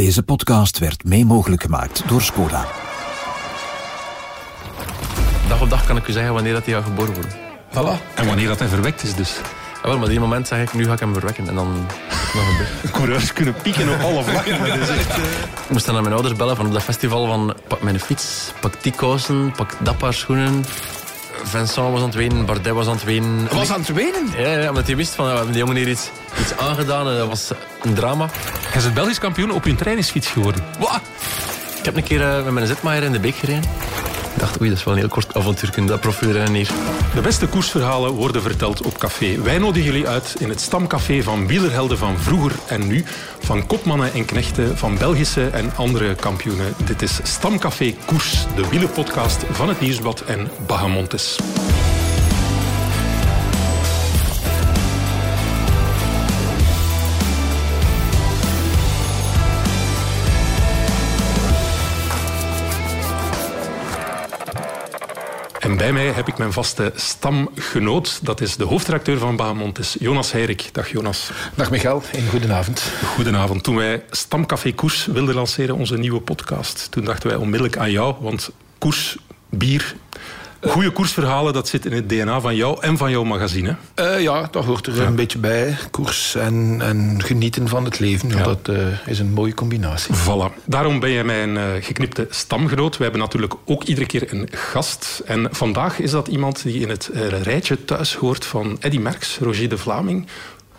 Deze podcast werd mee mogelijk gemaakt door Skoda. Dag op dag kan ik u zeggen wanneer dat hij gaat geboren worden. Voilà. En wanneer dat hij verwekt is dus. Ja, wel, maar op die moment zeg ik, nu ga ik hem verwekken. En dan nog een beetje. Coureurs kunnen pieken op alle vlakken. eh, Ik moest dan naar mijn ouders bellen van op dat festival van pak mijn fiets, pak die kousen, pak dat paar schoenen. Vincent was aan het wenen, Bardet was aan het wenen. Was aan het wenen? Ja, ja, omdat hij wist van, ja, we hebben die jongen hier iets, iets aangedaan en dat was een drama. Hij is Belgisch kampioen op hun trainingsfiets geworden. Wah! Ik heb een keer eh, met mijn zetmaier in de beek gereden. Ik dacht, oei, dat is wel een heel kort avontuur, dat profielrennen hier. De beste koersverhalen worden verteld op café. Wij nodigen jullie uit in het stamcafé van wielerhelden van vroeger en nu. Van kopmannen en knechten, van Belgische en andere kampioenen. Dit is Stamcafé Koers, de wielerpodcast van het Nieuwsblad en Bahamontes. Bij mij heb ik mijn vaste stamgenoot. Dat is de hoofdredacteur van Bahamontes, Jonas Heirik. Dag Jonas. Dag Michael, een goedenavond. Goedenavond. Toen wij Stamcafé Koers wilden lanceren, onze nieuwe podcast, toen dachten wij onmiddellijk aan jou, want koers, bier, goede koersverhalen, dat zit in het DNA van jou en van jouw magazine. Eh, ja, dat hoort er een beetje bij. Koers en, en genieten van het leven. Ja. Dat eh, is een mooie combinatie. Voilà. Daarom ben jij mijn uh, geknipte stamgenoot. We hebben natuurlijk ook iedere keer een gast. En vandaag is dat iemand die in het rijtje thuis hoort van Eddy Merckx, Roger de Vlaming,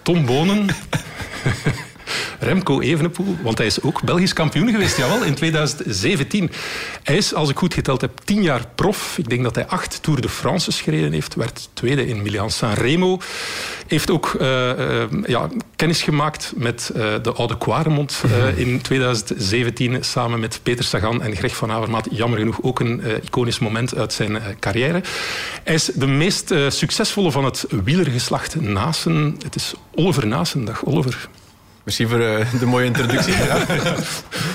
Tom Bonen... Remco Evenepoel, want hij is ook Belgisch kampioen geweest, jawel, in 2017. Hij is, als ik goed geteld heb, tien jaar prof. Ik denk dat hij acht Tour de France gereden heeft, werd tweede in Milan-San Remo. Heeft ook uh, uh, ja, kennis gemaakt met uh, de oude Quaremont in 2017, samen met Peter Sagan en Greg van Avermaat. Jammer genoeg ook een iconisch moment uit zijn carrière. Hij is de meest succesvolle van het wielergeslacht Nasen. Het is Oliver Nasen. Dag Oliver. Merci voor uh, de mooie introductie. ja.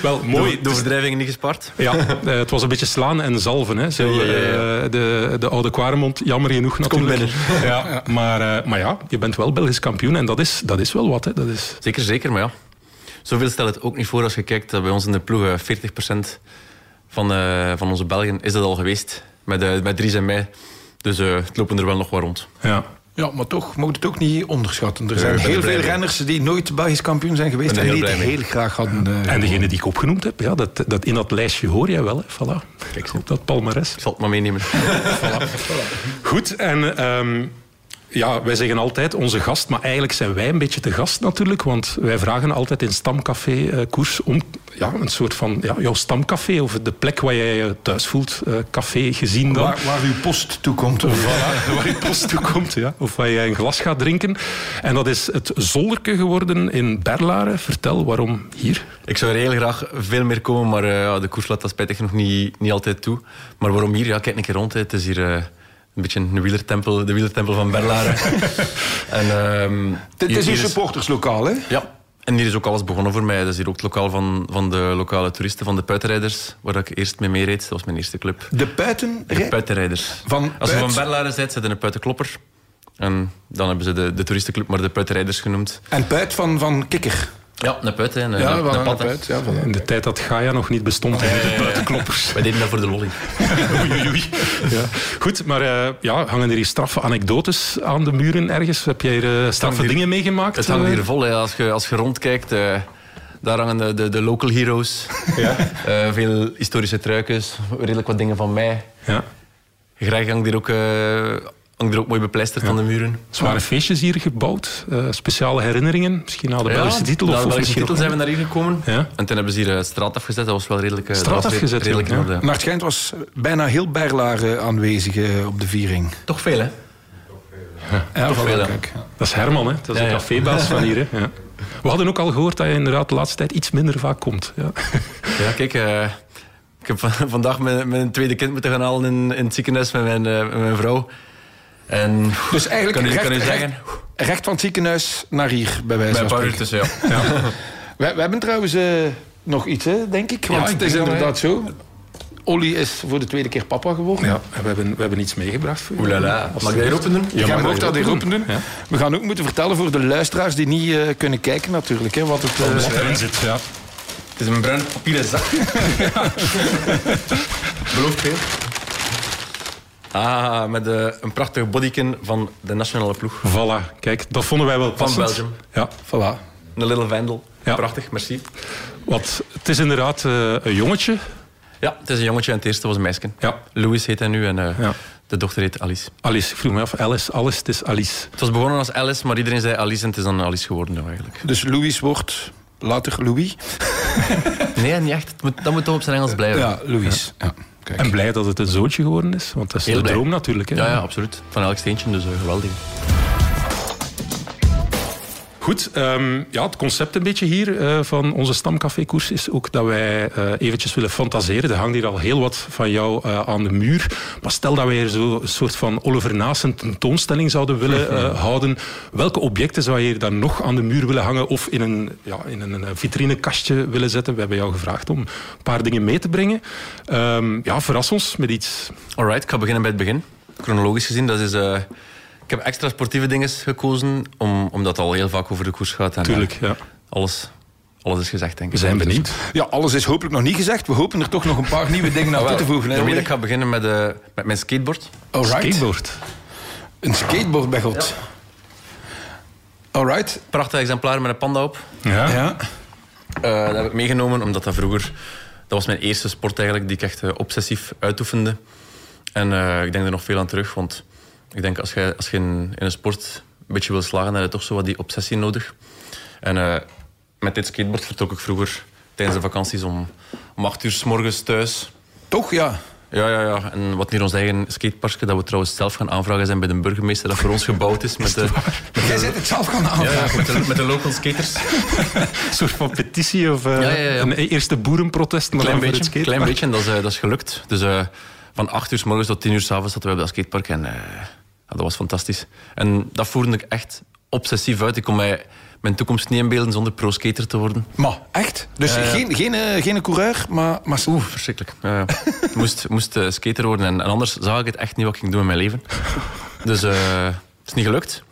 Wel, mooi. De, de overdrijvingen niet gespaard. Ja, uh, het was een beetje slaan en zalven. Hè. Zo, ja, ja, ja. Uh, de, de oude Quaremont, jammer genoeg natuurlijk. Ja, maar, maar ja, je bent wel Belgisch kampioen en dat is, dat is wel wat. Hè. Dat is... Zeker, zeker, maar ja. Zoveel stelt het ook niet voor als je kijkt dat bij ons in de ploeg 40% van, van onze Belgen is dat al geweest. Met, met Dries en mij. Dus het lopen er wel nog wat rond. Ja. Ja, maar toch, moet het ook niet onderschatten. Er zijn heel veel renners die nooit Belgisch kampioen zijn geweest en die het heel graag hadden. Uh, en degene die ik opgenoemd heb, ja, dat, dat in dat lijstje hoor jij wel. Hè. Voilà. Kijk, op dat palmares. Ik zal het maar meenemen. voilà. Goed, en... Um, ja, wij zeggen altijd onze gast, maar eigenlijk zijn wij een beetje de gast natuurlijk, want wij vragen altijd in Stamcafé uh, Koers om ja, een soort van ja, jouw stamcafé of de plek waar jij je thuis voelt, uh, café gezien dan. Waar, waar uw post toekomt. Of voilà, waar uw post toekomt, ja. Of waar jij een glas gaat drinken. En dat is het Zolderke geworden in Berlaren. Vertel, waarom hier? Ik zou er heel graag veel meer komen, maar uh, de koers laat dat spijtig nog niet, niet altijd toe. Maar waarom hier? Ja, kijk een keer rond. Hè. Het is hier... Uh, een beetje een wielertempel, de wielertempel van Berlaren. en, um, het is hier supporterslokaal, hè? Ja. En hier is ook alles begonnen voor mij. Dat is hier ook het lokaal van, van de lokale toeristen, van de puitenrijders, waar ik eerst mee meereed. Dat was mijn eerste club. De puiten? De puitenrijders. Van Als je van Berlaren bent, zit je een puitenklopper. En dan hebben ze de, de toeristenclub maar de puitenrijders genoemd. En puit van, van kikker? Ja, een een, ja, een, een, een puit. Ja, in de tijd dat Gaia nog niet bestond, nee, de buitenkloppers. Wij deden dat voor de lolly. oei, oei. Ja. Goed, maar uh, ja, hangen er hier straffe anekdotes aan de muren ergens? Heb jij er straffe hier, dingen meegemaakt? Het hangt hier vol. Hè. Als, je, als je rondkijkt, uh, daar hangen de, de, de local heroes. Ja. Uh, veel historische truikens, redelijk wat dingen van mij. Ja. Greg hangt hier ook hangt er ook mooi bepleisterd ja. aan de muren. Zware feestjes hier gebouwd, uh, speciale herinneringen, misschien na de Belgische ja, titel. Na of de Belgische titel zijn we naar hier gekomen. Ja. En toen hebben ze hier straat afgezet, dat was wel redelijk... Straat afgezet, redelijk ja. Maar het schijnt was bijna heel Berlaar aanwezig uh, op de viering. Toch veel, hè? Ja, ja Toch veel, kijk. Dat is Herman, hè? dat is de cafébaas van hier. Hè? We hadden ook al gehoord dat je inderdaad de laatste tijd iets minder vaak komt. Ja, ja kijk... Uh, ik heb vandaag mijn, mijn, tweede kind moeten gaan halen in, in het ziekenhuis met mijn, uh, met mijn vrouw. En, dus eigenlijk kan u, recht, kan u zeggen? recht van het ziekenhuis naar hier, bij wijze Bij van spreken. uur tussen, ja. ja. we, we, hebben trouwens uh, nog iets, hè, denk ik. Want Ja, ik het is inderdaad zo. Olly is voor de tweede keer papa geworden. Ja, en we hebben, we hebben iets meegebracht. voor. Oelala. Mag ik dat open doen? Ja, mag mag dat hier open doen. Ja. We gaan ook moeten vertellen voor de luisteraars die niet uh, kunnen kijken natuurlijk. Hè, wat het, uh, Wat erin zit, ja. Het is een bruin papieren zak. Belooft veel. Ah, met een prachtig bodykin van de nationale ploeg. Voilà, kijk, dat vonden wij wel passend. Van Belgium. Ja. Voilà. Een little vandal. Ja. Prachtig, merci. Wat, het is inderdaad uh, een jongetje. Ja, het is een jongetje en het eerste was een meisje. Ja. Louis heet hij nu en uh, ja. de dochter heet Alice. Alice, ik vroeg me af, Alice, Alice, het is Alice. Het was begonnen als Alice, maar iedereen zei Alice en het is dan Alice geworden nou eigenlijk. Dus Louis wordt later Louis? nee, niet echt. Dat moet toch op zijn Engels blijven. Ja, Louis. Ja. Kijk. En blij dat het een zoontje geworden is, want dat is Heel de droom natuurlijk. Hè? Ja, ja, absoluut. Van elk steentje, dus uh, geweldig. Goed, um, ja, het concept een beetje hier uh, van onze stamcafé-koers is ook dat wij uh, eventjes willen fantaseren. Er hangt hier al heel wat van jou uh, aan de muur. Maar stel dat wij hier zo een soort van Oliver Naassen tentoonstelling zouden willen houden. Welke objecten zou je hier dan nog aan de muur willen hangen of in een, ja, in een vitrinekastje willen zetten? We hebben jou gevraagd om een paar dingen mee te brengen. Um, ja, verras ons met iets. Alright, ik ga beginnen bij het begin. Chronologisch gezien, dat is... Ik heb extra sportieve dingen gekozen, om, omdat het al heel vaak over de koers gaat. En, Tuurlijk, ja. Alles, alles is gezegd, denk ik. We zijn benieuwd. Ja, alles is hopelijk nog niet gezegd. We hopen er toch nog een paar nieuwe dingen aan toe te voegen. Hè, ik ga beginnen met, uh, met mijn skateboard. Alright. Skateboard. Een skateboard, bij God. Ja. Alright. Prachtig exemplaar met een panda op. Ja. ja. Uh, dat heb ik meegenomen, omdat dat vroeger... Dat was mijn eerste sport eigenlijk, die ik echt uh, obsessief uitoefende. En ik denk er nog veel aan terug, want ik denk als je, als je in, in een sport een beetje wil slagen, dan heb je toch zo wat die obsessie nodig. En uh, met dit skateboard vertrok ik vroeger tijdens de vakanties om, om acht uur s morgens thuis. Toch, ja? Ja, ja, ja. En wat hier ons eigen skateparkje, dat we trouwens zelf gaan aanvragen zijn bij de burgemeester, dat voor ons gebouwd is. Met de, met Jij zit het zelf gaan aanvragen? Ja, met, de, met, de, local skaters. een soort van petitie of uh, ja, ja, een eerste boerenprotest. Maar klein beetje, klein beetje en dat is, uh, dat is gelukt. Dus uh, van 8 uur s morgens tot 10 uur s avonds zaten we op dat skatepark. En dat was fantastisch. En dat voerde ik echt obsessief uit. Ik kon mij mijn toekomst niet inbeelden zonder pro-skater te worden. Maar echt? Dus uh, geen, geen, uh, geen coureur, maar... maar... Oeh, verschrikkelijk. Uh, moest moest uh, skater worden. En, en, anders zag ik het echt niet wat ik ging doen in mijn leven. Dus het is niet gelukt.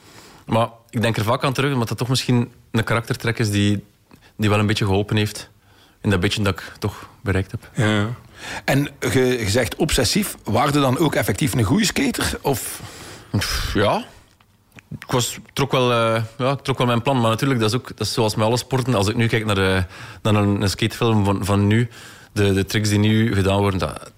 Maar ik denk er vaak aan terug, omdat dat toch misschien een karaktertrek is die, die wel een beetje geholpen heeft. In dat beetje dat ik toch bereikt heb. Ja. En je zegt obsessief. Waarde dan ook effectief een goede skater? Of... Ja. Ik was, trok, wel, uh, ja, ik trok wel mijn plan. Maar natuurlijk, dat is, ook, dat is zoals met alle sporten. Als ik nu kijk naar, een, een skatefilm van, van nu, de, de tricks die nu gedaan worden, dat,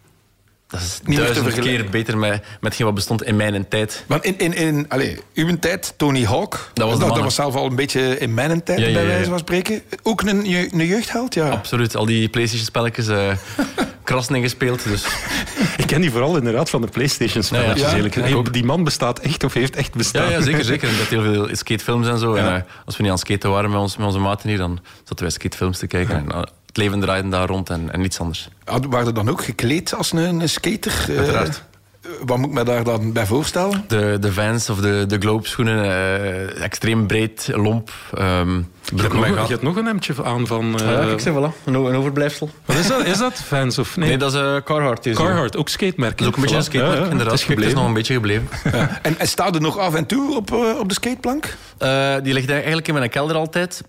dat is Niet duizend keer beter met, met wat bestond in mijn tijd. Want in, in, in allez, uw tijd, Tony Hawk, dat was, dat, dat was zelf al een beetje in mijn tijd, ja, ja, bij wijze van spreken. Ook een, een jeugdheld, ja. Absoluut, al die Playstation-spelletjes, uh, krassen gespeeld. Dus. Ik ken die vooral inderdaad van de Playstation-spelletjes. Ja, die man bestaat echt of heeft echt bestaan. Ja, ja zeker, zeker. En dat heel veel skatefilms en zo. En, uh, als we niet aan het skaten waren met, ons, met onze maten hier, dan zaten wij skatefilms te kijken. En, uh, het leven draaide daar rond en, en niets anders. Waren er dan ook gekleed als een, een skater? Eh, Uiteraard. Wat moet ik me daar dan bij voorstellen? De, de Vans of de, de Globe schoenen, uh, extreem breed, lomp. Um, je, hebt nog, je hebt nog een hemdje aan van... Uh, ja, ik zeg voilà, een, een overblijfsel. Wat is dat? Is dat Vans of nee? Nee, dat is uh, Carhartt. Carhartt, ook skatemerk. Dat is ook een beetje een skatemerk, ja, inderdaad. Het is, het is, nog een beetje gebleven. Ja. En, en staat er nog af en toe op, uh, op de skateplank? die ligt eigenlijk in mijn kelder altijd.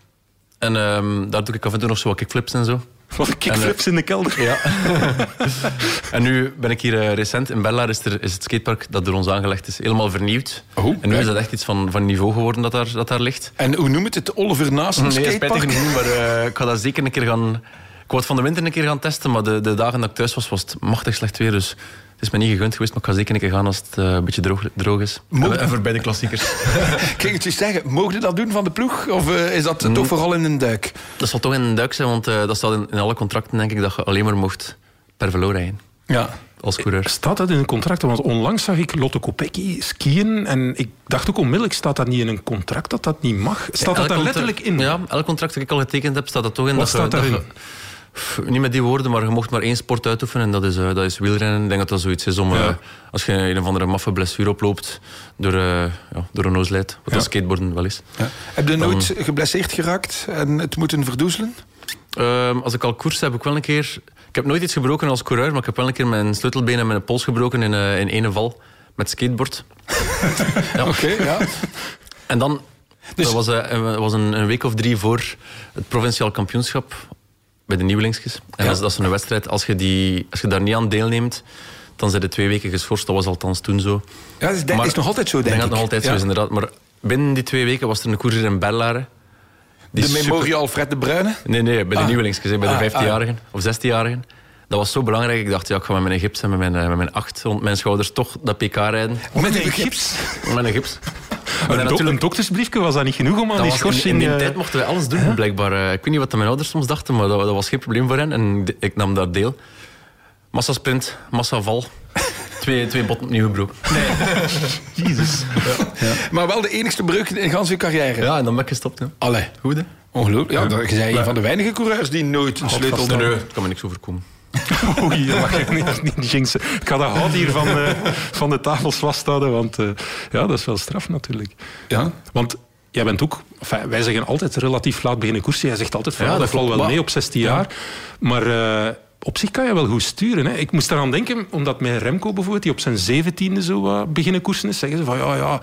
En um, daar doe ik af en toe nog zo wat kickflips en zo. Wat kickflips en, in de kelder. Ja. en nu ben ik hier uh, recent in Bella, is, er, is het skatepark dat door ons aangelegd is, helemaal vernieuwd. Oh, en nu is dat echt iets van, van niveau geworden dat daar, dat daar ligt. En hoe noemt het? Oliver Naast nee, spijtig genoeg, maar uh, ik ga dat zeker een keer gaan... Ik wou het van de winter een keer gaan testen, maar de, de dagen dat ik thuis was, was het machtig slecht weer. Dus het is me niet gegund geweest, maar ik ga zeker een keer gaan als het uh, een beetje droog, droog is. Mogen... En voor bij de klassiekers. Kijk, het zeggen, mogen je dat doen van de ploeg? Of uh, is dat mm. toch vooral in een duik? Dat zal toch in een duik zijn, want uh, dat staat in, in, alle contracten, denk ik, dat je alleen maar mocht per velo rijden. Ja. Als coureur. Staat dat in een contract? Want onlangs zag ik Lotte Kopecky skiën en ik dacht ook onmiddellijk, staat dat niet in een contract dat dat niet mag? Staat ja, dat daar letterlijk in? Ja, elk contract dat ik al getekend heb, staat dat toch in. Wat dat staat daarin? Niet met die woorden, maar je mocht maar één sport uitoefenen en dat is, uh, dat is wielrennen. Ik denk dat dat zoiets is om, ja. uh, als je een of andere maffe blessure oploopt door, uh, ja, door een wat ja. skateboarden wel is. Heb je nooit geblesseerd geraakt en het moeten verdoezelen? Ehm, als ik al koers heb ik wel een keer... Ik heb nooit iets gebroken als coureur, maar ik heb wel een keer mijn sleutelbeen en mijn pols gebroken in, in ene val met skateboard. ja. Oké, okay, ja. En dan... Dus... Dat was, was een, een week of drie voor het provinciaal kampioenschap bij de nieuwelingsjes. En dat, is, dat is een wedstrijd, als je, die, als je daar niet aan deelneemt, dan zijn de twee weken geschorst. Dat was althans toen zo. Ja, dat is, nog altijd zo, denk ik. Dat nog altijd zo is, inderdaad. Maar binnen die twee weken was er een koers in Berlare. De Memorial Fred de Bruyne? Nee, nee, bij de ah. nieuwelingsjes, bij de 15-jarigen ah, ah. of 16-jarigen. Dat was zo belangrijk. Ik dacht, ja, ik ga met mijn gips en met mijn, eh, met mijn acht rond mijn schouders toch dat PK rijden. Met een gips? Met een gips. Maar natuurlijk... Een doktersbriefje was dat niet genoeg om aan die schorsing... In, in die eh, tijd mochten wij alles doen, blijkbaar. Eh, ik weet niet wat mijn ouders soms dachten, maar dat, dat was geen probleem voor hen. En ik nam daar deel. Massasprint, massaval. twee, twee botten opnieuw gebroken. Nee. Jezus. Ja. Maar wel de enigste breuk in de hele carrière. Ja, en dan ben ik gestopt. Allee. Goed, hè? Ongelooflijk. Ja, dat, je bent een van de weinige coureurs die nooit een sleutel... Nee, nee, kan me niks overkomen. Oei, dat mag ik niet, niet jinxen. Ik ga dat hout hier van, uh, van de tafels vasthouden, want uh, ja, dat is wel straf natuurlijk. Ja? Want jij bent ook... Enfin, wij zeggen altijd relatief laat beginnen koersen. Jij zegt altijd, van, ja, dat valt wel mee op 16 jaar. Maar... Uh, op zich kan je wel goed sturen. Hè. Ik moest eraan denken, omdat mijn Remco bijvoorbeeld, die op zijn zeventiende zo beginnen koersen is, zeggen ze van ja, ja,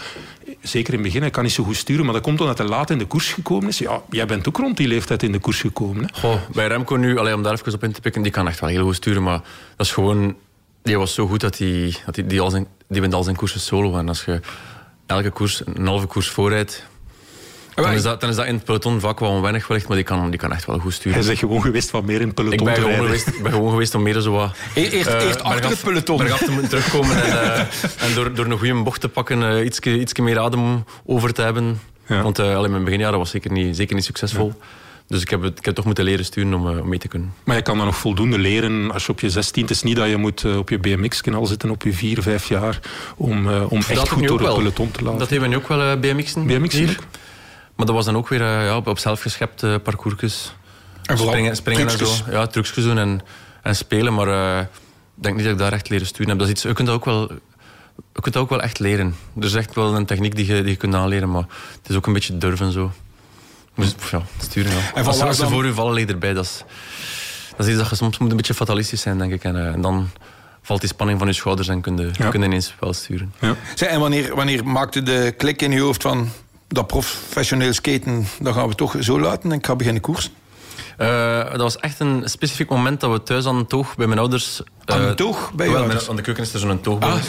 zeker in het begin, hij kan niet zo goed sturen, maar dat komt omdat hij laat in de koers gekomen is. Ja, jij bent ook rond die leeftijd in de koers gekomen. Hè? Goh, bij Remco nu, alleen om daar even op in te pikken, die kan echt wel heel goed sturen, maar dat is gewoon... Die was zo goed dat hij dat die, die, al zijn, die al zijn koersen solo. En als je elke koers, een halve koers voorrijdt, dan is, dat, dan is dat in het peloton vaak wel weinig wellicht, maar die kan, die kan echt wel goed sturen. Hij is gewoon geweest van meer in het peloton ik ben gewoon geweest, Ik ben gewoon geweest om meer zo wat... Eerst, uh, eerst achter het peloton. Maar te moeten terugkomen en, uh, en door, door een goede bocht te pakken, uh, ietske, ietske meer adem over te hebben. Ja. Want uh, in mijn beginjaren was zeker niet, zeker niet succesvol. Ja. Dus ik heb, het, ik heb toch moeten leren sturen om, om mee te kunnen. Maar je kan dan nog voldoende leren als je op je 16 Het is niet dat je moet op je BMX-kanaal zitten op je 4, 5 jaar om, om echt goed door het peloton te laten. Dat hebben we nu ook wel BMX'en. BMX'en? Maar dat was dan ook weer uh, ja, op zelfgeschepte parcoursjes. En springen, springen en zo. Ja, trucjes doen en, en spelen. Maar uh, ik denk niet dat ik daar echt leren sturen heb. Dat is iets, je kunt dat ook wel... Je kunt dat ook wel echt leren. Er is echt wel een techniek die je, die je kunt aanleren, maar het is ook een beetje durven zo. Dus, ja, sturen. Ja. En als, als ze voor je vallen, ligt erbij. Dat is, dat is iets dat je soms moet een beetje fatalistisch zijn, denk ik. En, uh, en dan valt die spanning van je schouders en kun je, ja. kun je ineens wel sturen. Ja. En wanneer, wanneer maakte de klik in je hoofd van dat professioneel skaten, dat gaan we toch zo laten en ik ga beginnen koersen? Uh, dat was echt een specifiek moment dat we thuis aan de toog bij mijn ouders... Uh, aan de toog bij je ouders? Aan de keuken is er zo'n toog ah,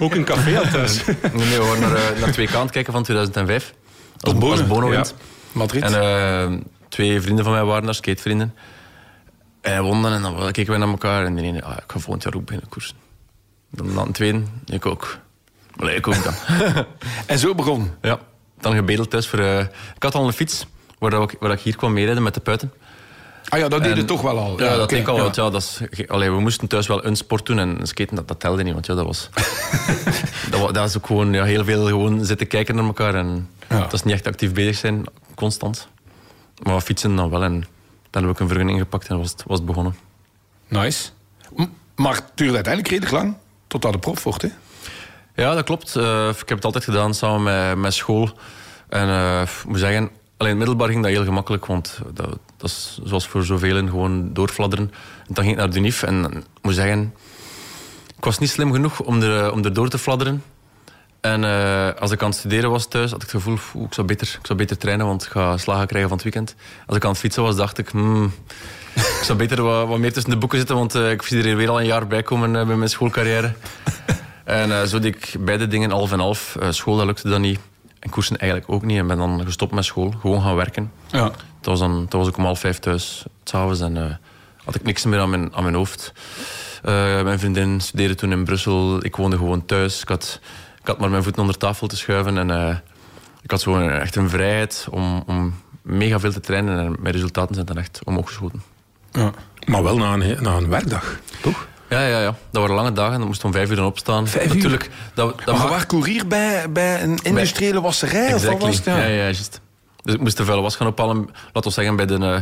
Ook een café aan thuis. nee, nee, we waren naar, uh, naar 2K aan het kijken van 2005. Als, Bono, als Bono wint. Madrid. En twee vrienden van mij waren daar, skatevrienden. En hij won dan en dan keken we naar elkaar en die ene, ah, ik ga volgend jaar ook beginnen koersen. Dan, dan de tweede, ik ook. Ik ook dan. en zo begon? Ja, dan gebedeld thuis voor... Uh, ik had al een fiets waar, ik, waar ik hier kwam meerijden met de puiten. Ah ja, dat deed je toch wel al. Ja, dat deed ik al. Ja. Want ja, dat is, allee, we moesten thuis wel een sport doen en skaten, dat, dat telde niet. Want ja, dat was... dat, was, dat ook gewoon ja, heel veel gewoon zitten kijken naar elkaar. En dat is niet echt actief bezig zijn, constant. Maar fietsen dan wel. En dan heb ik een vergunning gepakt en was het, was het begonnen. Nice. Maar het duurde uiteindelijk redelijk lang tot dat de prof wordt, hè? Ja, dat klopt. Uh, ik heb het altijd gedaan samen met, met school. En ik moet zeggen, alleen middelbaar ging dat heel gemakkelijk, want dat, dat is zoals voor zoveel gewoon doorfladderen. En dan ging ik naar de en ik moet zeggen, ik was niet slim genoeg om er, om er door te fladderen. En uh, als ik aan het studeren was thuis, had ik het gevoel, ik, zou beter, ik zou beter trainen, want ik ga slagen krijgen van het weekend. Als ik aan het fietsen was, dacht ik, hmm, ik zou beter wat, meer tussen de boeken zitten, want ik zie er weer al een jaar bij komen bij mijn schoolcarrière. En uh, zo deed ik beide dingen half en half. Uh, school, dat lukte dan niet. En koersen eigenlijk ook niet. En ben dan gestopt met school. Gewoon gaan werken. Ja. Dat was, dan, dat was ik om half vijf thuis, s'avonds. En uh, had ik niks meer aan mijn, aan mijn hoofd. mijn vriendin studeerde toen in Brussel. Ik woonde gewoon thuis. Ik had, ik had maar mijn voeten onder tafel te schuiven. En ik had zo echt een vrijheid om, om mega veel te trainen. En mijn resultaten zijn dan echt omhoog geschoten. Ja. Maar wel na een, na een werkdag, toch? Ja, ja, ja. Dat waren lange dagen. Dan moest om vijf uur dan opstaan. Vijf Natuurlijk, uur? Dat, dat maar waar bij, bij een industriële wasserij? Exactly. Of was het? Ja, ja, ja juist. Dus ik moest de vuile was gaan ophalen, laten we zeggen, bij de, uh,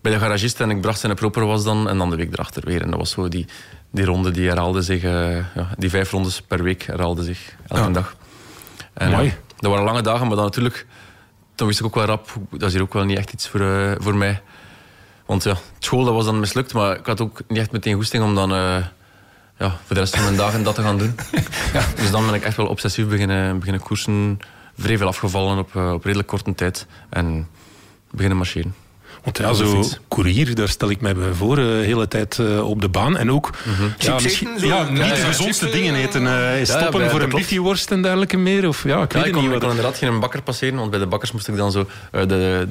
bij de garagist. En ik bracht zijn proper was dan. En dan de week erachter weer. En dat was zo die, die ronde die herhaalde zich... Uh, ja, die vijf rondes per week herhaalde zich elke dag. En, Mooi. Uh, dat waren lange dagen, maar dan natuurlijk... Dan wist ik ook wel rap, dat is hier ook wel niet echt iets voor, voor mij. Want ja, school dat was dan mislukt, maar ik had ook niet echt meteen goesting om dan uh, ja, voor de rest van mijn dagen dat te gaan doen. ja. Dus dan ben ik echt wel obsessief beginnen, beginnen koersen. Vrij veel afgevallen op, uh, op redelijk korte tijd. En beginnen marcheren. Want ja, zo courier, daar stel ik mij bij voor, de uh, hele tijd uh, op de baan. En ook mm ja, misschien, ja, niet de gezondste dingen eten. Uh, stoppen voor een biffieworst en dergelijke meer. Of, ja, ik weet ik kon, niet. Ik kon inderdaad geen bakker passeren, want bij de bakkers moest ik dan zo de, de,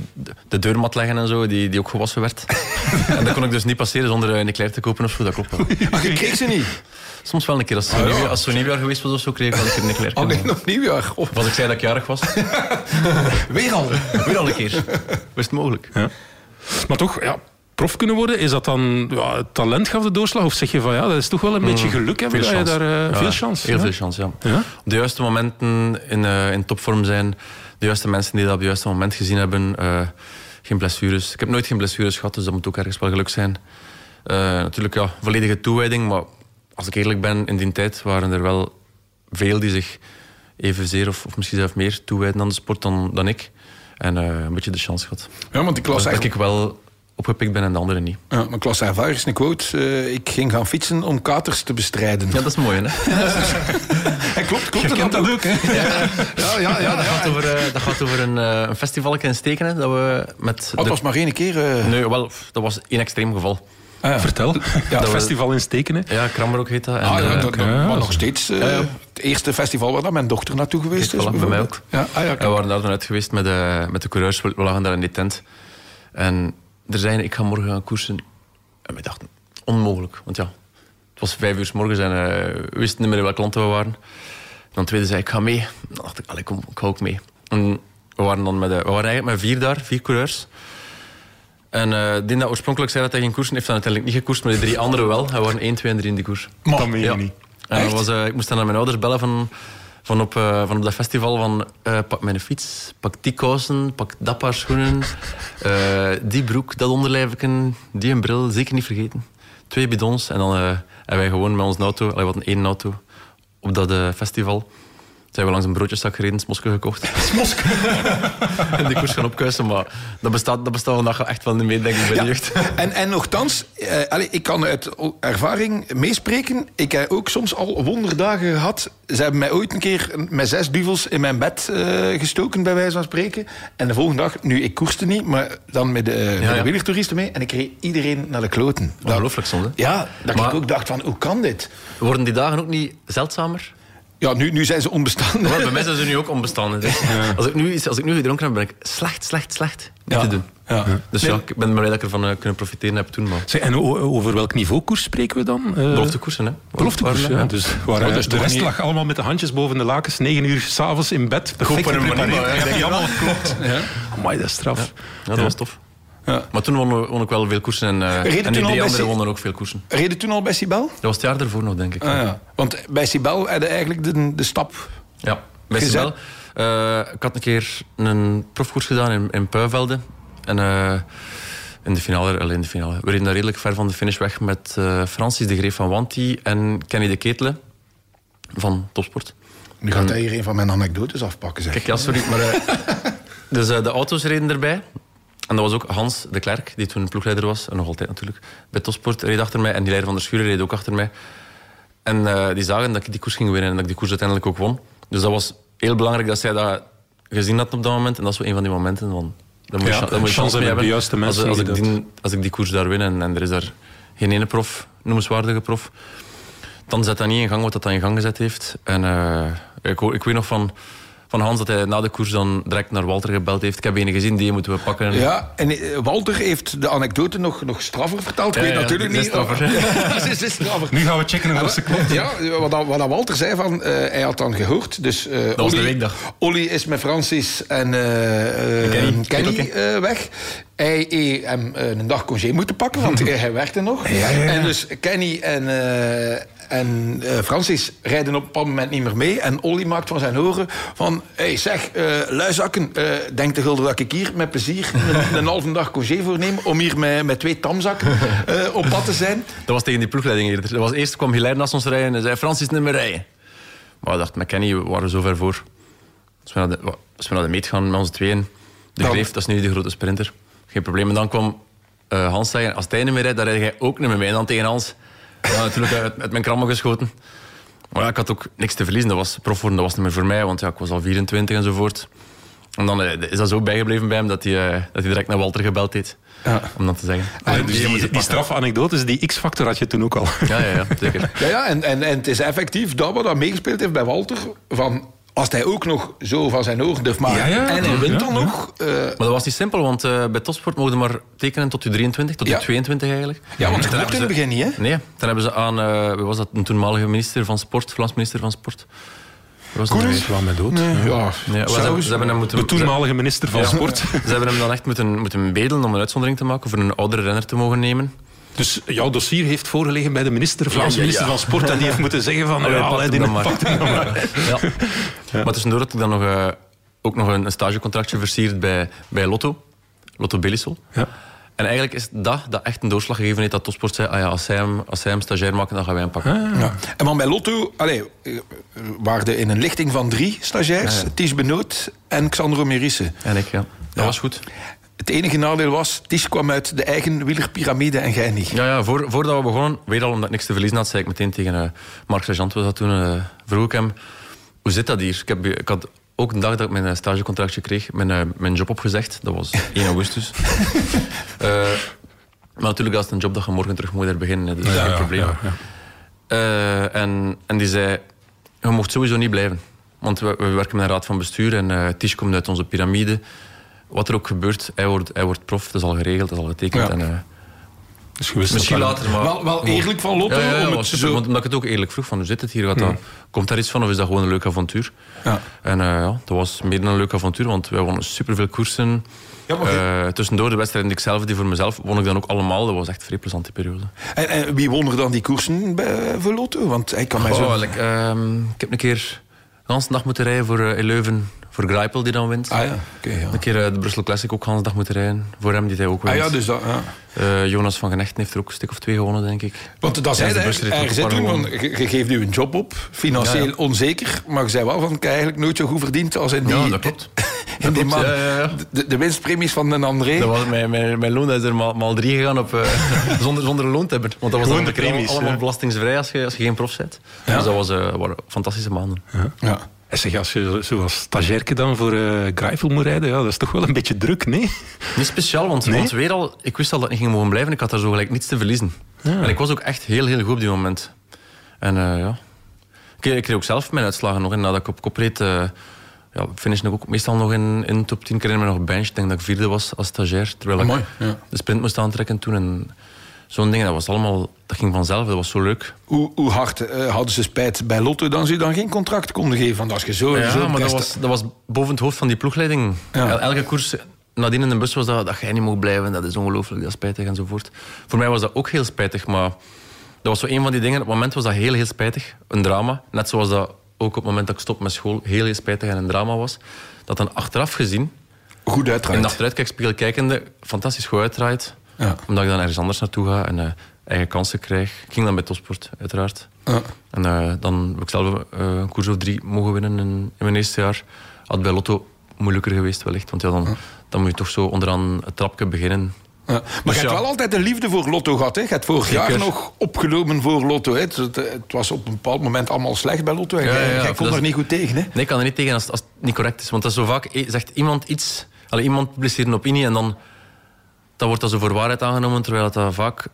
de, deurmat leggen en zo, die, die ook gewassen werd. en dat kon ik dus niet passeren zonder een eclair te kopen of zo, dat klopt wel. Ach, je kreeg ze niet? Soms wel een keer. Als het ja. als zo nieuwjaar geweest was of zo, kreeg ik wel een keer een eclair. Oh nee, nog nieuwjaar? Of als ik zei dat ik jarig was. Weer al? Weer al een keer. Was het mogelijk. Ja. Maar toch, ja, prof kunnen worden, is dat dan ja, talent gaf de doorslag? Of zeg je van ja, dat is toch wel een beetje mm, geluk hebben? Veel, daar, uh, veel chance. Heel veel chance, ja. ja. Op de juiste momenten in, uh, in topvorm zijn, de juiste mensen die dat op het juiste moment gezien hebben. Uh, geen blessures. Ik heb nooit geen blessures gehad, dus dat moet ook ergens wel geluk zijn. natuurlijk, ja, volledige toewijding, maar als ik eerlijk ben, in die tijd waren er wel veel die zich evenzeer of, of misschien zelf meer toewijden aan de sport dan, dan ik. En uh, een beetje de chance gehad. Ja, want ik las eigenlijk... ik wel opgepikt ben en de anderen niet. Ja, maar ik las ergens een quote. Uh, ik ging gaan fietsen om katers te bestrijden. Ja, dat is mooi, hè? ja, klopt, klopt. Je kent dat ook, hè? Ja, ja, ja, ja dat, gaat over, uh, dat gaat over een, uh, een festival in Stekenen. Dat, we met oh, dat was maar één keer? Nee, wel, dat was één extreem geval. Ah, ja. Vertel. Ja, het festival in Stekenen. Ja, Krammer heet dat. En, ah, ja, dat, maar nog steeds uh, het eerste festival waar mijn dochter naartoe geweest is. bij mij ook. Ja. Ah, ja, we waren daar net geweest met de, met de coureurs. We lagen daar in die tent. En er zeiden, ik ga morgen gaan koersen. En we dachten, onmogelijk. Want ja, het was vijf uur s morgens en uh, we wisten niet meer welke klanten we waren. En dan tweede zei ik, ga mee. Dan dacht ik, allee, kom, ik ga ook mee. En we waren dan met, de, we waren eigenlijk met vier daar, vier coureurs. En uh, die dat oorspronkelijk zei dat hij geen koersen heeft, dan uiteindelijk niet gekoerst, maar de drie anderen wel. Hij waren 1, 2 en 3 in die koers. Maar, dat meen je niet. En was, uh, ik moest dan naar mijn ouders bellen van, van, op, uh, van op dat festival van pak mijn fiets, pak die kousen, pak dat paar schoenen, die broek, dat onderlijfje, die een bril, zeker niet vergeten. Twee bidons en dan hebben wij gewoon met onze auto, allee, wat een één auto, op dat festival zijn we langs een broodjeszak gereden, smoske gekocht. Smoske? en die koers gaan opkuisen, maar dat bestaat, dat bestaat vandaag echt wel niet meer, denk ik, bij de jeugd. En, en nogthans, eh, allez, ik kan uit ervaring meespreken. Ik heb ook soms al wonderdagen gehad. Ze hebben mij ooit een keer met zes duvels in mijn bed uh, gestoken, bij wijze van spreken. En de volgende dag, nu, ik koerste niet, maar dan met de, uh, ja, mee. En ik reed iedereen naar de kloten. Ongelooflijk soms, Ja, dat maar, ik ook dacht van, hoe kan dit? Worden die dagen ook niet zeldzamer? Ja, nu, nu zijn ze onbestaande. Maar bij mij zijn ze nu ook onbestaande. Dus ja. als, ik nu, als ik nu gedronken heb, ben ik slecht, slecht, slecht ja. te doen. Ja. Dus ja, ik ben blij dat ik ervan uh, kunnen profiteren heb toen. Maar. Zeg, en over welk niveau koers spreken we dan? Uh, beloftekoersen, hè? Beloftekoersen, ja. Dus waar, oh, dus de rest niet... lag allemaal met de handjes boven de lakens, negen uur s'avonds in bed. Perfect geprepareerd. Ja, die allemaal klopt. Ja. Amai, dat is straf. Ja, dat was tof. Ja. Maar toen won, won ik wel veel koersen en, uh, en die drie anderen wonnen ook veel koersen. Reden toen al bij Sibel? Dat was het jaar ervoor nog, denk ik. Ah, ja. Want bij Sibel hadden eigenlijk de, de stap Ja, bij Sibel. Uh, ik had een keer een profkoers gedaan in, in Puivelde. En uh, in de finale, alleen in de finale. We reden daar redelijk ver van de finish weg met uh, Francis de Greef van Wanti en Kenny de Ketelen van Topsport. Nu gaat hij hier een van mijn anekdotes afpakken, zeg. Kijk, ja, sorry, maar... dus de auto's reden erbij. En dat was ook Hans de Klerk, die toen ploegleider was, en nog altijd natuurlijk, bij Tosport, reed achter mij. En die leider van de Schuren reed ook achter mij. En uh, die zagen dat ik die koers ging winnen en dat ik die koers uiteindelijk ook won. Dus dat was heel belangrijk dat zij dat gezien had op dat moment. En dat is wel een van die momenten van... Dan moet je, ja, dan moet je chance hebben. De juiste mensen als, als, ik die, als ik die koers daar win en, en er is daar geen ene prof, noemenswaardige prof, dan zet dat niet in gang wat dat dan in gang gezet heeft. En uh, ik, ik weet nog van van Hans dat hij na de koers dan direct naar Walter gebeld heeft. Ik heb een gezien, die moeten we pakken. Ja, en eh, Walter heeft de anekdote nog, nog straffer verteld. Ik weet natuurlijk niet. Straffer. is straffer. Nu gaan we checken of ze klopt. Ja, wat, wat Walter zei, van, uh, hij had dan gehoord. Dus, uh, dat was de weekdag. Olly is met Francis en Kenny, Kenny weg. Hij heeft hem een dag congé moeten pakken, want hij werkte nog. Ja, ja, ja. En dus Kenny en, en uh, Francis rijden op een bepaald moment niet meer mee. En Olly maakt van zijn horen van... hey, zeg, uh, luizakken, denk de gulden dat ik hier met plezier een, een halve dag congé voorneem... om hier met, met twee tamzakken op pad te zijn. Dat was tegen die ploegleiding eerder. Dat was, eerst kwam Hilaire naast ons rijden en zei... Francis, niet meer rijden. Maar ik dacht, met Kenny we waren zo ver voor. Als we naar de, als we naar de meet gaan met onze tweeën... De Greef, dat is nu de grote sprinter. Geen probleem. En dan kwam Hans zeggen... Als hij niet meer rijdt, dan rijd jij ook niet meer mee. En dan tegen Hans... Ja, natuurlijk uit, uit mijn krammen geschoten. Maar ja, ik had ook niks te verliezen. Dat was prof worden, dat was niet meer voor mij, want ja, ik was al 24 enzovoort. En dan is dat zo bijgebleven bij hem dat hij, dat hij direct naar Walter gebeld heeft. Ja. Om dat te zeggen. Ah, dus die, die, straffe anekdotes, die X-factor had je toen ook al. Ja, ja, ja zeker. ja, ja en, en, en het is effectief dat wat dat meegespeeld heeft bij Walter. Van als hij ook nog zo van zijn ogen durft maken ja, ja, en hij wint dan nog... Uh... Maar dat was niet simpel, want uh, bij topsport mogen maar tekenen tot je 23, tot je 22 eigenlijk. Ja, want dat mocht in het begin niet, hè? Nee, dan hebben ze aan, uh, was dat, een toenmalige minister van Sport, Vlaams minister van Sport... Was Koenens? Wel met dood. Nee. Ja, nee, ze, hebben, ze hebben hem moeten, de toenmalige minister van Sport. ze hebben hem dan echt moeten, moeten bedelen om een uitzondering te maken voor een oudere renner te mogen nemen. Dus jouw dossier heeft voorgelegen bij de minister, Vlaams minister van Sport, en die heeft moeten zeggen van, oh, ja, ja, die dan maar. ja. Maar tussendoor had ik dan nog, uh, ook nog een, stagecontractje versierd bij, bij Lotto, Lotto Belisol. Ja. En eigenlijk is dat dat echt een doorslag gegeven heeft dat Topsport zei, ah ja, als zij hem, als zij hem stagiair maken, dan gaan wij hem pakken. Ah. Ja. En dan bij Lotto, allez, eh, waren in een lichting van drie stagiairs, ja, Ties Benoot en Xandro Merisse. En ik, ja. Dat was goed. Het enige nadeel was, Ties kwam uit de eigen wielerpyramide en jij niet. Ja, ja voor, voordat we begonnen, weet al omdat ik niks te verliezen had, zei ik meteen tegen uh, Mark Sergeant, was dat toen, uh, vroeg ik hem, hoe zit dat hier? Ik, heb, ik had ook de dag dat ik mijn stagecontractje kreeg, mijn, mijn job opgezegd. Dat was 1 augustus. maar natuurlijk, dat is een job dat je morgen terug moet beginnen. Dus dat is geen probleem. Ja, en, en die zei, je mocht sowieso niet blijven. Want we, we werken met een raad van bestuur en Ties komt uit onze piramide wat er ook gebeurt, hij wordt, hij wordt prof, dat is al geregeld, dat is al getekend. En, uh, dus Misschien later, maar... Wel, wel eerlijk van Lotto? Ja, ja, ja super, want, omdat ik het ook eerlijk vroeg, van hoe zit het hier? dat, komt daar iets van of is dat gewoon een leuk avontuur? Ja. En uh, ja, dat was meer dan een leuk avontuur, want wij wonnen superveel koersen. Ja, uh, tussendoor de wedstrijden die ik zelf, die voor mezelf, won ik dan ook allemaal. Dat was echt een vrij plezante periode. En, en wie won er dan die koersen bij, voor Lotto? Want hij kan mij zo... Oh, uh, ik heb een keer de hele dag moeten rijden voor Leuven voor Greipel die dan wint. Ah ja, ja. Een keer uh, de Brussel Classic ook de dag moeten rijden. Voor hem die hij ook wint. Ah ja, dus dat, ja. Uh, Jonas van Genechten heeft er ook een stuk of twee gewonnen, denk ik. Want dat zei hij want je, geeft nu een job op, financieel onzeker, maar je zei wel van, ik eigenlijk nooit zo goed verdiend als in die... Ja, dat klopt. in die man, de, de, winstpremies van een André. Dat was mijn, mijn, mijn loon is er maar, maar drie gegaan op, uh, zonder, zonder een loon te hebben. Want dat was Gewoon de premies, allemaal, belastingsvrij als je, als je geen prof bent. Dus dat was, uh, waren fantastische maanden. ja. En zeg, als je zoals stagiairke dan voor uh, moet rijden, ja, dat is toch wel een beetje druk, nee? Niet speciaal, want, nee? want weer al, ik wist al dat ik ging mogen blijven. Ik had daar zo gelijk niets te verliezen. En ik was ook echt heel, heel goed op die moment. En uh, ja... Ik, ik kreeg ook zelf mijn uitslagen nog. En nadat ik op kop reed, uh, ja, finish ik ook meestal nog in, in top 10. Ik herinner me nog bench. Ik denk dat ik vierde was als stagiair. Terwijl ik mooi, ja. de sprint moest aantrekken toen. En zo'n ding, dat was allemaal, dat ging vanzelf, dat was zo leuk. Hoe, hoe hard uh, hadden ze spijt bij Lotto dan ze dan geen contract konden geven? Want als je zo, ja, zo maar dat was, dat was boven het hoofd van die ploegleiding. Ja. Elke koers nadien in de bus was dat, dat jij niet mocht blijven, dat is ongelooflijk, dat is spijtig enzovoort. Voor mij was dat ook heel spijtig, maar dat was zo een van die dingen. Op het moment was dat heel, heel spijtig, een drama. Net zoals dat ook op het moment dat ik stop met school heel, heel spijtig en een drama was. Dat dan achteraf gezien, goed uitdraait. In de achteruitkijkspiegel kijkende, fantastisch goed uitdraait. Ja. Omdat ik dan ergens anders naartoe ga en uh, eigen kansen krijg. Ik ging dan bij Topsport, uiteraard. Ja. En uh, dan heb ik zelf uh, een koers of drie mogen winnen in, in, mijn eerste jaar. Had bij Lotto moeilijker geweest wellicht. Want ja, dan, dan moet je toch zo onderaan het trapje beginnen. Ja. Maar dus je hebt wel altijd een liefde voor Lotto gehad. Hè? Je hebt vorig Zeker. jaar nog opgenomen voor Lotto. Hè? Het, het, was op een bepaald moment allemaal slecht bij Lotto. En ja, jij, jij kon er niet goed tegen. Hè? Nee, ik kan er niet tegen als, als het niet correct is. Want dat is zo vaak, eh, zegt iemand iets... Allee, iemand publiceert een opinie en dan dan wordt dat zo voor waarheid aangenomen, terwijl dat vaak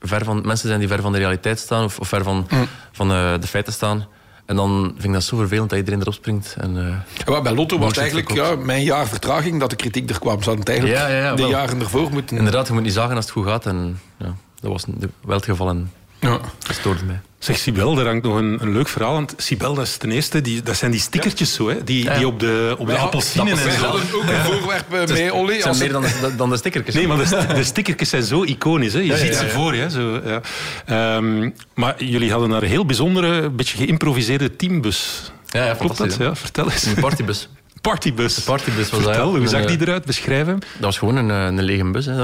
ver van, mensen zijn die ver van de realiteit staan of, of ver van, mm. van uh, de feiten staan. En dan vind ik dat zo vervelend dat iedereen erop springt. En, uh, ja, bij Lotto was het eigenlijk ja, mijn jaar vertraging dat de kritiek er kwam. Ze hadden eigenlijk ja, ja, de wel, jaren ervoor moeten... Inderdaad, je moet niet zagen als het goed gaat. En ja, dat was wel het geval en ja. dat stoorde mij. Zeg Sibel, daar hangt nog een, een, leuk verhaal. Want Sibel, dat is ten eerste, die, dat zijn die stickertjes zo, hè, die, die op de, op de ja, appelsine en zo. hadden ook een voorwerp eh, mee, Olly. Het zijn meer dan de, dan de stickertjes. Nee, maar de, de stickertjes zijn zo iconisch. Hè. Je ziet ze voor je. Zo, ja. Um, maar jullie hadden daar een heel bijzondere, beetje geïmproviseerde teambus. Ja, ja Klopt dat? Ja, vertel eens. Een partybus. Partybus. De partybus was Vertel, dat, hoe zag die eruit? Beschrijven. Dat was gewoon een, een lege bus. Hè.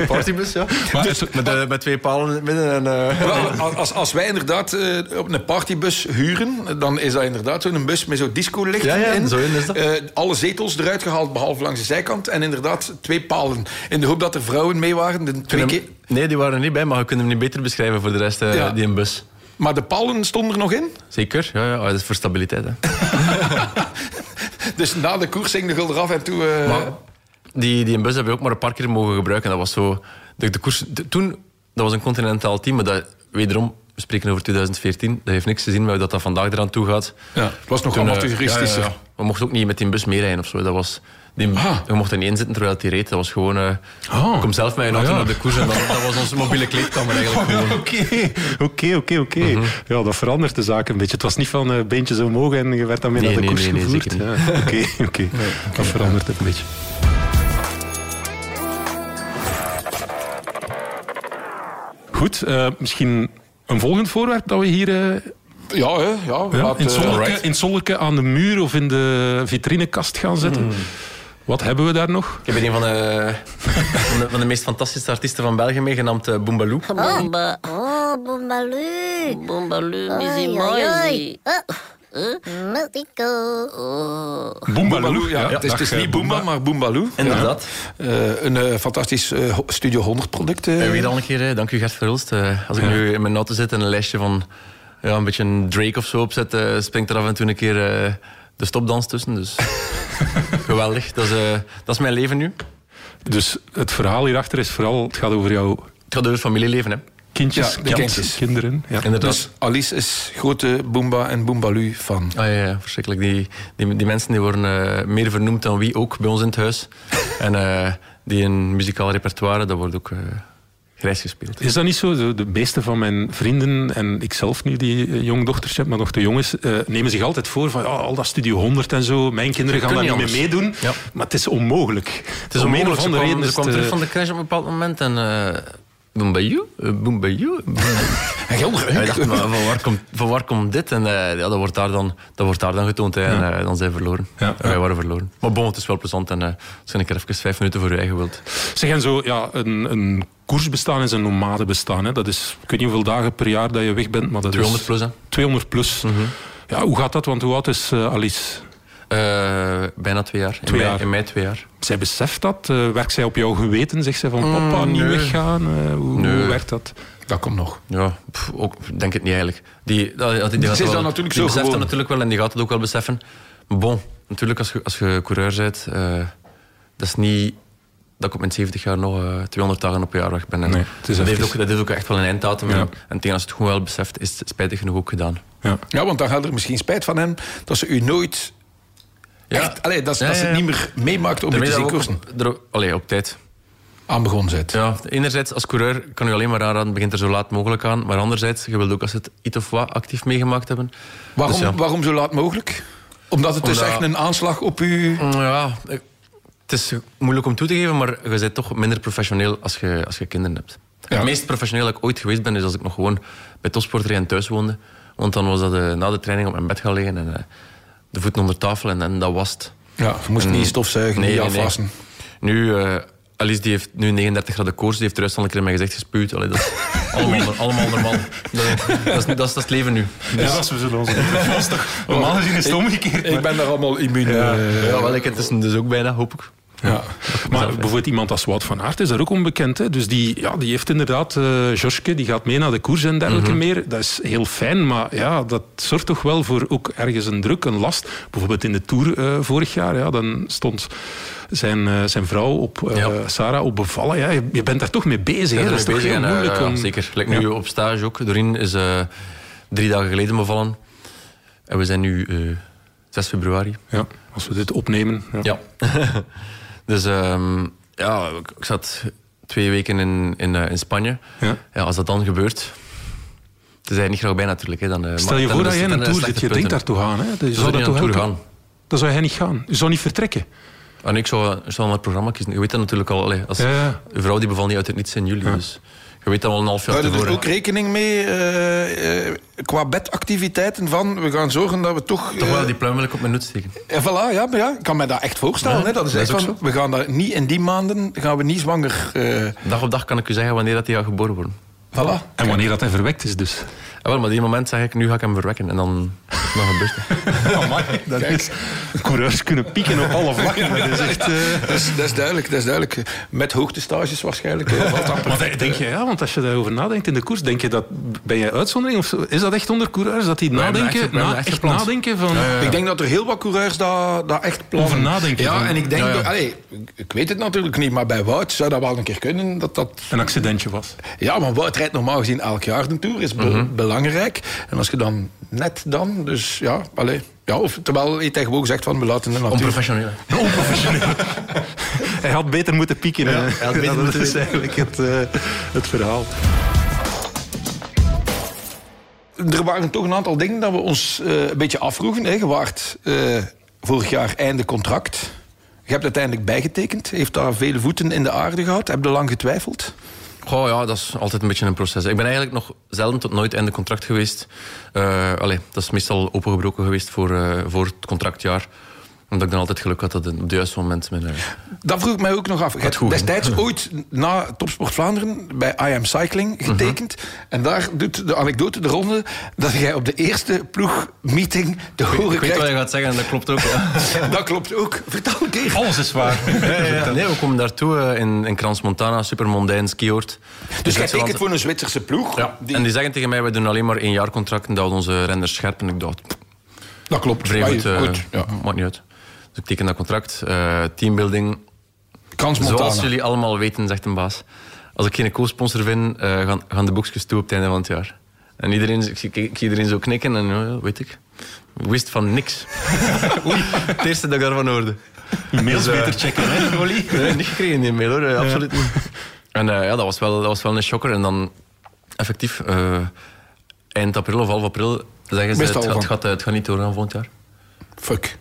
een partybus, ja. Maar, dus, met, uh, met, twee palen in het midden. En, uh... als, als wij inderdaad uh, op een partybus huren, dan is dat inderdaad zo'n bus met zo'n disco-licht ja, ja, in. Zo in is dat. alle zetels eruit gehaald, behalve langs de zijkant. En inderdaad twee palen. In de hoop dat er vrouwen mee waren. De twee keer... Nee, die waren er niet bij, maar we kunnen hem niet beter beschrijven voor de rest, ja. die een bus. Maar de palen stonden er nog in? Zeker, ja, ja. dat is voor stabiliteit. Hè. Dus na de koers ging de gulden af en toe... Uh... Maar die, die bus hebben we ook maar een paar keer mogen gebruiken. Dat was zo... De, de koers, toen, dat was een continentaal team, maar dat, wederom, we spreken over 2014, dat heeft niks te zien met dat dat vandaag eraan toe gaat. Ja, het was nog amateuristischer. Ja, we mochten ook niet met die bus meerijden of zo. Dat was... Die, ah. We mochten niet inzitten terwijl hij reed. Dat was gewoon... Uh, oh. Ik kom zelf met een auto ah, naar de koers en dan, dat was onze mobiele kleedkamer eigenlijk. Oké, oké, oké, oké. Mhm. Ja, dat verandert de zaak een beetje. Het was niet van uh, beentjes omhoog en je werd dan mee naar de koers nee, gevoerd. Oké, oké. Dat verandert het een beetje. Goed, uh, misschien een volgend voorwerp dat we hier... Uh, ja, hè, ja, ja in, Zolke, in aan de muur of in de vitrinekast gaan zetten. Mm. Wat hebben we daar nog? Ik heb een van de, van de, van de meest fantastische artiesten van België meegenaamd uh, Boombaloo. Boomba. Oh, Boombaloo. Boombaloo, Mizzy. Oh. Boombaloo, ja. ja. Het, is, niet Boomba, maar Boombaloo. Inderdaad. Uh, een uh, fantastisch uh, Studio 100 product. En weer al een keer, dank u Gert Verhulst. als ik nu in mijn auto zit en een lijstje van ja, een beetje een Drake of zo opzet, springt er af en toe een keer de stopdans tussen. Dus geweldig. Dat is, dat is mijn leven nu. Dus het verhaal hierachter is vooral, het gaat over jouw... Het gaat over het familieleven, hè kindjes, ja, kindjes. kinderen. Ja. Inderdaad. Dus Alice is grote Boomba en Boombaloo fan. Ah, ja, ja, verschrikkelijk. Die, die, die mensen die worden uh, meer vernoemd dan wie ook bij ons in het huis. en uh, die een muzikaal repertoire, dat wordt ook... Grijs gespeeld. Is dat niet zo? De, meeste van mijn vrienden en ik zelf nu die jongdochters heb, maar nog de jongens, uh, nemen zich altijd voor van ja, al dat Studio 100 en zo. Mijn kinderen gaan daar niet mee meedoen. Ja. Maar het is onmogelijk. Het is onmogelijk. Om een of andere reden. Ze kwam terug van de crash op een bepaald moment en Boombayou? Boombayou? Heel dacht, maar van waar, komt, van waar komt dit? En uh, ja, dat, wordt daar dan, dat wordt daar dan getoond. Hè. En uh, dan zijn we verloren. Ja, Wij waren verloren. Maar bon, het is wel plezant. En uh, je een keer even vijf minuten voor je eigen wilt. Zeg, en zo, ja, een, een koersbestaan is een nomade bestaan. Hè. Dat is, ik weet niet hoeveel dagen per jaar dat je weg bent. Maar dat 200 plus, hè? 200 plus. Mm -hmm. Ja, hoe gaat dat? Want hoe oud is Alice? Uh, bijna twee jaar. Twee in, jaar. Mei, in mei twee jaar. Zij beseft dat? Uh, werkt zij op jouw geweten? Zegt zij van papa, mm, niet weggaan? Uh, hoe, nee. hoe, werkt dat? Dat komt nog. Ja, pff, ook, denk het niet eigenlijk. Die, dat, die, die, die, wel, natuurlijk die beseft dat natuurlijk wel en die gaat het ook wel beseffen. Bon, natuurlijk als je, als je coureur bent, dat is niet dat ik op mijn 70 jaar nog 200 dagen op een jaar weg ben. En nee, dat, heeft ook, dat heeft ook echt wel een einddatum. Ja. En tegen als het gewoon wel beseft, is het spijtig genoeg ook gedaan. Ja. ja, want dan gaat er misschien spijt van hem dat ze u nooit ja. Echt, allee, dat, dat ze het niet meer meemaakt om te zien koersen. Allee, op tijd. Aan begonnen zit. Ja, enerzijds als coureur kan je alleen maar aanraden, begint er zo laat mogelijk aan. Maar anderzijds, je wilt ook als het iets of wat actief meegemaakt hebben. Waarom, dus waarom zo laat mogelijk? Omdat het dus echt een aanslag op u... Ja, het is moeilijk om toe te geven, maar je bent toch minder professioneel als je, als je kinderen hebt. Het meest professioneel dat ik ooit geweest ben, is als ik nog gewoon bij topsporter thuis woonde. Want dan was dat de, na de training op mijn bed gaan liggen en eh, de voeten onder tafel en, en dat was het. Ja, je moest niet stofzuigen, nee, niet afwassen. Nu, uh, Alice die heeft nu 39 graden koorts, die heeft er al een keer in mijn gezicht gespuwd. Allee, dat is allemaal, allemaal normaal. Dat, dat, is, dat, is, het leven nu. Dus. Ja, we zullen ons Normaal gezien is het omgekeerd. Ik ben daar allemaal immuun. Ja, uh, ja wel, ik het is dus ook bijna, hoop ik. Ja. Maar bijvoorbeeld iemand als Wout van Aert is daar ook onbekend. Hè? Dus die, ja, die heeft inderdaad, uh, Joske, die gaat mee naar de koers en dergelijke mm meer. Dat is heel fijn, maar ja, dat zorgt toch wel voor ook ergens een druk, een last. Bijvoorbeeld in de Tour uh, vorig jaar, ja, dan stond zijn, uh, zijn vrouw op, ja. Sarah op bevallen. Ja, je, bent daar toch mee bezig. Ja, hè? Dat is toch heel moeilijk. Om... Zeker. Like nu op stage ook. Doreen is drie dagen geleden bevallen. En we zijn nu 6 februari. Ja, als we dit opnemen. ja. Dus um, ja, ik zat twee weken in, in, uh, in Spanje. Ja. ja. als dat dan gebeurt... Het is niet graag bij natuurlijk. Hè, dan, uh, Stel je voor dat jij een tour zit. Je denkt daartoe gaan. Hè? Je zou daar naartoe gaan. Dan zou hij niet gaan. Je zou niet vertrekken. En ik zou, zou naar het programma kiezen. Je weet dat natuurlijk al. Allee, als, ja, ja. Uw vrouw die bevalt niet uit het niets in juli. Dus je weet dat wel een half jaar tevoren. Houden er ook rekening mee uh, uh, qua bedactiviteiten van... We gaan zorgen dat we toch... Toch wel die pluim wil ik op mijn nut steken. En voilà, ja, ja, ik kan me dat echt voorstellen. Ja, hè, dat is dat echt is van, we gaan dat niet in die maanden... gaan we niet zwanger... Dag op dag kan ik u zeggen wanneer dat die gaat geboren worden. Voilà. En wanneer dat hij verwekt is dus. Ja, wel, maar die moment zeg ik, nu ga ik hem verwekken. En dan, dan gebeurt het. Amai, dat is, coureurs kunnen pieken op alle vlakken. Dat is echt... eh, Dat is, dat is duidelijk, dat is duidelijk. Met hoogtestages waarschijnlijk. valt dat Maar denk eh. je, ja, want als je daarover nadenkt in de koers, denk je dat ben jij uitzondering of is dat echt onder coureurs dat die nadenken, echt- we hebben na, echt echt gepland. nadenken van Ik denk dat er heel wat coureurs daar, daar echt plannen. Over nadenken Ja, van- en ik denk... Ja, ja. dat- allee, ik- weet het natuurlijk niet, maar bij Wout zou dat wel een keer kunnen. Dat dat, een accidentje was. ja, maar Wout rijdt normaal gezien elk jaar de Tour. Is be- Mhm. belangrijk. En als je dan net dan... Dus ja, allee, ja of, terwijl hij tegen gewoon zegt van we laten de natuur... Onprofessioneel. Hij had beter moeten pieken. Ja, hij had beter dat moeten is eigenlijk het, eh, het verhaal. er waren toch een aantal dingen dat we ons eh, een beetje afvroegen. Hè. Je waart eh, vorig jaar einde contract. Je hebt uiteindelijk bijgetekend. Heeft daar vele voeten in de aarde gehad. Heb je lang getwijfeld? Goh, ja, dat is altijd een beetje een proces. Ik ben eigenlijk nog zelden tot nooit einde contract geweest. Eh allee, dat is meestal opengebroken geweest voor, eh, voor het contractjaar. Omdat ik dan altijd geluk had dat het op het juiste moment... Mijn, Dat vroeg ik mij ook nog af. Je destijds ooit na Topsport Vlaanderen bij I Am Cycling getekend. En daar doet de anekdote de ronde dat jij op de eerste ploegmeeting te horen ik weet wat krijgt. je gaat zeggen en dat klopt ook. Ja. Dat klopt ook. Vertel een keer. Alles is waar. Nee, we komen daartoe eh, in, in Crans Montana, super mondain skioord. Dus jij tekent voor een Zwitserse ploeg. Ja, Die- en die zeggen tegen mij, we doen alleen maar één jaar contract en dat onze renners scherp. En ik dacht, dat klopt. vrij Maar goed, eh, ja. maakt niet uit. Ik teken dat contract. Eh, teambuilding, Kans Montana. zoals jullie allemaal weten, zegt een baas. Als ik geen co-sponsor vind, eh, gaan, gaan de boekjes toe op het einde van het jaar. En iedereen, ik, iedereen zo knikken en ja, ja, weet ik. Ik wist van niks. Oei, het eerste dat ik daarvan hoorde. Mails Dus, eh, beter checken, hè, Olly? Nee, niet gekregen die mail hoor, absoluut niet. En ja, dat was, wel, dat was wel een shocker. En dan effectief, eind april of half april, zeggen ze, het, gaat- van- het, gaat, het gaat niet doorgaan volgend jaar. Fuck.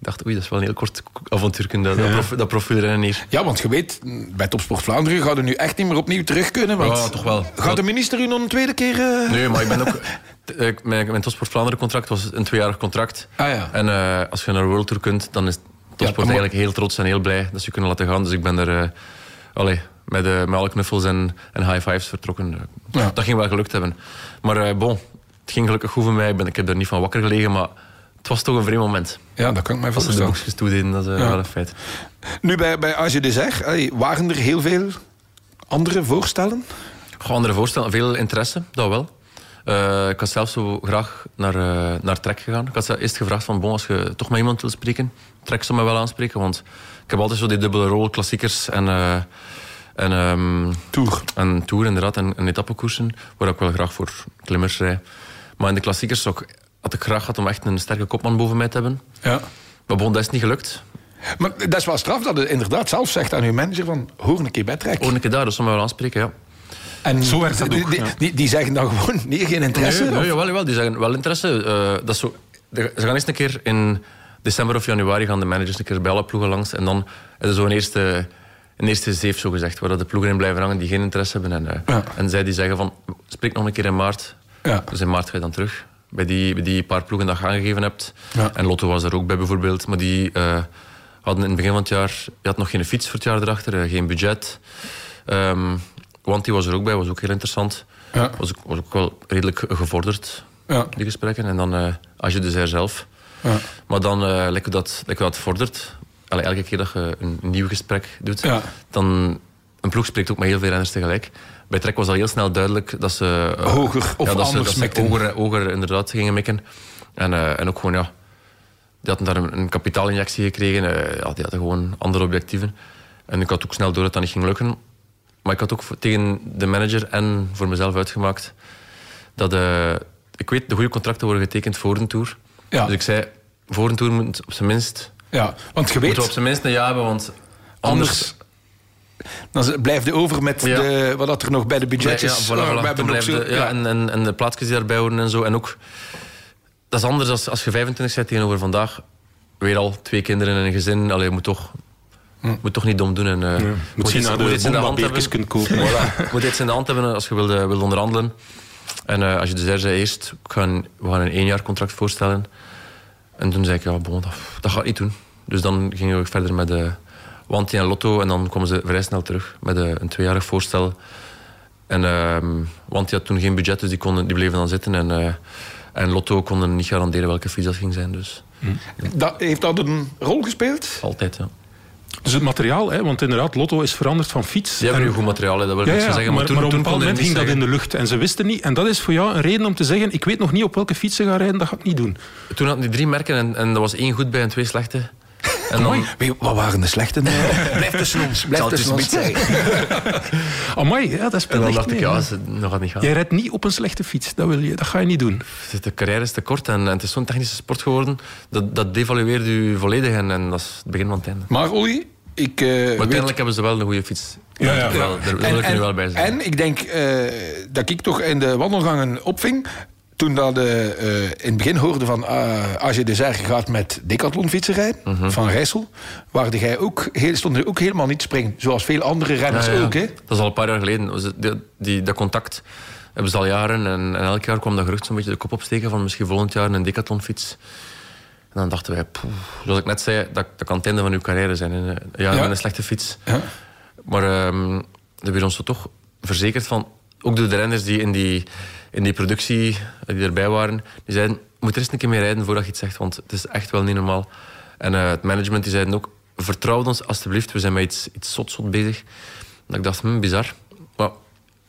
Ik dacht, oei, dat is wel een heel kort avontuur, dat, dat, prof, dat profielrennen hier. Ja, want je weet, bij Topsport Vlaanderen gaat er nu echt niet meer opnieuw terug kunnen. Want Ja, toch wel. Gaat de minister u nog een tweede keer... eh, Nee, maar ik ben ook... eh, Mijn, mijn Topsport Vlaanderen contract was een tweejarig contract. Ah, ja. En eh, als je naar World Tour kunt, dan is Topsport maar- eigenlijk heel trots en heel blij dat ze kunnen laten gaan. Dus ik ben er... allee, met, eh, met alle knuffels en, en high fives vertrokken. Ja. Dat ging wel gelukt hebben. Maar bon, het ging gelukkig goed voor mij. Ik, ben, ik heb er niet van wakker gelegen, maar het was toch een vreemd moment. Ja, dat kan ik mij Als ze de boekjes toededen, dat is eh, Ja. wel een feit. Nu, bij, bij AG Desert, allee, waren er heel veel andere voorstellen? Gewoon andere voorstellen, veel interesse, dat wel. Eh, ik had zelf zo graag naar, eh, naar Trek gegaan. Ik had ze eerst gevraagd van, bon, als je toch met iemand wil spreken, Trek zou me wel aanspreken, want ik heb altijd zo die dubbele rol, klassiekers en, eh, en, ehm, Tour. en tour inderdaad, en, en etappekoersen, waar ik wel graag voor klimmers rij. Maar in de klassiekers zou ik, had ik graag gehad om echt een sterke kopman boven mij te hebben. Ja. Maar bon, dat is niet gelukt. Maar dat is wel straf dat het inderdaad zelf zegt aan uw manager van... hoor een keer bij Trek. Ook een keer daar, dat zou me wel aanspreken, ja. En Zo werkt dat die, ook, Die, ja. die, die zeggen dan gewoon, nee, geen interesse? Nee, nee, jawel, jawel, die zeggen wel interesse. Eh, dat is zo, de- ze gaan eerst een keer in december of januari gaan de managers een keer bij alle ploegen langs. En dan is er zo een eerste, een eerste zeef, zo gezegd, waar dat de ploegen in blijven hangen die geen interesse hebben. En, eh, Ja. en zij die zeggen van, spreek nog een keer in maart. Ja. Dus in maart ga je dan terug. Bij die, bij die paar ploegen dat je aangegeven hebt. Ja. En Lotto was er ook bij bijvoorbeeld. Maar die eh, hadden in het begin van het jaar... Je had nog geen fiets voor het jaar erachter, eh, geen budget. Ehm want die was er ook bij, was ook heel interessant. Ja. Was, ook, was ook wel redelijk gevorderd, Ja. die gesprekken. En dan als je dus er zelf. Ja. Maar dan, uh, lekker dat, lekker dat vordert... Allee, elke keer dat je een nieuw gesprek doet... Dan... Een ploeg spreekt ook met heel veel renners tegelijk. Bij Trek was al heel snel duidelijk dat ze... eh, Hoger of ja, dat ze, anders dat ze hoger, hoger inderdaad gingen mikken. En, eh, en ook gewoon, ja... Die hadden daar een, een kapitaalinjectie gekregen. eh, ja, die hadden gewoon andere objectieven. En ik had ook snel door dat dat niet ging lukken. Maar ik had ook tegen de manager en voor mezelf uitgemaakt... dat eh, ik weet, de goede contracten worden getekend voor een tour. Ja. Dus ik zei, voor een tour moet op zijn minst... Ja, want je weet, Moeten we op zijn minst een jaar hebben, want... anders dan blijft je over met Ja. de, wat dat er nog bij de budgetjes... Ja, voilà, Oh, voilà. we zo- de- ja, En, en, en de plaatsjes die daarbij horen en zo. En ook, dat is anders als, als je 25 bent tegenover vandaag. Weer al twee kinderen en een gezin. Allee, je moet toch, moet toch niet dom doen. En, eh, Moet zien iets- naar moet de iets in de hand hebben. kunt kopen. Voilà. Je moet iets in de hand hebben als je wil, eh, wil onderhandelen. En eh, als je dus daar zei eerst, ik ga een, we gaan een één jaar contract voorstellen. En toen zei ik, ja, bon, dat, dat gaat niet doen. Dus dan gingen we verder met de Wanti en Lotto. En dan kwamen ze vrij snel terug met eh, een tweejarig voorstel. En, ehm, want die had toen geen budget, dus die, konden, die bleven dan zitten. En, eh, en Lotto konden niet garanderen welke fiets dat ging zijn. Dus Dat, heeft dat een rol gespeeld? altijd, ja. Dus het materiaal, hè, want inderdaad, Lotto is veranderd van fiets. Die hebben En- nu goed materiaal, hè, dat wil ik Ja, niet ja, zeggen. Maar, maar, toen, maar op een bepaald moment ging dat in de lucht. En ze wisten niet. En dat is voor jou een reden om te zeggen, ik weet nog niet op welke fiets ze gaan rijden, dat ga ik niet doen. Toen hadden die drie merken en, en er was één goed bij en twee slechte. En dan, je, wat waren de slechte? blijf tussen ons. Blijf tussen ons. Amai, ja, dat en speelt dan dacht ik, ja, dat gaat niet gaan. Jij rijdt niet op een slechte fiets, dat, wil je, dat ga je niet doen. De carrière is te kort en, en het is zo'n technische sport geworden. Dat, dat devalueert u volledig en, en dat is het begin van het einde. Maar Olly, ik eh, Maar weet... uiteindelijk hebben ze wel een goede fiets. Ja, ja. Wel, daar wil ik er nu wel bij zijn. en ik denk eh, dat ik toch in de wandelgangen opving. Toen dat eh, in het begin hoorde van uh, als je de Zerge gaat met decathlon fietsen Mhm. van Rijssel, waarde jij ook, heel, stond er ook helemaal niet springen. Zoals veel andere renners Ja, ja. ook. Hè? Dat is al een paar jaar geleden. Die, die, dat contact hebben ze al jaren. En, en elk jaar kwam dat gerucht zo'n beetje de kop opsteken van misschien volgend jaar een decathlonfiets. En dan dachten wij, zoals ik net zei, dat, dat kan het einde van uw carrière zijn. hè. Ja, Ja. met een slechte fiets. Ja. Maar ehm dat hebben we ons toch verzekerd van... Ook door de renners die in die, in die productie eh, die erbij waren, die zeiden, je moet er eens een keer mee rijden voordat je iets zegt, want het is echt wel niet normaal. En eh, het management die zeiden ook, vertrouw ons alstublieft, we zijn met iets, iets zot, zot bezig. Dat ik dacht, hm, bizar. Maar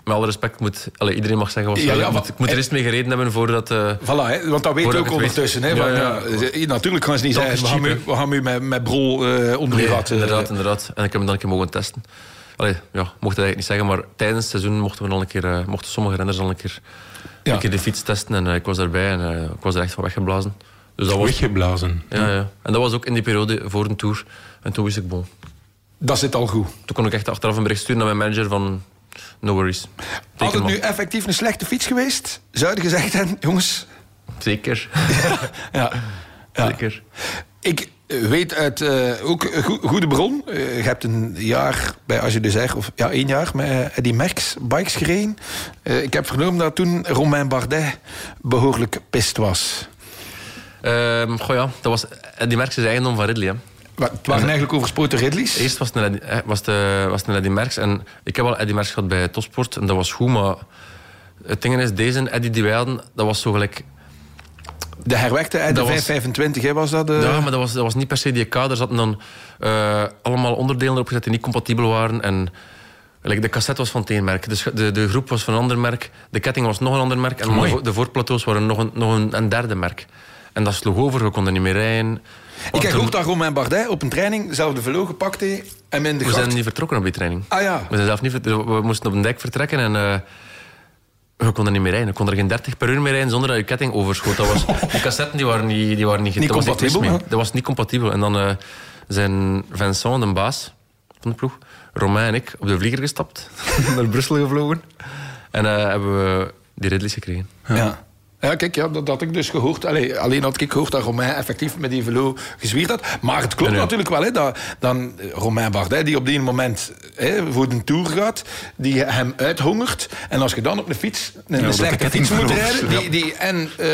met alle respect, moet, iedereen mag zeggen wat Ja, ja, ik moet, ik moet er eens mee gereden hebben voordat... eh, Voilà, hè? want dat weet je Voordat ook ondertussen. Hè? Ja, eh, natuurlijk gaan ze niet Dat zeggen, we gaan, cheap, u, we gaan met, met brol eh, onder Nee, uw gat. eh, inderdaad, inderdaad. En ik heb hem dan een keer mogen testen. Allee, ja, mocht het eigenlijk niet zeggen, maar tijdens het seizoen mochten, we al een keer, eh, mochten sommige renners al een keer, Ja. een keer de fiets testen. En eh, ik was daarbij en eh, ik was er echt van weggeblazen. Dus dat was, Weggeblazen. ja, ja. En dat was ook in die periode voor een tour. En toen wist ik, bon. Dat zit al goed. Toen kon ik echt achteraf een bericht sturen naar mijn manager van... No worries. Had het nu effectief een slechte fiets geweest, zou je gezegd hebben, jongens... Zeker. Ja, ja. Zeker. Ik weet uit eh, ook goede bron. Eh, je hebt een jaar bij Als je de Zeg, of ja, één jaar met Eddie Merckx bikes gereden. Eh, ik heb vernomen dat toen Romain Bardet behoorlijk pist was. Ehm goh ja, dat was die Merckx is eigendom van Ridley. Hè. Het waren eigenlijk overspoten Ridleys. Eerst was het een Eddie, eh, was eh, was het Eddie Merckx. En ik heb al Eddie Merckx gehad bij Topsport. En dat was goed, maar... Het ding is, deze Eddie die wij hadden, dat was zo gelijk... De herwerkte uit de Dat was- 525, hè, was dat? eh? Ja, maar dat was, dat was niet per se die kader. Er zaten dan eh, allemaal onderdelen erop gezet die niet compatibel waren. En like, de cassette was van het één merk. De, de, de groep was van een ander merk. De ketting was nog een ander merk. En de, vo- de voorplateaus waren nog, een, nog een, een derde merk. En dat sloeg over, we konden niet meer rijden. Ik heb gehoord dat Romain Bardet op een training zelf de velo gepakt en in de We gracht... zijn niet vertrokken op die training. Ah ja. We, zijn zelf niet we moesten op een dijk vertrekken en eh, we konden niet meer rijden. We konden er geen 30 per uur meer rijden zonder dat je ketting overschoot. Dat was, die cassetten die waren niet, die waren niet, Niet dat was compatibel, hè? Dat was niet compatibel. En dan eh, zijn Vincent, de baas van de ploeg, Romain en ik op de vlieger gestapt. naar Brussel gevlogen. En eh, hebben we die Ridleys gekregen. Ja. Ja, kijk, ja, dat had ik dus gehoord. Allee, alleen had ik gehoord dat Romain effectief met die velo gezwierd had. Maar het klopt Ja, ja. natuurlijk wel, hè, dat dan Romain Bardet, die op die moment hè, voor de Tour gaat, die hem uithongert. En als je dan op een fiets, een, de slechte fiets moet rijden, die, die en eh,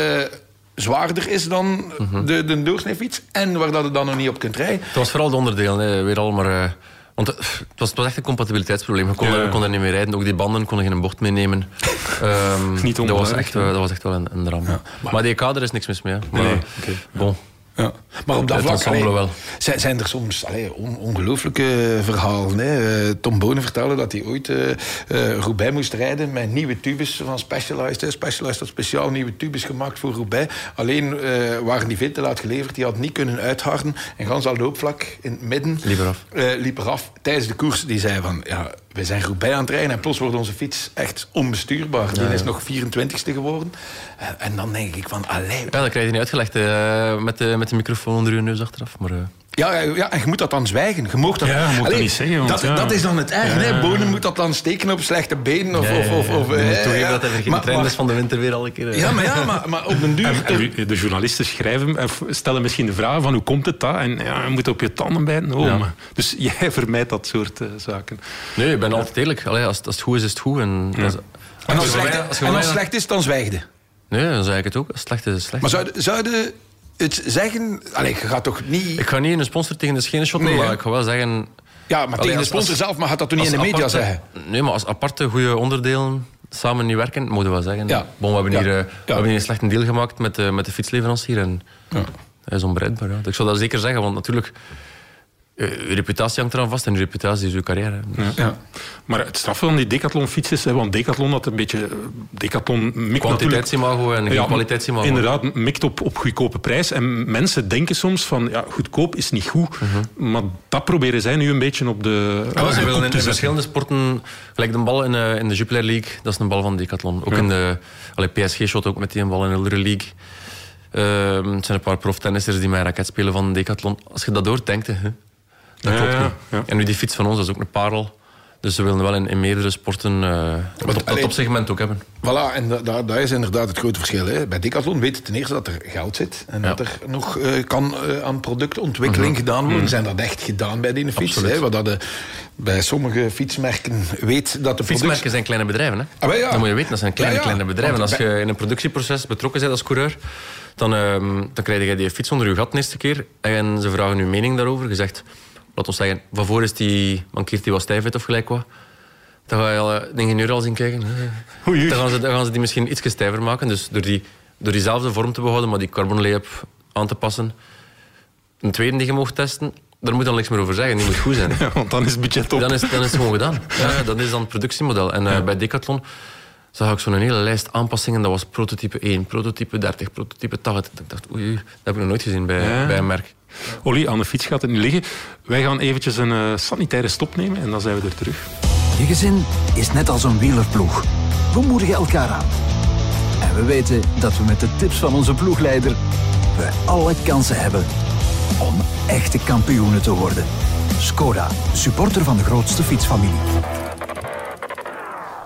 zwaarder is dan Mhm. de, de doorsneefiets, en waar dat je dan nog niet op kunt rijden. Het was vooral de onderdelen, hè, weer al, maar... eh, want het was, het was echt een compatibiliteitsprobleem. We konden, Ja. niet meer rijden. Ook die banden konden geen bocht meenemen. Ehm, Niet dat, was echt, wel- dat was echt wel een, een drama. maar, die kader is niks mis mee. Maar, Nee, bon. Ja. Maar op dat vlak ensemble allee, wel. Zijn, zijn er soms allee, on- ongelooflijke verhalen. Hè? Eh, Tom Bonen vertelde dat hij ooit Roubaix moest rijden met nieuwe tubes van Specialized. hè. Specialized had speciaal nieuwe tubes gemaakt voor Roubaix. Alleen waren die veel te laat geleverd. Die had niet kunnen uitharden. En gans al loopvlak in het midden Liep eraf. liep eraf tijdens de koers. Die zei van, ja, we zijn Roubaix aan het rijden. En plots wordt onze fiets echt onbestuurbaar. Die is nog 24ste geworden. En, en dan denk ik van, allee, Ja, dat krijg je niet uitgelegd eh, met, de, met de microfoon onder je neus achteraf. Maar, eh, Ja, ja, ja, en je moet dat dan zwijgen. Je mag dat, Ja, je mag dat Allee, niet zeggen, want Dat, ja. dat is dan het erg. Ja, Bonen moet dat dan steken op slechte benen. Of, ja, ja, of, of, of, eh, toegeven ja. dat hij vergeten Maar- is van de winter weer al een keer. eh. Ja, maar, ja maar, maar op den duur... En, en de journalisten schrijven, of stellen misschien de vraag van hoe komt het dat? En ja, je moet op je tanden bijten. Oh, Dus jij vermijdt dat soort eh, zaken. Nee, ik ben altijd eerlijk. Allee, als, als het goed is, is het goed. En, als, en als, je het slecht, als als is, dan zwijgde. Nee, dan zeg ik het ook. Als het slecht is, is het slecht. Maar zouden zouden het zeggen... Allee, je gaat toch niet... Ik ga niet in een sponsor tegen de schenen shotten, Nee, maar ik ga wel zeggen... Ja, maar tegen de sponsor zelf mag dat toch niet in de media zeggen? Nee, maar als aparte goede onderdelen samen niet werken, moeten we wel zeggen. Ja. Bon, we hebben hier, Ja. eh, we hebben hier een slechte deal gemaakt met, de met de fietsleverancier. En Ja. hij is onbereidbaar. Ja. Ik zou dat zeker zeggen, want natuurlijk... eh, je reputatie hangt eraan vast en je reputatie is je carrière. Dus- Ja. Maar het straffe van die decathlon-fiets is, hè, want decathlon had een beetje... eh, Decathlon mikt. Kwantiteitsimago en Ja, kwaliteitsimago. Inderdaad, mikt op, op goedkope prijs. En mensen denken soms van, ja, goedkoop is niet goed. Maar dat proberen zij nu een beetje op de... Ja, ze willen in, verschillende sporten, gelijk de bal in, eh, in de Jupiler League, dat is een bal van Decathlon. Ook in de allee, PSG shot ook met die een bal in de andere league. Ehm, het zijn een paar proftennissers die met een raket spelen van Decathlon. Als je dat hoort, denkt je, hè, dat Ja, klopt ja. En nu die fiets van ons, dat is ook een parel. Dus ze willen wel in, in meerdere sporten eh dat, dat allee- topsegment ook hebben. Voilà, en da, da- dat is inderdaad het grote verschil. Hè. Bij Decathlon weet je ten eerste dat er geld zit en Ja. dat er nog eh, kan eh, aan productontwikkeling gedaan worden. Zijn dat echt gedaan bij die fiets? Hè? Wat dat de, bij sommige fietsmerken weet dat de. Fietsmerken zijn kleine bedrijven. Hè? Ah, ja. Dat moet je weten, dat zijn kleine, Ja, ja. kleine bedrijven. Want Als je in een productieproces betrokken bent als coureur, dan, ehm, dan krijg je die fiets onder je gat de eerste keer. En ze vragen je mening daarover. Je zegt, laat ons zeggen, van voor is die, mankeert die wat stijfheid of gelijk wat. Dan ga je al, eh, de ingenieur al zien kijken. Dan gaan, ze, dan gaan ze die misschien iets stijver maken. Dus door, die, door diezelfde vorm te behouden, maar die carbon layup aan te passen. Een tweede die je mag testen, daar moet dan niks meer over zeggen. Die moet goed zijn. Ja, want dan is het budget op. Dan is, dan is het gewoon gedaan. Ja, dat is dan het productiemodel. En eh, bij Decathlon zag ik zo'n hele lijst aanpassingen. Dat was prototype 1, prototype 30, prototype 80. Ik dacht, oei, oei, dat heb ik nog nooit gezien bij, Ja. bij een merk. Olly, aan de fiets gaat het niet liggen. Wij gaan eventjes een eh, sanitaire stop nemen en dan zijn we er terug. Je gezin is net als een wielerploeg. We moedigen elkaar aan. En we weten dat we met de tips van onze ploegleider we alle kansen hebben om echte kampioenen te worden. Skoda, supporter van de grootste fietsfamilie.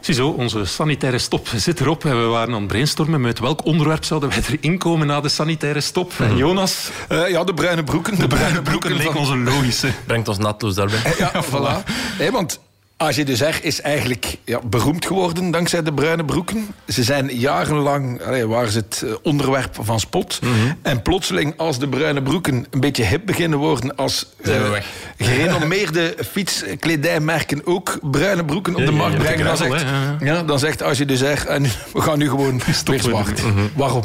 Ziezo, onze sanitaire stop zit erop. En we waren aan het brainstormen met welk onderwerp zouden wij erin komen na de sanitaire stop. En Jonas, Eh, ja, de bruine broeken. De, bruine broeken leek van... ons een logische. Brengt ons naadloos daarbij. Ja, voilà. Hé, want AG Dessert is eigenlijk ja, beroemd geworden dankzij de bruine broeken. Ze zijn jarenlang, allee, waren ze het eh, onderwerp van spot. Mhm. En plotseling, als de bruine broeken een beetje hip beginnen worden... als Zijn we eh, weg. gerenommeerde fietskledijmerken ook bruine broeken op de ja, markt ja, brengen... Dan zegt, ja, dan zegt AG Dessert, en we gaan nu gewoon weer zwart. Mhm. Waarom?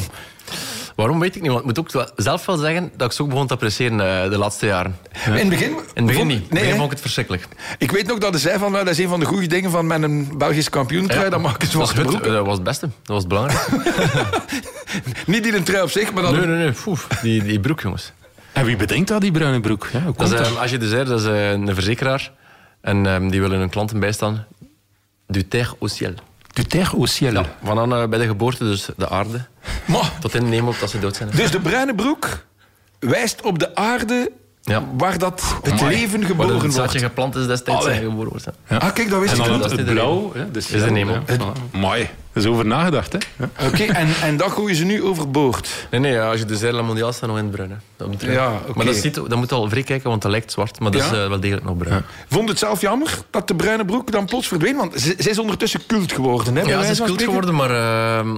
Waarom weet ik niet, want ik moet ook wel- zelf wel zeggen dat ik ze ook begon te appreciëren eh, de laatste jaren. In het begin... In het begin vond- niet. In het Nee, begin vond ik het verschrikkelijk. Ik weet nog dat hij zei van, nou, dat is een van de goede dingen van met een Belgisch kampioentrui, dan mag ik een dat, het, broek. dat was het beste. Dat was het belangrijkste. Niet die een trui op zich, maar dan... nee, nee, nee. Die, die broek, jongens. En wie bedenkt dat, die bruine broek? Ja, hoe Dat komt is, dat? eh, als je dus zegt, dat is eh, een verzekeraar. En ehm, die willen hun klanten bijstaan. Du terre au ciel. Du terre au ciel. Ja, vanaf eh, bij de geboorte, dus de aarde, Maar, tot in de hemel dat ze dood zijn. dus de bruine broek wijst op de aarde Ja. waar dat het Amai. leven Waar geboren het wordt. zaadje geplant is destijds Allee. en geboren wordt. Ja. Ah, kijk, dat wist En ik niet. het, is het blauw. hè, de ciel, de hemel. ja. Mooi. Dat is over nagedacht, hè? Ja. Oké, en, en dat gooien ze nu overboord. Nee, nee, ja, als je de Zerla Mondiaal staat nog in het bruin. hè. Dat moet, Ja, oké. Maar dat, ziet, dat moet al vrij kijken, want dat lijkt zwart. Maar dat is eh, wel degelijk nog bruin. Vond het zelf jammer dat de bruine broek dan plots verdween? Want ze, ze is ondertussen cult geworden. Hè, Ja, ze is cult geworden, maar... ehm,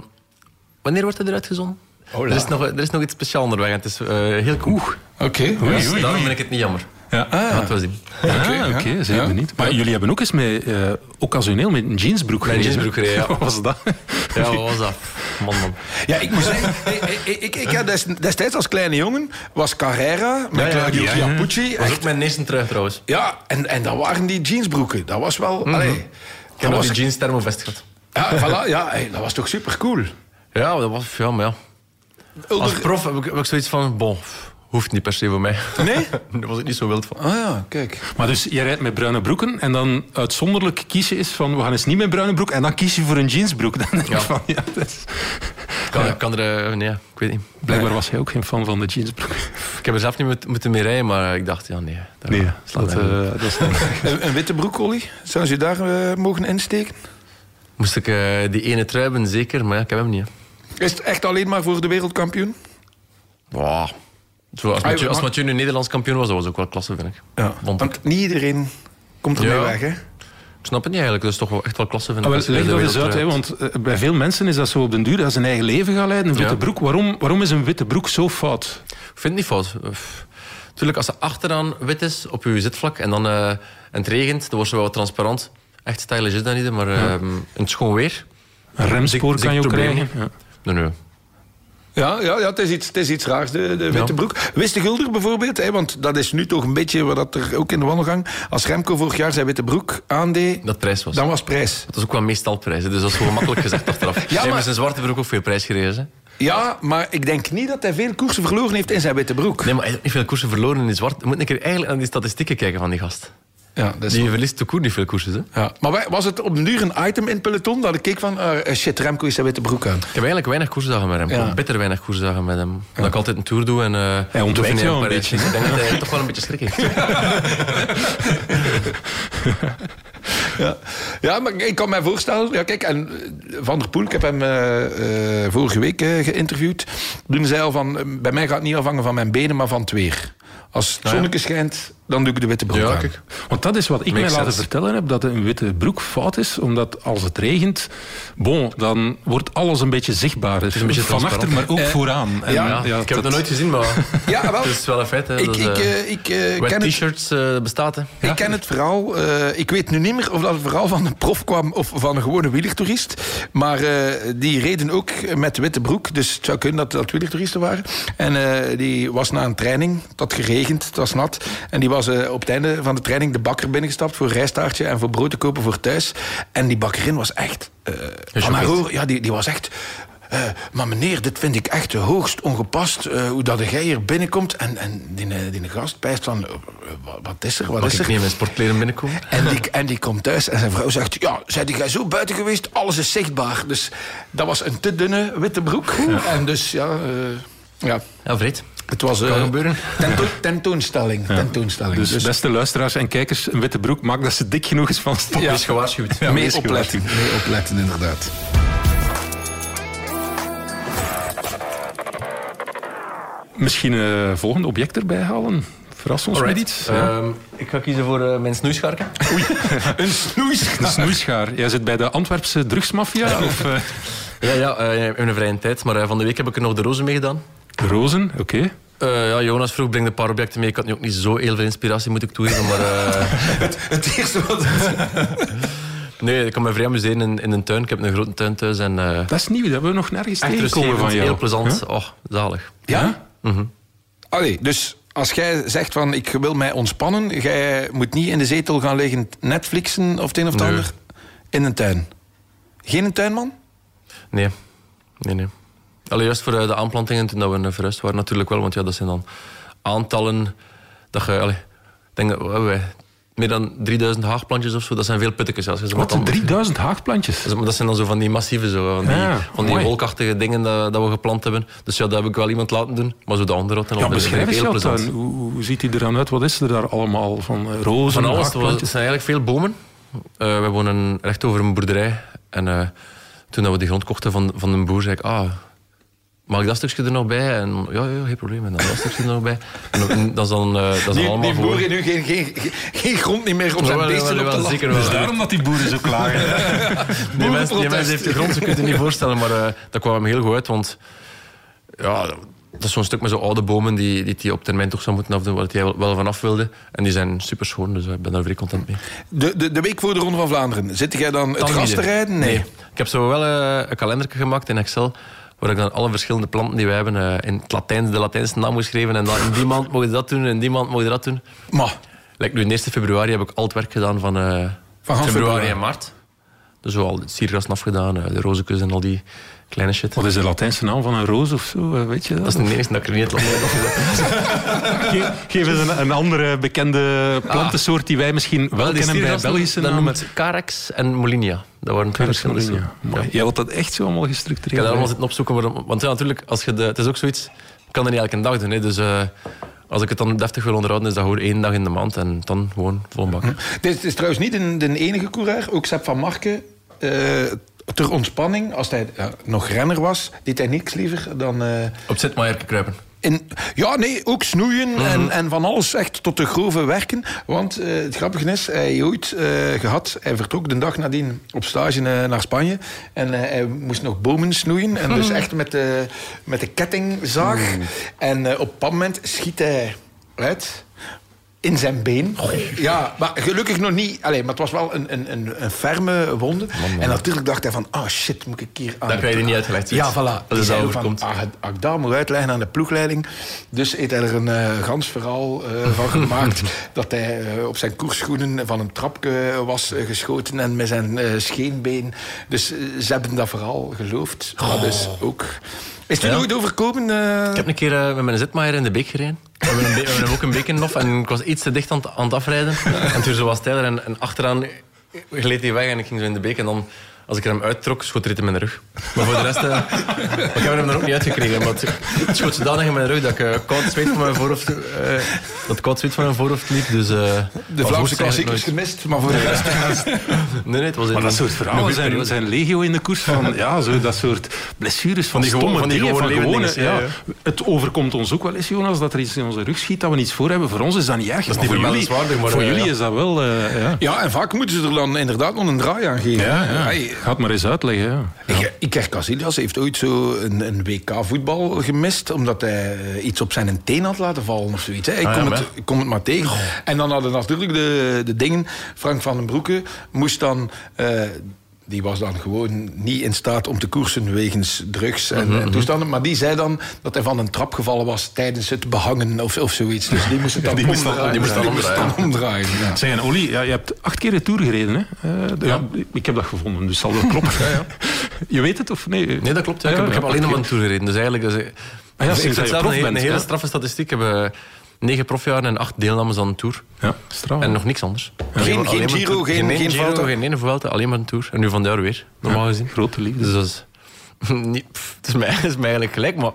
wanneer wordt hij eruit gezonden? Hola. Er is, nog, er is nog iets speciaals onderweg het is eh, heel cool. Oké. Dus oei, daarom vind ik het niet jammer. Ja. Laten we zien. Ah, Oké, zeer Ja. benieuwd. Maar jullie hebben ook eens met, eh, occasioneel met een jeansbroek Met gereden, jeansbroek hè? gereden, ja. Wat was dat? Ja, wat was dat? Man, man. Ja, ik moet zeggen, ik, ik, ik, had destijds als kleine jongen was Carrera met Claudio. Chiappucci. Dat was ook mijn eerste trui trouwens. ja, en, en dat waren die jeansbroeken. Dat was wel... allee, Ik heb dat nog die jeans thermovest gehad. ja, voilà, ja, hey, dat was toch super cool. Ja, dat was... Ja, maar ja. Als prof heb ik, heb ik zoiets van... Bon, hoeft niet per se voor mij. Nee? Daar was ik niet zo wild van. Ah ja, kijk. Maar dus je rijdt met bruine broeken en dan uitzonderlijk kies je eens van we gaan eens niet met bruine broek en dan kies je voor een jeansbroek. Dan denk je Ja. van, ja, dat is- Kan, kan er... eh, nee, ik weet niet. Blijkbaar was hij ook geen fan van de jeansbroek. Ik heb er zelf niet moeten mee rijden, maar ik dacht, ja, nee. Dat Nee, slaat dat, eh, dat is niet. Een, een witte broek, Olly? Zou ze daar eh, mogen insteken? Moest ik eh, die ene trui hebben, zeker, maar ja, ik heb hem niet. hè. Is het echt alleen maar voor de wereldkampioen? Wow. Zo, als Ah, Mathieu, als Mathieu nu Nederlands kampioen was, dat was ook wel klasse, vind ik. Ja. Vond ik. Want niet iedereen komt ermee Ja. weg, hè? Ik snap het niet eigenlijk, dat is toch wel echt wel klasse, vind Ah, ik. je leg dat eens uit, hè, want eh, bij veel mensen is dat zo op den duur dat ze een eigen leven gaan leiden. Een witte Ja. broek. Waarom, waarom is een witte broek zo fout? Ik vind het niet fout. Uff. Tuurlijk, als ze achteraan wit is op je zitvlak en dan eh, en het regent, dan wordt ze wel wat transparant. Echt stylish is dat niet, maar ehm, in het schoon weer. Een remspoor kan je ook krijgen. Ja. Nee, nee. Ja, ja, ja het, is iets, het is iets raars, de, de witte Ja. broek. Wist de Gulder bijvoorbeeld, hè, want dat is nu toch een beetje wat dat er ook in de wandelgang... Als Remco vorig jaar zijn witte broek aandeed, Dat prijs was. dan was prijs. Dat is ook wel meestal prijzen, dus dat is gewoon makkelijk gezegd achteraf. Ja, Hij heeft maar- met zijn zwarte broek ook veel prijs gereden. hè. Ja, maar ik denk niet dat hij veel koersen verloren heeft in zijn witte broek. Nee, maar hij heeft niet veel koersen verloren in zwart. Je moet een keer eigenlijk aan die statistieken kijken van die gast. Ja, is Die verliest de koer niet veel koersen. Hè? Ja. Maar was het op een duur een item in het peloton dat ik keek van... ah, shit, Remco is zijn witte broek aan. Ik heb eigenlijk weinig koersdagen met hem. Ja. Bitter weinig koersdagen met hem. Omdat ik altijd een tour doe. En, uh, Hij ontwijkt jou een beetje. Ik denk dat hij toch wel een beetje schrik heeft. Ja. ja, maar ik kan mij voorstellen... Ja, kijk, en eh, Van der Poel, ik heb hem eh, eh, vorige week eh, geïnterviewd. Toen zei al van... eh, bij mij gaat het niet afhangen van mijn benen, maar van het weer. Als het zonnetje schijnt, dan doe ik de witte broek Ja, aan. kijk. Want dat is wat ik mij laten sense. vertellen heb, dat een witte broek fout is, omdat als het regent, bon, dan wordt alles een beetje zichtbaar. Dus een beetje van achter, maar ook Eh, vooraan. En, ja, Ja, ik heb dat- het nog nooit gezien, maar Ja, wel. het is wel een feit. Hè, Ik, dat, ik, eh, eh, ik, eh, ken het, t-shirts eh, bestaat. Hè. ik ken het verhaal. eh, ik weet nu niet meer of dat het verhaal van een prof kwam of van een gewone wielertoerist. Maar eh, die reden ook met witte broek. Dus het zou kunnen dat dat wielertoeristen waren. En eh, die was na een training. Het had geregend, het was nat. En die was eh, op het einde van de training de bakker binnengestapt voor rijstaartje en voor brood te kopen voor thuis. En die bakkerin was echt... eh, van haar ja, die, die was echt... eh, maar meneer, dit vind ik echt hoogst ongepast. hoe dat jij hier binnenkomt. En, en die, die gast pijst van... wat- is er? Wat Mag is ik er? niet in mijn sportkleren binnenkomen? En die, en die komt thuis en zijn vrouw zegt... Ja, zei jij zo buiten geweest? Alles is zichtbaar. Dus dat was een te dunne witte broek. En dus, ja... ja. Ja. Het was eh, Kan gebeuren. tento- tentoonstelling. tentoonstelling. Dus, Dus, beste luisteraars en kijkers, een witte broek maakt dat ze dik genoeg is van stap. Ja. Is gewaarschuwd. Ja, mee opletten. Mee opletten, inderdaad. Misschien een volgende object erbij halen. Verras ons met iets. Ja. Ehm, ik ga kiezen voor eh, mijn snoeischaarken. Een snoes. De snoeischaar. Jij zit bij de Antwerpse drugsmafia? Of eh, Ja, ja eh, in een vrije tijd. Maar eh, van de week heb ik er nog de rozen meegedaan. Rozen? Oké. Eh, ja, Jonas vroeg, breng een paar objecten mee. Ik had nu ook niet zo heel veel inspiratie, moet ik toegeven. Maar eh, Het eerste wat... nee, ik kan me vrij amuseren in, in een tuin. Ik heb een grote tuin thuis. En eh Dat is nieuw, dat hebben we nog nergens echt tegengekomen van jou. heel plezant. Ja? Oh, zalig. Ja? Mhm. Allee, dus als jij zegt van ik wil mij ontspannen, jij moet niet in de zetel gaan liggen Netflixen of het een of het Nee. ander. In een tuin. Geen een tuinman? Nee, nee, nee. Allee, juist voor eh, de aanplantingen toen dat we verhuisd waren natuurlijk wel. Want ja, dat zijn dan aantallen dat je... Allee, ik denk wij meer dan 3000 haagplantjes of zo. Dat zijn veel puttekens. Als je ze Wat, dan- 3000 haagplantjes? Dat zijn dan zo van die massieve, zo, van die, Ja, van die wolkachtige dingen dat, dat we geplant hebben. Dus ja, dat heb ik wel iemand laten doen. Maar zo de onderhoud en al, Ja, beschrijf eens jouw tuin. Hoe, hoe ziet hij er dan uit? Wat is er daar allemaal? Van eh, rozen, Van alles. Het zijn eigenlijk veel bomen. Eh we wonen recht over een boerderij. En toen dat we die grond kochten van, van een boer, zei ik... Ah, mag ik dat stukje er nog bij? En ja, ja geen probleem. En dan dat stukje er nog bij. En, en dat is dan, eh, dat is dan Die, allemaal die gewoon... boer heeft nu geen, geen, geen- grond niet meer om zijn beesten op te laten. zeker wel. daarom dat die boeren zo klagen. Die mens, die mens heeft de grond, ze kunnen het niet voorstellen, maar eh, dat kwam hem heel goed uit, want ja, dat is zo'n stuk met zo oude bomen die, die hij op termijn toch zou moeten afdoen, waar hij wel- vanaf wilde. En die zijn super schoon, dus ik ben daar vrij content mee. De, de, de week voor de Ronde van Vlaanderen, zit jij dan het gras te rijden? Nee. Ik heb zo wel eh, een kalendertje gemaakt in Excel, waar ik dan alle verschillende planten die wij hebben eh, in het Latijn, de Latijnse naam geschreven. En dan in die maand mogen dat doen, en in die maand mogen dat doen. Maar, Like nu, in 1 februari heb ik al het werk gedaan van, eh, Van februari februari. en maart. Dus zo al het siergrassen afgedaan, eh, de rozenkus en al die kleine shit. Wat is de Latijnse naam van een roos of zo? eh, Weet je dat? Dat is de enige dat ik er niet heb. Ge- Geef eens een, een andere bekende plantensoort die wij misschien wel kennen bij Belgische dat namen. noemt Carex en Molinia. Dat waren twee verschillende Ja, soorten. Ja. Jij wilt dat echt zo allemaal Ik gestructureerd heb daar allemaal hebben? zitten opzoeken. maar- Want ja, natuurlijk, als je de, het is ook zoiets... Ik kan dat niet elke dag doen. Hè, dus eh, als ik het dan deftig wil onderhouden, is dat gewoon één dag in de maand. En dan gewoon vol bak. dit is, is trouwens niet de, de enige coureur. Ook Sepp van Marken, eh, ter ontspanning, als hij ja, nog renner was, deed hij niks liever dan... eh, Op zitmaier kruipen. In, ja, nee, ook snoeien Mhm. en, en van alles echt tot de grove werken. Want eh, het grappige is, hij heeft ooit eh, gehad, hij vertrok de dag nadien op stage eh, naar Spanje. En eh, hij moest nog bomen snoeien. En dus echt met de, met de kettingzaag. En eh, op een bepaald moment schiet hij uit in zijn been. Ja, maar gelukkig nog niet. Allee, maar het was wel een, een, een, een ferme wonde. En natuurlijk dacht hij van, ah oh shit, moet ik hier aan... Dat krijg je niet uitgelegd. Ja, voilà. Dat is dat overkomt. ah, als ik dat moet uitleggen aan de ploegleiding. Dus heeft hij er een uh, gans verhaal uh, van gemaakt. dat hij uh, op zijn koersschoenen van een trapje was geschoten. En met zijn scheenbeen. Dus ze hebben dat verhaal geloofd. Oh. dus ook... Is het ja. nooit overkomen? Ik heb een keer met mijn zetmaier in de beek gereden. We hebben, we hebben ook een Nof en ik was iets te dicht aan, aan het afrijden. En toen was steiler en, en achteraan gleed hij weg en ik ging zo in de beek. En dan, als ik hem uittrok, schoot er iets in mijn rug. Maar voor de rest... Uh, ik heb hem er ook niet uitgekregen. Maar het, schoot zodanig in mijn rug dat ik uh, koud zweet van mijn voorhoofd... Uh, dat koud zweet van mijn voorhoofd liep. Dus, de Vlaamse klassiekers gemist, maar voor de rest... nee, nee, het was maar dat soort verhalen zijn, zijn legio in de koers van... Ja, zo, dat soort blessures van, van die stomme van die dingen. Van gewone, ja, ja. Het overkomt ons ook wel eens, Jonas, dat er iets in onze rug schiet dat we niets voor hebben. Voor ons is dat niet erg. Dat is voor jullie, maar voor jullie is dat wel... ja. ja, en vaak moeten ze er dan inderdaad nog een draai aan geven. Ja, ja. Ga het maar eens uitleggen. Ja. Ja. Iker Casillas heeft ooit zo een, een WK-voetbal gemist, omdat hij iets op zijn teen had laten vallen of zoiets. Hè. Ik, Ah, kom het, maar- ik kom het maar tegen. En dan hadden natuurlijk de, de dingen. Frank van den Broeke moest dan. eh, die was dan gewoon niet in staat om te koersen wegens drugs en, Mhm, en toestanden. Maar die zei dan dat hij van een trap gevallen was tijdens het behangen of, of zoiets. Dus die moest het dan Die moest dan- omdraaien. die moest dan omdraaien. ja. Zeg, en Olly, ja, je hebt acht keer de Tour gereden. Hè? Eh, de- ja. ik heb dat gevonden, dus zal wel kloppen. Je weet het of nee? Nee, dat klopt. Ja. Ik heb, ik heb alleen nog maar een tour gereden. Dus eigenlijk... Dus, Ah ja, ik vind dat je zelf een, bent, een hele ja. straffe statistiek. Ik heb eh, negen profjaren en acht deelnames aan een tour. Ja, straf. En nog niks anders. Geen- geen Giro, tour. geen- geen Giro, geen ene Vuelta, alleen maar een tour. En nu van daar weer, normaal gezien. Grote liefde. Dus dat is... niet, pff, het, is mij, het is mij eigenlijk gelijk, maar...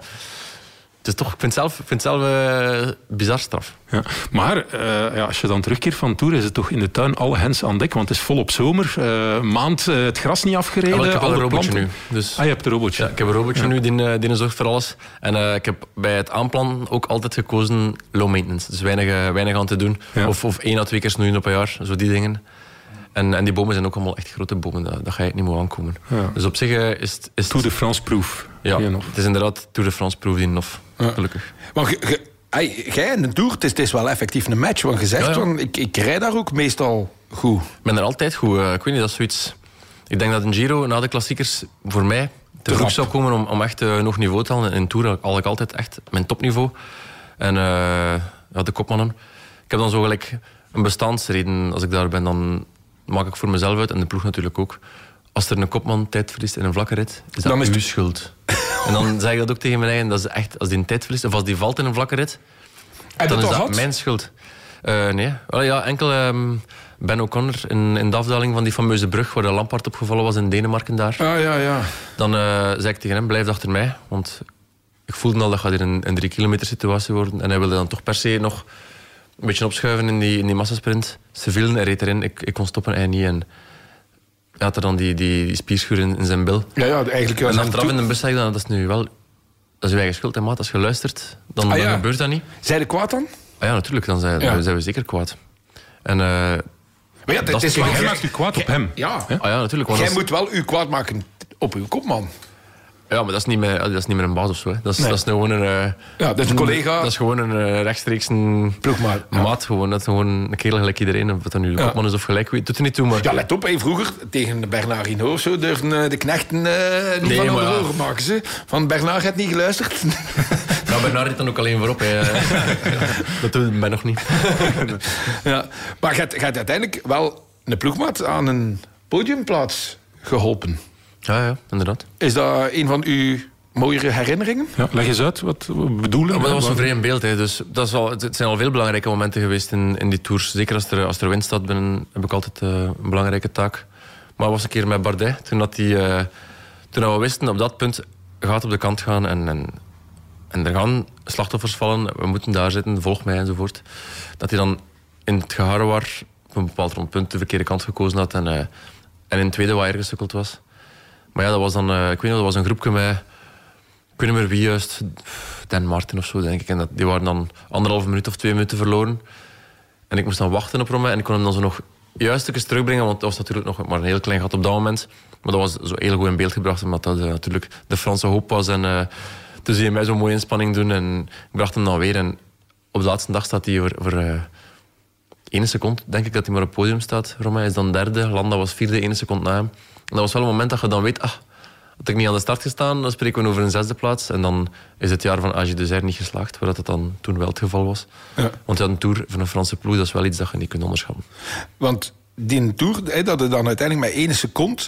Het is toch, ik vind het zelf, vind het zelf eh, bizar straf. Ja. Maar eh, ja, als je dan terugkeert van Tour, is het toch in de tuin alle hens aan dek. Want het is volop zomer. eh, maand het gras niet afgereden. Ja, ik heb al een robotje planten. nu. Dus, Ah, je hebt een robotje. ja, ik heb een robotje nu, die, die zorgt voor alles. En ik heb bij het aanplannen ook altijd gekozen low maintenance. Dus weinig, weinig aan te doen. Of, of één à twee keer snoeien op een jaar, zo die dingen. En, en die bomen zijn ook allemaal echt grote bomen, dat ga je niet meer aankomen. Dus op zich is het... Is Tour de France proef. Ja, het is inderdaad Tour de France proef die nog, gelukkig. Maar jij in de Tour, het is, het is wel effectief een match. Want Ja, ja. van, ik, ik rijd daar ook meestal goed. Ik ben er altijd goed. eh, ik weet niet, dat is zoiets... Ik denk dat een Giro na de klassiekers voor mij te vroeg zou komen om, om echt eh, nog niveau te halen. In Tour had ik altijd echt mijn topniveau. En ja, de kopmannen. Ik heb dan zo gelijk een bestaansreden. Als ik daar ben, dan maak ik voor mezelf uit. En de ploeg natuurlijk ook. Als er een kopman tijd verliest in een vlakke rit, is dat Dan is uw schuld. en dan zeg ik dat ook tegen mijn eigen. Dat is echt, als die een tijd verliest, of als die valt in een vlakke rit, En dan dat is dat had? mijn schuld. Eh, nee. Wel, ja, enkel ehm, Ben O'Connor in, in de afdaling van die fameuze brug waar de Lampaard opgevallen was in Denemarken daar. Ah, ja, ja. Dan eh, zei ik tegen hem, blijf achter mij. Want ik voelde al dat gaat hier een, een drie kilometer situatie worden. En hij wilde dan toch per se nog een beetje opschuiven in die, in die massasprint. Ze vielen, hij reed erin. Ik, ik kon stoppen, hij niet. En hij had er dan die, die, die spierschuur in, in zijn bil. Ja, ja, eigenlijk... ja, en zijn achteraf in de bus zei ik dan, dat is nu wel... Dat is uw eigen schuld, hè, maat. Als je luistert, dan, Ah, dan gebeurt dat niet. Zij de kwaad dan? Ah ja, natuurlijk, dan zijn, Ja. dan zijn we zeker kwaad. En, eh, Maar ja, Dat het is is. Jij maakt u kwaad op hem. Ja. ah ja, natuurlijk. Want Jij moet wel uw kwaad maken op uw kopman. Ja, maar dat is niet meer, dat is niet meer een baas of zo. Hè. Dat, is, Nee. dat is gewoon een... eh, Ja, dat is een collega. Dat is gewoon een eh, rechtstreeks een Ploegmaat, ja. maat. Gewoon. Dat is gewoon een kerel gelijk iedereen. Of dat dan nu de Ja. kopman is of gelijk. weet- Doet er niet toe, maar... Ja, let op, vroeger tegen Bernard Hinault of zo durfden eh, de knechten niet Nee, van maar ja. maken. Ze. Van Bernard heeft niet geluisterd. Nou, Bernard rit dan ook alleen voorop. Hè. dat doet mij nog niet. ja. Maar je hebt uiteindelijk wel een ploegmaat aan een podiumplaats geholpen. Ja, ja, inderdaad. Is dat een van uw mooiere herinneringen? Ja, leg eens uit wat we bedoelen. Ja, maar dat was een vreemd beeld. Hè. Dus dat is al, het zijn al veel belangrijke momenten geweest in, in die tours. Zeker als er, als er wind staat, ben, heb ik altijd eh, een belangrijke taak. Maar was een keer met Bardet. Toen, dat die, eh, toen we wisten, op dat punt gaat op de kant gaan. En, en, en er gaan slachtoffers vallen. We moeten daar zitten, volg mij enzovoort. Dat hij dan in het geharrewar op een bepaald rondpunt de verkeerde kant gekozen had. En, eh, en in het tweede waaier gesukkeld was. Maar ja, dat was dan... eh, ik weet niet, dat was een groepje met... Ik weet niet meer wie juist. Dan Martin of zo, denk ik. En dat, die waren dan anderhalve minuut of twee minuten verloren. En ik moest dan wachten op Romain. En ik kon hem dan zo nog juist terugbrengen. Want dat was natuurlijk nog maar een heel klein gat op dat moment. Maar dat was zo heel goed in beeld gebracht. Omdat dat eh, natuurlijk de Franse hoop was. En eh toen zie je mij zo'n mooie inspanning doen. En ik bracht hem dan weer. En op de laatste dag staat hij voor, voor ene seconde, denk ik dat hij maar op het podium staat. Romain is dan derde, Landa was vierde, ene seconde na hem. Dat was wel een moment dat je dan weet, ah, had ik niet aan de start gestaan, dan spreken we over een zesde plaats. En dan is het jaar van Agi de niet geslaagd, waar dat dan toen wel het geval was. Ja. Want ja, een Tour van een Franse ploeg, dat is wel iets dat je niet kunt onderschatten. Want die Tour, dat er dan uiteindelijk maar één seconde...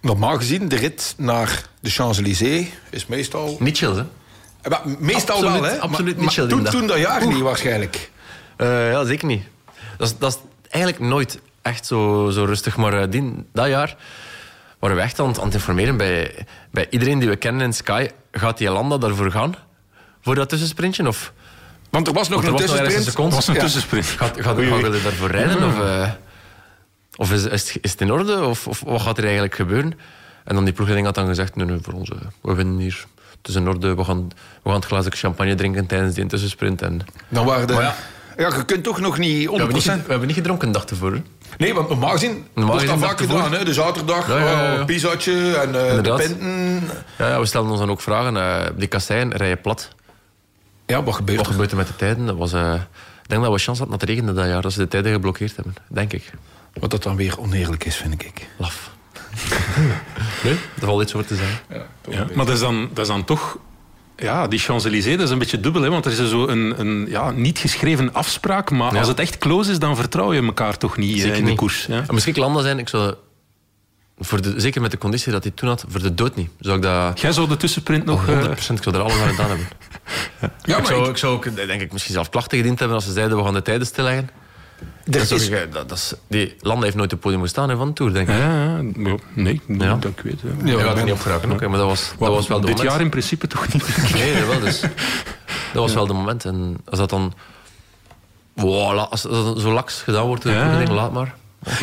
Normaal gezien, de rit naar de Champs-Élysées is meestal... Niet chill, hè? Eh, maar, meestal absoluut, wel, hè? Absoluut niet chill. Toen, toen dat jaar niet, waarschijnlijk. Uh, ja, zeker niet. Dat is, dat is eigenlijk nooit echt zo, zo rustig. Maar uh, die, dat jaar waren we echt aan, aan het informeren bij, bij iedereen die we kennen in Sky. Gaat die Landa daarvoor gaan? Voor dat tussensprintje? Of... Want er was nog een tussensprint. Er was een tussensprint. Gaat, gaat, gaat daarvoor rijden? Of, uh, of is, is, is, het in orde? Of, of, wat gaat er eigenlijk gebeuren? En dan die ploegleiding had dan gezegd, nee, nee, voor ons, we winnen hier. Het is in orde, we gaan, we gaan het glazen champagne drinken tijdens die tussensprint. En... Dan waren de... ja, ja, je kunt toch nog niet 100%... We hebben niet, we hebben niet gedronken dag tevoren. Nee, want normaal gezien wordt dat vaak gedaan. Hè? De zaterdag, ja, ja, ja. Oh, pizzaatje en uh, de pinten. Ja, ja, we stelden ons dan ook vragen. Uh, die kasseien rijden plat. Ja, wat gebeurt Wat gebeurt er met de tijden? Dat was, uh, ik denk dat we chance hadden dat het regende dat jaar. Dat ze de tijden geblokkeerd hebben. Denk ik. Wat dat dan weer oneerlijk is, vind ik. Laf. nee, er valt iets over te zijn. Ja, maar dat is, dan, dat is dan toch ja, die Champs-Élysées, dat is een beetje dubbel. Hè, want er is zo een, een ja, niet geschreven afspraak. Maar als het echt close is, dan vertrouw je elkaar toch niet Zeker in de koers. Ja. Misschien landen zijn, ik zou... Voor de, zeker met de conditie dat hij toen had, voor de dood niet. Zou ik dat... Jij zou de tussenprint nog... 100%, uh... ik zou er alles aan gedaan hebben. Ja, ik, zou, ik... zou ook, denk ik, misschien zelf klachten gediend hebben als ze zeiden, we gaan de tijden stilleggen. Dat is, dat, dat is, die landen heeft nooit op het podium gestaan van de Tour, denk ik. Ja, ja nee, ja. dat ik weet. Ja, je gaat er niet op geraken, okay, maar dat was, dat was wel de Dit moment. jaar in principe toch niet? Nee, dat, wel, dus, dat was wel de moment. En als dat dan wow, als dat zo laks gedaan wordt, ja. denk laat maar.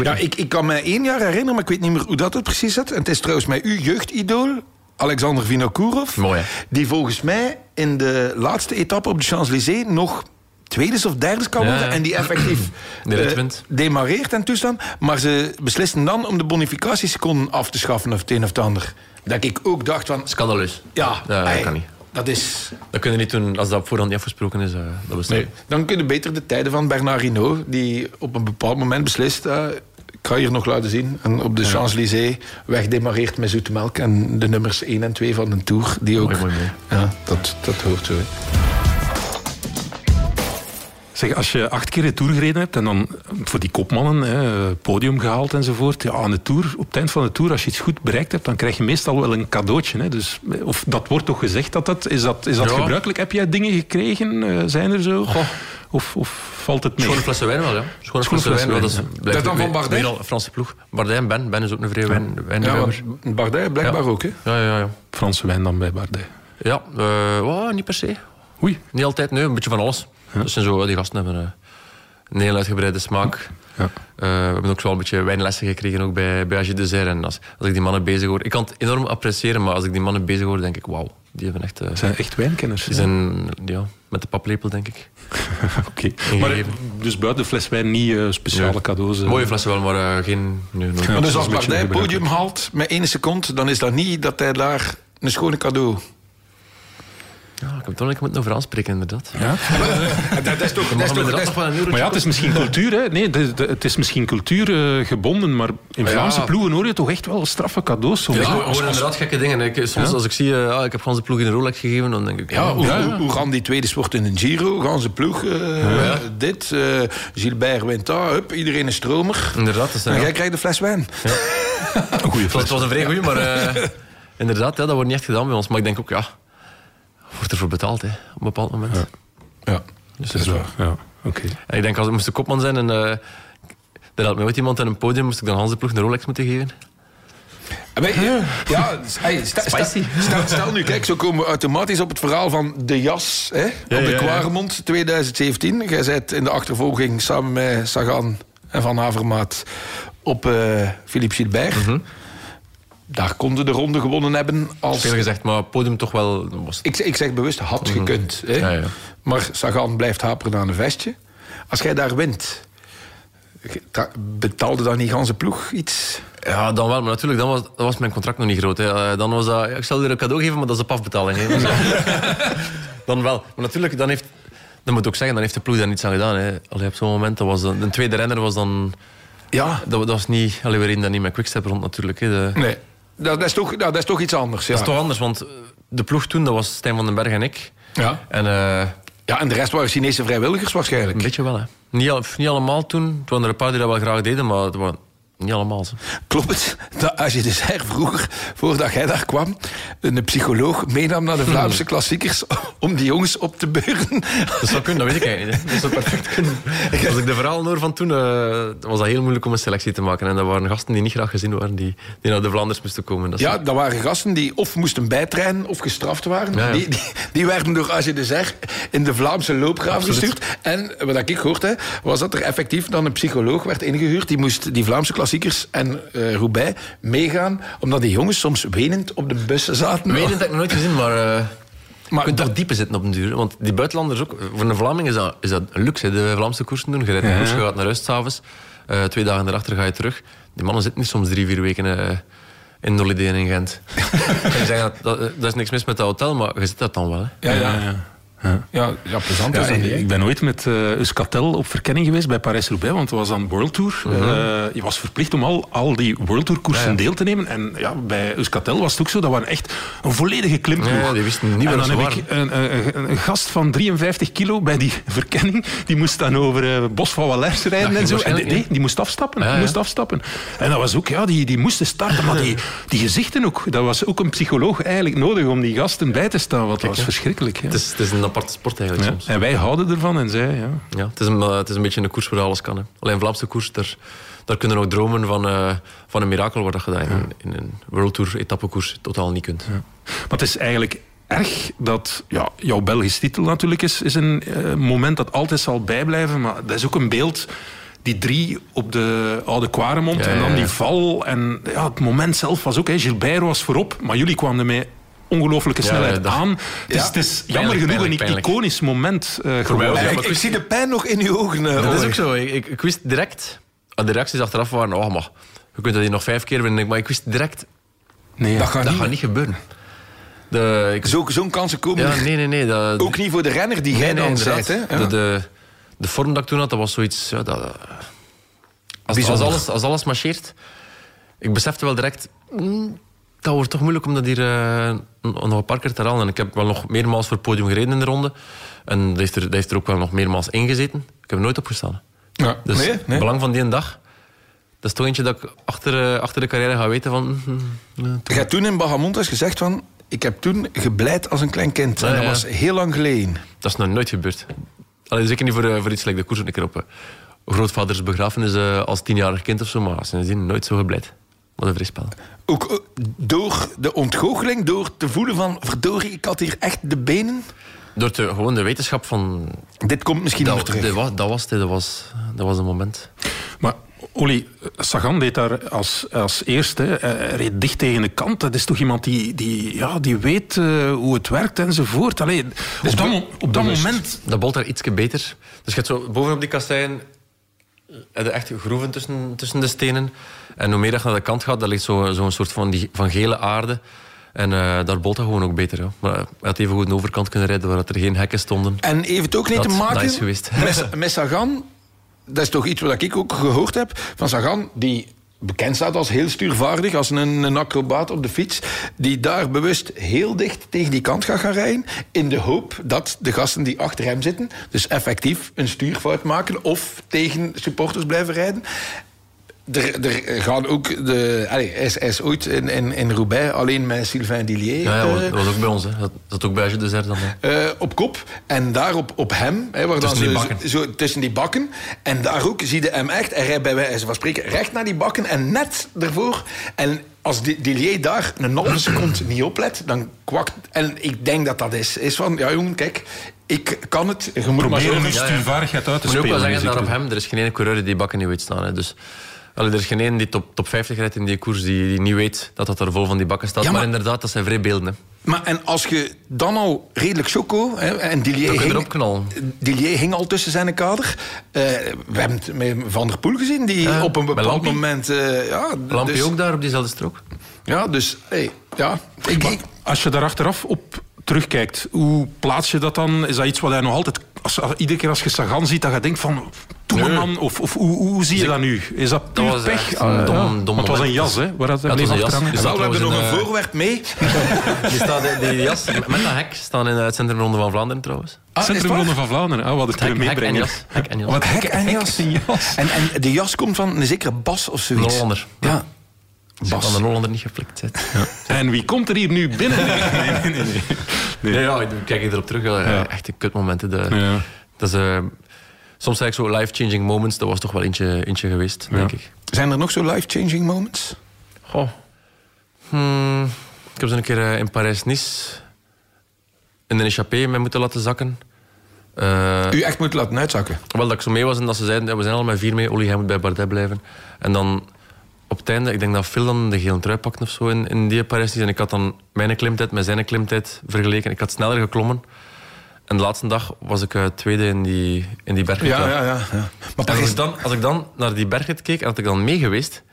Ja, ik, ik kan me één jaar herinneren, maar ik weet niet meer hoe dat het precies zit. En het is trouwens met uw jeugdidool, Alexander Vinokourov. Mooi, Die volgens mij in de laatste etappe op de Champs-Élysées nog tweede of derde kan worden. En die effectief uh, demareert en toestand. Maar ze beslissen dan om de bonificatieseconden af te schaffen of het een of het ander. Dat ik ook dacht van... Scandaleus. Ja, ja dat kan niet. Dat is... Dat kun je niet doen als dat op voorhand niet afgesproken is. Uh, dat nee. Dan kunnen beter de tijden van Bernard Hinault, die op een bepaald moment beslist... Uh, ik ga hier nog laten zien. En op de Champs-Élysées wegdemareerd met zoete melk. En de nummers 1 en 2 van de Tour. Die ook, mooi, mooi, mooi. Ja, dat, dat hoort zo. Zeg, als je acht keer de Tour gereden hebt en dan voor die kopmannen, hè, podium gehaald enzovoort. Ja, aan de Tour, op het eind van de Tour, als je iets goed bereikt hebt, dan krijg je meestal wel een cadeautje. Hè. Dus, of dat wordt toch gezegd dat dat... Is dat, is dat gebruikelijk? Heb jij dingen gekregen? Uh, zijn er zo? Of, of valt het mee? Schone flessen wijn wel, ja. Schone flessen wijn. Dat is, dat dan van Bardet? Een Franse ploeg. Bardet en Ben. Ben is ook een vrije wijn, wijnliefhebber. Ja, Bardet blijkbaar ook, hè? Ja, ja, ja. Franse wijn dan bij Bardet. Ja, uh, oh, niet per se. Oei. Niet altijd, nee. Een beetje van alles. Ja. Dus zijn zo, die gasten hebben... Uh, een heel uitgebreide smaak. Ja. Uh, we hebben ook wel een beetje wijnlessen gekregen ook bij, bij Agile Dessert. En als, als ik die mannen bezig hoor... Ik kan het enorm appreciëren, maar als ik die mannen bezig hoor, denk ik... Wauw, die hebben echt... Uh, zijn echt wijnkenners. Die zijn, ja, met de paplepel, denk ik. Oké. Okay. Dus buiten de fles wijn niet uh, speciale ja. cadeaus? Mooie flessen wel, maar geen... Nee, ja, dus als Partij het podium haalt met één seconde, dan is dat niet dat hij daar een schone cadeau ja, ik heb toch niet moeten over aanspreken, inderdaad. Ja? dat, is toch... Dat is toch, dat maar ja, het is misschien cultuur, hè. Nee, de, de, het is misschien cultuurgebonden, uh, maar in Vlaamse ja. ploegen hoor je toch echt wel straffe cadeaus. Ja, ja hoor inderdaad gekke dingen. Ik, soms als ik zie, uh, ah, ik heb gewoon zijn ploeg in een Rolex gegeven, dan denk ik... Ja, hoe, hoe, hoe, gaan die tweede sport in een Giro? Gaan ze ploeg uh, dit? Gilbert wint daar, hup, iedereen is stromer. Inderdaad. Dat en jij krijgt de fles wijn. een fles. Het was een vrij goeie, maar inderdaad, ja, dat wordt niet echt gedaan bij ons. Maar ik denk ook, ja wordt ervoor betaald hè, op een bepaald moment. Ja, ja. Dus dat is waar. Ja. Okay. En ik denk, als ik moest de kopman zijn en uh, er had me ooit iemand aan een podium, moest ik dan Hans de Ploeg een Rolex moeten geven. Ja, ja hey, sta, sta, sta, stel nu, kijk, zo komen we automatisch op het verhaal van de jas hè, ja, op de Kwaremond 2017. Jij bent in de achtervolging samen met Sagan en Van Havermaat op uh, Philippe Gilbert. Mm -hmm daar konden de ronde gewonnen hebben. Als... Veel gezegd, maar podium toch wel... Was... Ik, ik zeg bewust, had mhm. gekund. Hè? Ja, ja. Maar Sagan blijft haperen aan een vestje. Als jij daar wint, betaalde dan niet ganse ploeg iets? Ja, dan wel. Maar natuurlijk, dan was, dan was mijn contract nog niet groot. Hè. Eh, dan was dat... Ik zal je een cadeau geven, maar dat is op afbetaling. Hè. dan wel. Maar natuurlijk, dan heeft Dat moet ook zeggen, dan heeft de ploeg daar niets aan gedaan. Hè. Allee, op zo'n moment, dat was de, tweede renner was dan... Ja. Dat, dat was niet... Allee, we reden daar niet met Quickstep rond natuurlijk. Hè. De, Nee. Dat, dat, is toch, dat, is toch iets anders. Ja. Dat is toch anders, want de ploeg toen, dat was Stijn van den Berg en ik. Ja. En eh, ja, en de rest waren Chinese vrijwilligers waarschijnlijk. een beetje wel, hè. Niet, al- niet allemaal toen. Er waren er een paar die dat wel graag deden, maar het waren niet allemaal. Zo. Klopt het dat als je dus her vroeger, voordat jij daar kwam, een psycholoog meenam naar de Vlaamse klassiekers om die jongens op te beuren? Dat zou kunnen, dat weet ik eigenlijk niet. Dat zou perfect kunnen. Als ik de verhalen hoor van toen, eh, was dat heel moeilijk om een selectie te maken. En dat waren gasten die niet graag gezien waren, die, die naar de Vlaanders moesten komen. Dat Ja, dat waren gasten die of moesten bijtrainen of gestraft waren. Ja, ja. Die, die, die werden door Age de Zer in de Vlaamse loopgraaf Absoluut. gestuurd. En wat ik gehoord heb, was dat er effectief dan een psycholoog werd ingehuurd. Die moest die Vlaamse klassiekers en eh Roubaix meegaan, omdat die jongens soms wenend op de bussen zaten. Het, heb ik nog nooit gezien, maar... eh Maar je kunt toch diepe zitten op een duur. Want die buitenlanders ook... Voor een Vlaming is dat, is dat een luxe, de Vlaamse koersen doen. Je rijdt een koers, je gaat naar huis s'avonds. eh twee dagen daarachter ga je terug. Die mannen zitten niet soms drie, vier weken in Holiday Inn in Gent. en dat, dat, dat is niks mis met dat hotel, maar je zit dat dan wel. Hè. Ja, ja. Ja, ja, plezant Ja, is dat ik, niet, hè? ik ben ooit met eh Euskaltel op verkenning geweest bij Parijs-Roubaix, want het was aan World Tour. Mhm. Eh, je was verplicht om al, al die World Tour koersen Ja, ja. deel te nemen. En ja, bij Euskaltel was het ook zo, dat waren echt een volledige klimploeg. Ja, ja, die wisten niet en dan heb ik een, een, een gast van 53 kilo bij die verkenning, die moest dan over eh, Bos van Wallers rijden Ja, en zo. En die, ja. nee, die moest afstappen. Ja, die ja. moest afstappen. En dat was ook, ja, die, die moesten starten, maar die, die gezichten ook. Dat was ook een psycholoog eigenlijk nodig om die gasten bij te staan, want dat was verschrikkelijk. Ja. Het, is, het is een aparte sport eigenlijk soms. En wij houden ervan en zij, ja. Ja, het, is een, eh, het is een beetje een koers waar alles kan. Hè. Alleen Vlaamse koers, daar, daar kunnen we ook dromen van, eh, van een mirakel je dat in, in een World Tour etappekoers totaal niet kunt. Maar het is eigenlijk erg dat ja, jouw Belgisch titel natuurlijk is, is een eh, moment dat altijd zal bijblijven. Maar dat is ook een beeld. Die drie op de Oude Quaremont Ja, en dan ja, ja. die val. En ja, het moment zelf was ook... Hè, Gilbert was voorop, maar jullie kwamen ermee ongelooflijke Ja, snelheid dat- aan. Het is, Ja. het is jammer Pijnlijk, genoeg pijnlijk, een iconisch moment eh, mij geworden. ik, maar ik ik- zie de pijn nog in uw ogen. eh, Dat is ook zo. Ik, ik, ik wist direct... ah, De reacties achteraf waren... Oh, maar je kunt dat hier nog vijf keer winnen. Maar ik wist direct... Nee, Dat gaat Dat niet. gaat niet gebeuren. De, ik, Zo- Zo'n kansen komen ja, er nee, nee, nee. Dat, ook niet voor de renner die jij nee, nee, dan. Hè? Ja. De, de, de vorm dat ik toen had, dat was zoiets... Ja, dat, als, alles, als alles marcheert... Ik besefte wel direct... mm, dat wordt toch moeilijk om dat hier eh, nog een paar keer te halen. En ik heb wel nog meermaals voor het podium gereden in de ronde. En dat heeft er, dat heeft er ook wel nog meermaals ingezeten. Ik heb er nooit opgestaan. Ja. Dus nee, het belang van die dag... Dat is toch eentje dat ik achter, eh, achter de carrière ga weten van... mm, Je hebt toen in Bahamontes gezegd van... Ik heb toen gebleid als een klein kind. En dat ja. was heel lang geleden. Dat is nog nooit gebeurd. Allee, zeker niet voor, eh, voor iets like de koers op grootvaders begrafenis als tienjarig kind of zo, maar sindsdien nooit zo gebleid. Wat een. Ook eh, door de ontgoocheling, door te voelen van... Verdorie, ik had hier echt de benen. Door te, gewoon de wetenschap van... Dit komt misschien nog Dat, terug. dat, was, dat, was, het, dat, was, dat was een moment. Maar Oli, Sagan deed daar als, als eerste. Hij reed dicht tegen de kant. Dat is toch iemand die, die, ja, die weet eh, hoe het werkt enzovoort. Allee, op dat, op dat bewust. moment... Dat bolt daar ietsje beter. Dus je hebt zo bovenop die kasseien heb je echt groeven tussen, tussen de stenen. En hoe meer dat je naar de kant gaat, daar ligt zo'n zo een soort van, die, van gele aarde. En eh, daar bolt dat gewoon ook beter. Maar hij had even goed een overkant kunnen rijden waar er geen hekken stonden. En heeft het ook niet Dat- te maken dat is geweest. Met, met Sagan. Dat is toch iets wat ik ook gehoord heb van Sagan, die bekend staat als heel stuurvaardig, als een, een acrobaat op de fiets, die daar bewust heel dicht tegen die kant gaat gaan rijden, in de hoop dat de gasten die achter hem zitten, dus effectief een stuurfout maken of tegen supporters blijven rijden. Er, er gaan ook de. Allee, hij, is, hij is ooit in, in, in Roubaix alleen met Sylvain Dillier. Ja, ja, eh, dat was ook bij ons. Hè. Dat zat ook bij Agile Desert dan. eh, op kop. En daar op, op hem, hè, waar dan Tussen die zo- bakken. Zo, tussen die bakken. En daar ook zie je hem echt. Hij rijdt bij wijze van spreken recht naar die bakken. En net ervoor. En als die Dillier daar een halve seconde niet oplet, dan kwakt. En ik denk dat dat is. Is van, ja jongen, kijk, ik kan het. Je moet maar zo Proberen die ja, ja. stuurvaardigheid uit te Ik moet ook spelen. wel zeggen, daar op hem, er is geen ene coureur die die bakken niet weet staan. Hè. Dus, allee, er is geen ene die top, top 50 rijdt in die koers die, die niet weet dat dat er vol van die bakken staat. Ja, maar, maar- inderdaad, dat zijn vrij beelden. Hè. Maar en als je dan al redelijk choco... Hè, en Dillier hing, erop knallen. Dillier hing al tussen zijn kader. Eh, we hebben het met Van der Poel gezien, die Ja, op een bepaald moment... eh, ja, Lampje dus, ook daar op diezelfde strook. Ja, dus... Hey, ja, ik, ik, Als je daar achteraf op terugkijkt, hoe plaats je dat dan? Is dat iets wat hij nog altijd als, iedere keer als je Sagan ziet, dat je denkt van... Doe nee. man, of, of hoe, hoe zie je dat nu? Is dat puur was pech? echt, uh, dom- dom Want het was een jas, hè? Waar dat, Ja, het was een jas. Wel, we hebben nog een een, eh, voorwerp mee. Die, staat, die, die jas met dat hek staan in het Centrumronde van Vlaanderen trouwens. Ah, Centrumronde waar? van Vlaanderen. Ah, wat het Hek, kunnen hek en meebrengen. jas. Hek en jas. Wat Hek en jas. en jas. En, en de jas komt van een zekere Bas of Een zoiets. Hollander. Ja. Bas. Van de Hollander niet geflikt zit. En wie komt er hier nu binnen? Nee, nee, nee. nee, nee. Nee. Nee, ja, ik kijk erop terug. Ja, Ja. Echt de kutmomenten. De, Ja. dat is, eh, soms ik zo life-changing moments. Dat was toch wel eentje, eentje geweest, denk ik. Zijn er nog zo life-changing moments? Goh. Hmm, ik heb zo een keer eh, in Parijs-Nice in een échappé mee moeten laten zakken. Eh, U echt moet laten uitzakken. Wel dat ik zo mee was en dat ze zeiden, ja, we zijn al met vier mee, Olly, jij moet bij Bardet blijven. En dan op het einde, ik denk dat Phil dan de gele trui pakte of zo in, in die Parijs. En ik had dan mijn klimtijd met zijn klimtijd vergeleken. Ik had sneller geklommen. En de laatste dag was ik eh, tweede in die, in die bergrit. Ja, ja, ja. ja. Maar als ik, dan, als ik dan naar die bergrit keek en had ik dan mee geweest,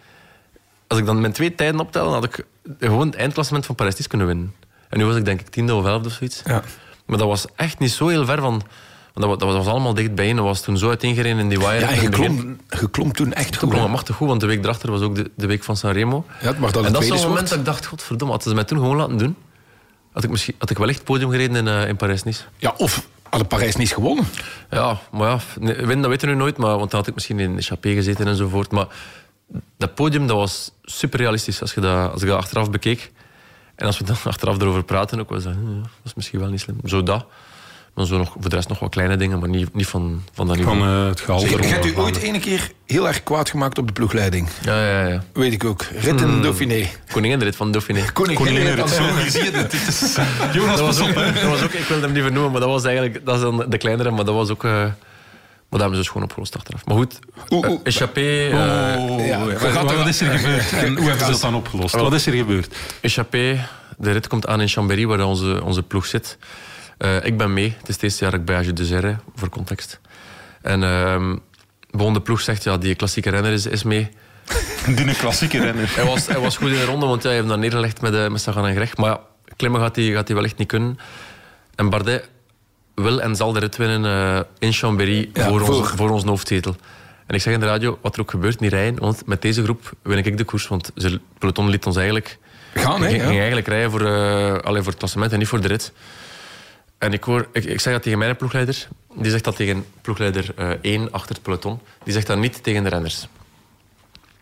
als ik dan mijn twee tijden optelde, had ik gewoon het eindklassement van Parijs kunnen winnen. En nu was ik denk ik tiende of elfde of zoiets. Ja. Maar dat was echt niet zo heel ver van... Dat, wa- dat was allemaal dicht bijeen. Dat was toen zo uiteengereden in die wire. ja, en In je het begin. klom, je klom toen echt goed. klom het machtig goed, want de week erachter was ook de, de week van Sanremo. Ja, het mag dan en het dat is zo'n moment dat ik dacht, godverdomme, hadden ze mij toen gewoon laten doen, had ik, misschien, had ik wel echt het podium gereden in, eh, in Parijs-Nice. Ja, of hadden Parijs niet gewonnen. Ja, maar ja, winnen dat weten we nu nooit, maar, want dan had ik misschien in de Chappé gezeten enzovoort. Maar dat podium dat was super realistisch als, je dat, als ik dat achteraf bekeek. En als we dan achteraf erover praten, ook was dat, hm, ja, dat is misschien wel niet slim. Zo dat. Maar zo nog, voor de rest nog wat kleine dingen, maar niet, niet van, van dat niveau. Van eh, het gehalte. U ooit ene keer heel erg kwaad gemaakt op de ploegleiding. Ja, ja, ja. Weet ik ook. Rit in Dauphiné. Koninginrit van Dauphiné. Koningin Koningin, Zo, je ziet het. is, Jonas, Dat was, pas ook, dat was ook, ik wilde hem niet vernoemen, maar dat was eigenlijk dat is dan de kleinere, maar dat was ook. eh, maar dat hebben ze dus gewoon opgelost achteraf. Maar goed, eh, échappé, eh, Oh, Ja, wat, is er gebeurd? En hoe hebben ze dat dan opgelost? Wat is er gebeurd? échappé, de rit komt aan in Chambéry, waar onze, onze ploeg zit. Eh, ik ben mee. Het is het eerste jaar dat ik bij Age de Zerre, voor context. En ehm bon, de ploeg zegt, ja, die klassieke renner is, is mee. Die klassieke renner. Hij was, hij was goed in de ronde, want hij heeft dan neergelegd met, eh, met Sagan en Greg. Maar ja, klimmen gaat hij, gaat hij wel echt niet kunnen. En Bardet wil en zal de rit winnen eh, in Chambéry Ja, voor, voor. Ons, voor ons hoofdzetel. En ik zeg in de radio, wat er ook gebeurt, niet rijden. Want met deze groep win ik de koers. Want het peloton liet ons eigenlijk... Gaan, hè? ging, eigenlijk rijden voor, alleen voor het klassement en niet voor de rit. En ik, hoor, ik, ik zeg dat tegen mijn ploegleider. Die zegt dat tegen ploegleider 1 achter het peloton. Die zegt dat niet tegen de renners.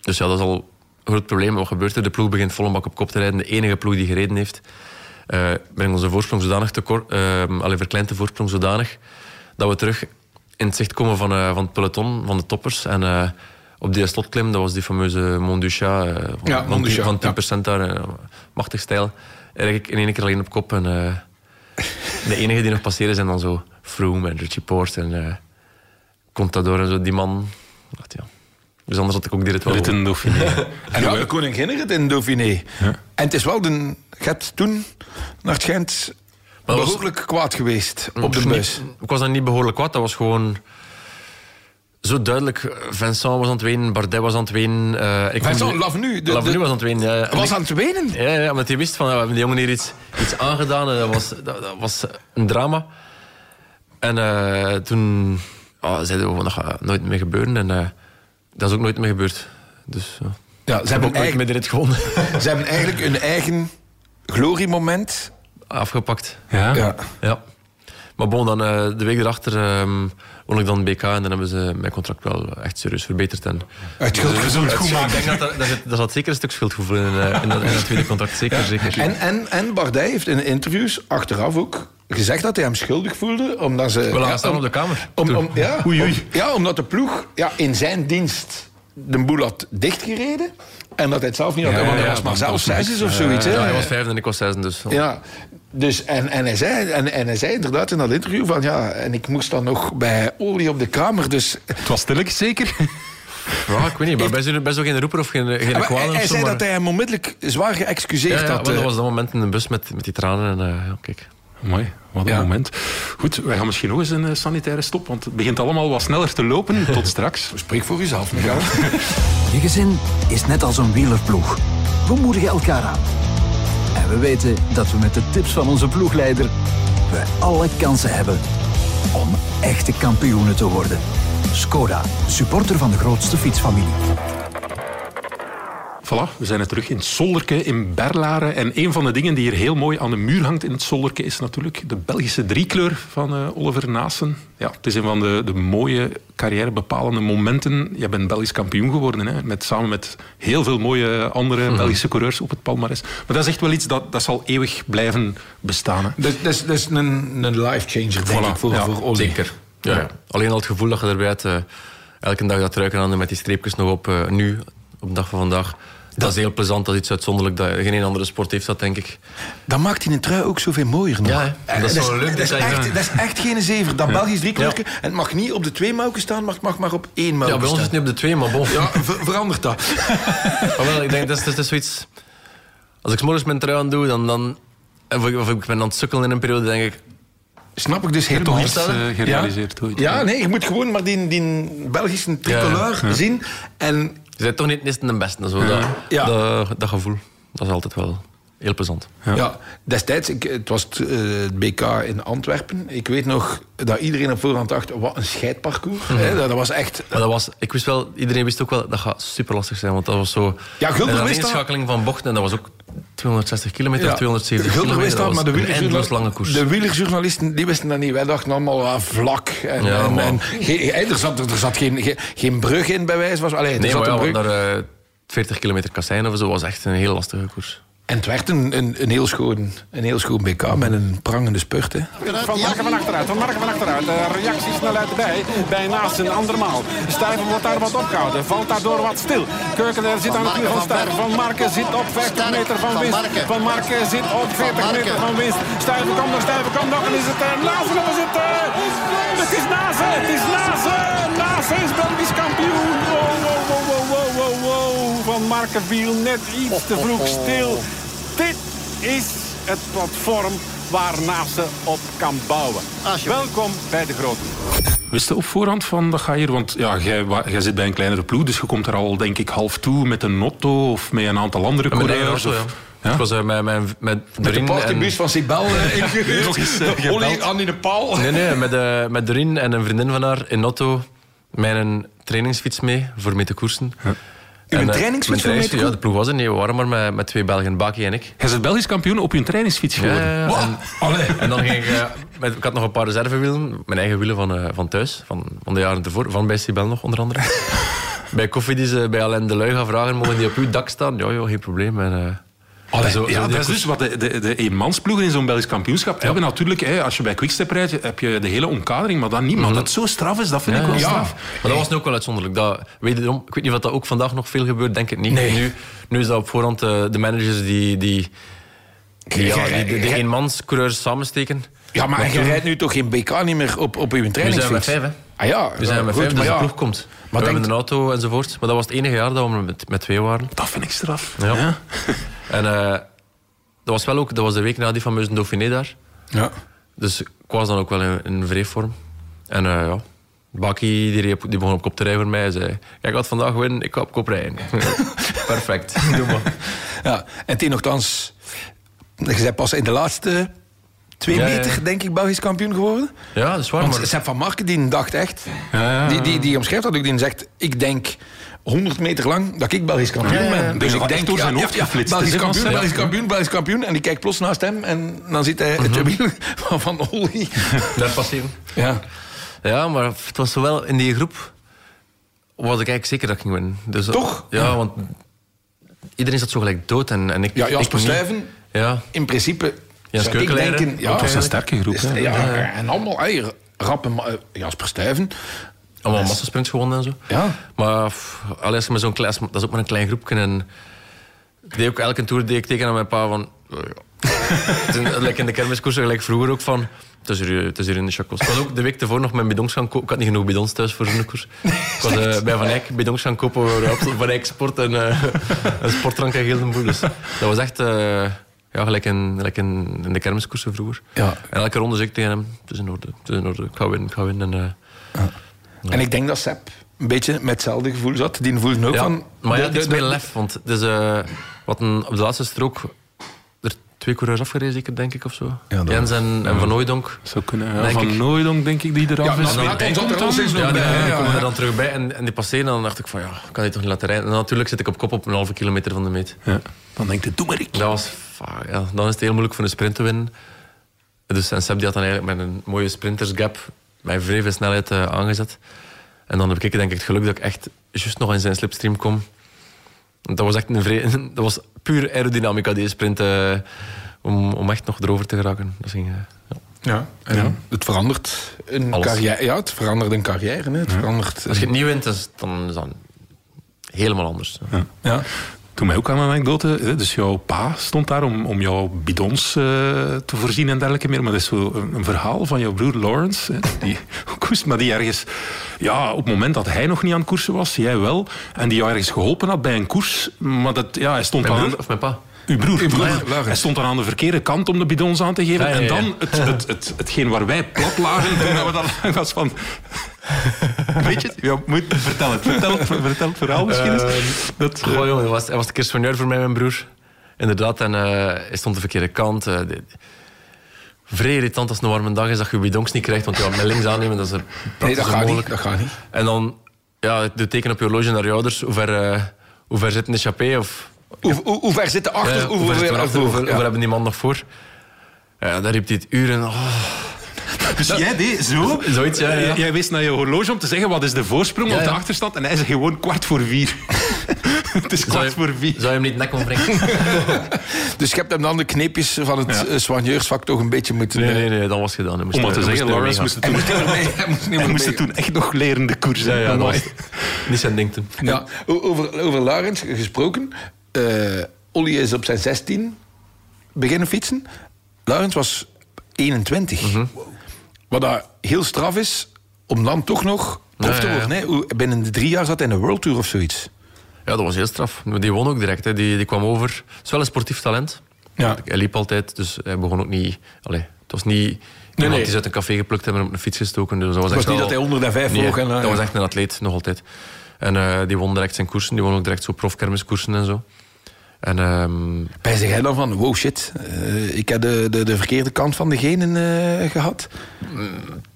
Dus ja, dat is al een groot probleem. Wat gebeurt er? De ploeg begint vol een bak op kop te rijden. De enige ploeg die gereden heeft. eh brengt onze voorsprong zodanig tekort... eh allee, verkleint de voorsprong zodanig... dat we terug in het zicht komen van, eh, van het peloton, van de toppers. En eh, op die slotklim, dat was die fameuze Mont du Chat, eh, van, Ja, van, Mont du 10 Chat, van 10% daar. eh, machtig stijl. Rijd ik in één keer alleen op kop. En eh, de enige die nog passeren zijn dan zo Froome en Richie Poort en eh Contador en zo. Die man... Dat, ja. Dus anders had ik ook die rit wel Rit in Dauphiné. En ja, de Koninginrit in Dauphiné. En het is wel de... Je hebt toen naar het Gent was- behoorlijk kwaad geweest op de Niet- bus. ik was dan niet behoorlijk kwaad. Dat was gewoon zo duidelijk. Vincent was aan het wenen, Bardet was aan het wenen. eh, ik Vincent Lavenu, de- Lavenu de- was aan het wenen. Ja. Was ik- aan het wenen? Ja, ja, omdat hij wist van, ja, we hebben die jongen hier iets, iets aangedaan. En dat, was, dat, dat was een drama. En eh, toen ja, zeiden we van, dat gaat nooit meer gebeuren. En eh, dat is ook nooit meer gebeurd. Dus ja. Ja, ze hebben ook nooit meer eigen, de rit gewonnen. ze hebben eigenlijk hun eigen gloriemoment. Afgepakt. Ja? Ja. Ja. Maar bon, dan, eh, de week erachter ehm won ik dan BK en dan hebben ze mijn contract wel echt serieus verbeterd. En, schuld gezond goed ik maken. denk dat er, daar, daar zat zeker een stuk schuldgevoel in, eh, in, dat, in dat tweede contract. Zeker, zeker. En, en, en Bardet heeft in interviews achteraf ook gezegd dat hij hem schuldig voelde. Omdat ze, We lagen ja, staan op de kamer. Om, om, ja, Oei, oei. om- ja, omdat de ploeg ja, in zijn dienst de boel had dichtgereden. En dat hij het zelf niet had. Ja, want hij ja, was maar dat zelf was zes of zoiets. hè. ja, hij was vijfde en ik was zesde. Dus. Ja, dus, en, en, hij zei, en, en hij zei inderdaad in dat interview van ja, en ik moest dan nog bij Olie op de kamer. Dus Het was stilletjes zeker. Ja, ik weet niet, maar bij zo geen roeper of geen, geen kwaad hij, zei maar- dat hij hem onmiddellijk zwaar Ja, geëxcuseerd ja, had. want eh. dat was dat moment in de bus met, met die tranen. En, eh, ja, kijk. Mooi, wat een Ja. moment. Goed, wij gaan misschien nog eens een eh, sanitaire stop, want het begint allemaal wat sneller te lopen. Tot straks. Spreek voor uzelf, Michael. Je gezin is net als een wielerploeg. We moedigen elkaar aan. En we weten dat we met de tips van onze ploegleider we alle kansen hebben om echte kampioenen te worden. Skoda, supporter van de grootste fietsfamilie. Voilà, we zijn er terug in Sollerke, in Berlaren. En een van de dingen die hier heel mooi aan de muur hangt in het Sollerke is natuurlijk de Belgische driekleur van uh, Oliver Naassen. Ja, het is een van de, de mooie carrièrebepalende momenten. Je bent Belgisch kampioen geworden, hè, met, samen met heel veel mooie andere mhm. Belgische coureurs op het palmares. Maar dat is echt wel iets dat, dat zal eeuwig blijven bestaan. Hè. Dat, dat, is, dat is een, een life changer, denk ik, voor, voor Oliver. Zeker. Ja. Alleen al het gevoel dat je erbij hebt, uh, elke dag dat ruiken aan met die streepjes nog op, uh, nu, op de dag van vandaag dat is heel plezant, dat is iets uitzonderlijk dat geen andere sport heeft dat, denk ik. Dat maakt die een trui ook zoveel mooier nog. Ja, dat is, dat leuk. Dat is, echt, dat is echt geen zever. Dat Belgisch driekleurke. En het mag niet op de twee mouwen staan, maar het mag maar op één mouw Ja, bij ons is het niet op de twee, maar bon. Ja, verandert dat. maar wel, ik denk, dat is, dat is zoiets... Als ik morgens mijn trui aan doe, dan... dan of ik ben aan het sukkelen in een periode, denk ik... Snap ik dus helemaal niet. Uh, gerealiseerd ja? ja, nee, je moet gewoon maar die, die Belgische tricoleur zien. En je bent toch niet het de beste. Zo. Dat, ja. dat, dat, gevoel, dat is altijd wel heel plezant. Ja, ja destijds, ik, het was het, uh, BK in Antwerpen. Ik weet nog dat iedereen op voorhand dacht, wat een scheidparcours. Mm -hmm. dat, was echt... Maar dat was, ik wist wel, iedereen wist ook wel, dat gaat super lastig zijn. Want dat was zo... Ja, Gulder een inschakeling van bochten. En dat was ook 260 kilometer, ja. 270 Gulder kilometer. Dat, maar de, wielerjournalisten, de wielerjournalisten die wisten dat niet. Wij dachten allemaal ah, vlak. En, ja, en, en er, zat, er zat geen, geen, geen brug in, bij wijze van... Allee, nee, er zat maar een brug. Naar, uh, 40 kilometer kassein of zo was echt een heel lastige koers. En het werd een, een, een, heel, schoon, een heel schoon BK met een prangende spurt. Hè. Van Marken van achteruit, van Marken van achteruit. De reactie snelheid erbij, bij naast een andermaal. Stuyven wordt daar wat opgehouden, valt daardoor wat stil. Keukeler zit aan het uur van Stuyven. Van Marken zit op 50 meter van winst. Van Marken zit op 40 meter van winst. Stuyven komt nog, Stuyven komt nog. En is het uh, Nazen of is het... Uh, het is Nazen, het is Nazen. Nazen is Belgisch kampioen. Van Marken viel net iets te vroeg stil. Dit is het platform waar NASA op kan bouwen. Welkom bij de grote. Wist je op voorhand van dat ga hier? Want ja, jij, jij zit bij een kleinere ploeg, dus je komt er al denk ik half toe met een Notto of met een aantal andere coureurs. Ja. Ja? Ik was uh, met, met, met, met de partybus en... van Sibel uh, ingehuurd. Olie aan in de paal. Nee, nee, met, uh, met Doreen en een vriendin van haar in Notto met een trainingsfiets mee voor mee te koersen. Ja. Uw en, trainingsfiets mijn trainingsfiets, Ja, de ploeg was er niet. We waren maar met, met twee Belgen, Baki en ik. Jij bent Belgisch kampioen op je trainingsfiets geworden? Ja, ja, en, en, dan ging ik... met, ik had nog een paar reservewielen. Mijn eigen wielen van, uh, van thuis. Van, van de jaren ervoor. Van bij Sibel nog, onder andere. bij Koffie die ze bij Alain de Lui gaan vragen... Mogen die op uw dak staan? Ja, joh, geen probleem. En, uh, Allee, zo, ja, dat is dus wat de, de, de eenmansploegen in zo'n Belgisch kampioenschap hebben. Natuurlijk, hè, als je bij Quickstep rijdt, heb je de hele omkadering, maar dan niet. Maar mhm. dat zo straf is, dat vind ik wel straf. Maar dat was nu ook wel uitzonderlijk. Dat, wederom, ik weet niet of dat ook vandaag nog veel gebeurt, denk ik niet. Nu, nu is dat op voorhand uh, de managers die, die, die, ja, die de, de eenmanscoureurs samensteken. Ja, maar, maar je rijdt nu toch geen BK niet meer op, op uw trainingsfiets? We zijn met vijf, hè? Ah ja, we zijn met vijf, dus de ploeg komt. Maar we hebben een auto enzovoort. Maar dat was het enige jaar dat we met, met twee waren. Dat vind ik straf. Ja. Ja. en... Uh, dat was wel ook, dat was de week na die fameuze Dauphiné daar. Ja. Dus ik was dan ook wel in, in vreefvorm. En uh, ja, Baki die, die begon op kop te rijden voor mij. Zei, ik had vandaag winnen, ik ga op kop rijden. Perfect, doe maar. Ja, en het nogthans, je bent pas in de laatste twee meter, denk ik, Belgisch kampioen geworden. Ja, dat is waar. Want maar... van Marken, die dacht echt... Die, die, die omschrijft dat ook, die zegt, ik denk 100 meter lang dat ik Belgisch kampioen ben. Dus ik denk, door zijn hoofd geflitst. Belgisch kampioen, Belgisch kampioen, Belgisch kampioen. En die kijkt plots naast hem en dan ziet hij het wiel mhm. van Van Olly. Dat passeren. Ja. Ja, maar het was wel in die groep was ik eigenlijk zeker dat ik ging winnen. Dus, Toch? Ja, want iedereen zat zo gelijk dood en, en ik Ja, Jasper Stuyven, ja. in principe ik denken... Ja, dat is een sterke groep. Ja, en allemaal rappen Jasper Stuyven allemaal massasprints gewonnen en zo. Ja. Maar je met zo'n klas, dat is ook maar een klein groepje. En ik deed ook elke tour deed ik tegen aan mijn pa van. Oh Lekker in de kermiskoers, gelijk vroeger ook van. Het is, hier, het is hier in de chacos. Ik was ook de week ervoor nog mijn bidons gaan kopen. Ik had niet genoeg bidons thuis voor zo'n koers. Ik was uh, bij Van Eyck bidons gaan kopen voor Van Eyck Sport en uh, een sportdrank en heel boel. Dus dat was echt uh, ja, gelijk, in, gelijk in, in de kermiskoersen vroeger. Ja. En elke ronde zei ik tegen hem, het is in orde, het is in orde. Ik ga winnen, ik ga winnen. En, ja. En ik denk dat Sepp een beetje met hetzelfde gevoel zat. Die voelde ook van... Maar ja, het is meer lef. Want dus, uh, wat een, op de laatste strook er twee coureurs afgereden, zeker, denk ik, of zo. Ja, Jens en, en Van Hooijdonk. Zou kunnen. ja. Denk van ik. Nooidonk, denk ik, die eraf Ja, is. nou, En ja, dan- er komen er dan terug bij en, en die passeren. En dan dacht ik van, ja, kan die toch niet laten rijden. En natuurlijk zit ik op kop op een halve kilometer van de meet. Ja. Dan denkt hij, doe maar ik. Dat was, fuck, ja, dan is het heel moeilijk voor een sprint te winnen. Dus, en Seb die had dan eigenlijk met een mooie sprintersgap mijn vrij veel snelheid eh, aangezet. En dan heb ik denk ik het geluk dat ik echt juist nog in zijn slipstream kom. Dat was echt een vrij, dat was puur aerodynamica, die sprint, eh, om, om echt nog erover te geraken. Dat ging, eh, ja. Ja, en het verandert een Alles. carrière. Ja, het verandert een carrière. Hè. Het verandert. Als je het niet wint, is, dan is dat helemaal anders. ja. Toen mij ook aan een anekdote. Dus jouw pa stond daar om, om jouw bidons eh, te voorzien en dergelijke meer. Maar dat is zo een, een verhaal van jouw broer Lawrence. Hè, die koerst, maar die ergens... Ja, op het moment dat hij nog niet aan het koersen was, jij wel. En die jou ergens geholpen had bij een koers. Maar dat, ja, hij stond Mijn aan- of mijn pa? Uw broer. Uw broer, ja. Laurens. Hij stond dan aan de verkeerde kant om de bidons aan te geven. Ja, ja, ja. En dan het, het, het, hetgeen waar wij plat lagen, toen we dan was van... Weet je het? Ja, moet, vertel het. Vertel het, vertel het verhaal misschien eens. Dat, eh, Goh, jongen, hij was, hij was de voor mij, mijn broer. Inderdaad, en eh, hij stond de verkeerde kant. eh, de- vrij irritant als het een warme dag is dat je je bidons niet krijgt, want je gaat met links aannemen, dat is er Nee, dat gaat niet. onmogelijk. Dat gaat niet. En dan ja, doe teken op je horloge naar je ouders. Hoe ver, eh, hoe ver zit een échappé? Of Hoe, hoe, hoe ver zit de achter? ja, hoe, hoe ver ver zit er achter? Hoeveel, Ja. hoeveel hebben die man nog voor? Ja, daar riep hij het uren. Oh, Dus jij deed zo? zoiets, ja. ja. J- Jij wees naar je horloge om te zeggen wat is de voorsprong Ja, of de achterstand. En hij zei gewoon kwart voor vier. het is kwart je, voor vier. zou je hem niet nek ombrengen? Dus je hebt hem dan de kneepjes van het Ja. soigneursvak toch een beetje moeten... Nee, eh, nee, nee, dat was gedaan. Hij moest Om maar te zeggen, Lawrence moest het mee, hij moest het toen echt nog leren, de koers. Ja, ja, dat Mooi. was niet zijn ding toen. Ja, over, over Laurens gesproken. Eh Olly is op zijn 16 beginnen fietsen. Laurens was 21. Mhm. Wat dat heel straf is, om dan toch nog prof te worden. hè. Binnen de drie jaar zat hij in de World Tour of zoiets. Ja, dat was heel straf. Die won ook direct. Hè. Die, die kwam over. Het is wel een sportief talent. Ja. Hij liep altijd, dus hij begon ook niet... Allee, het was niet... Nee, nee. Die is uit een café geplukt hebben en op een fiets gestoken. Dus dat was, Het was echt niet dat hij 105 Nee, vloog en, eh, dat ja. was echt een atleet, nog altijd. En eh, die won direct zijn koersen. Die won ook direct zo profkermiskoersen en zo. En ehm, Bij dan van, wow shit, eh, ik heb de, de, de verkeerde kant van de genen eh, gehad.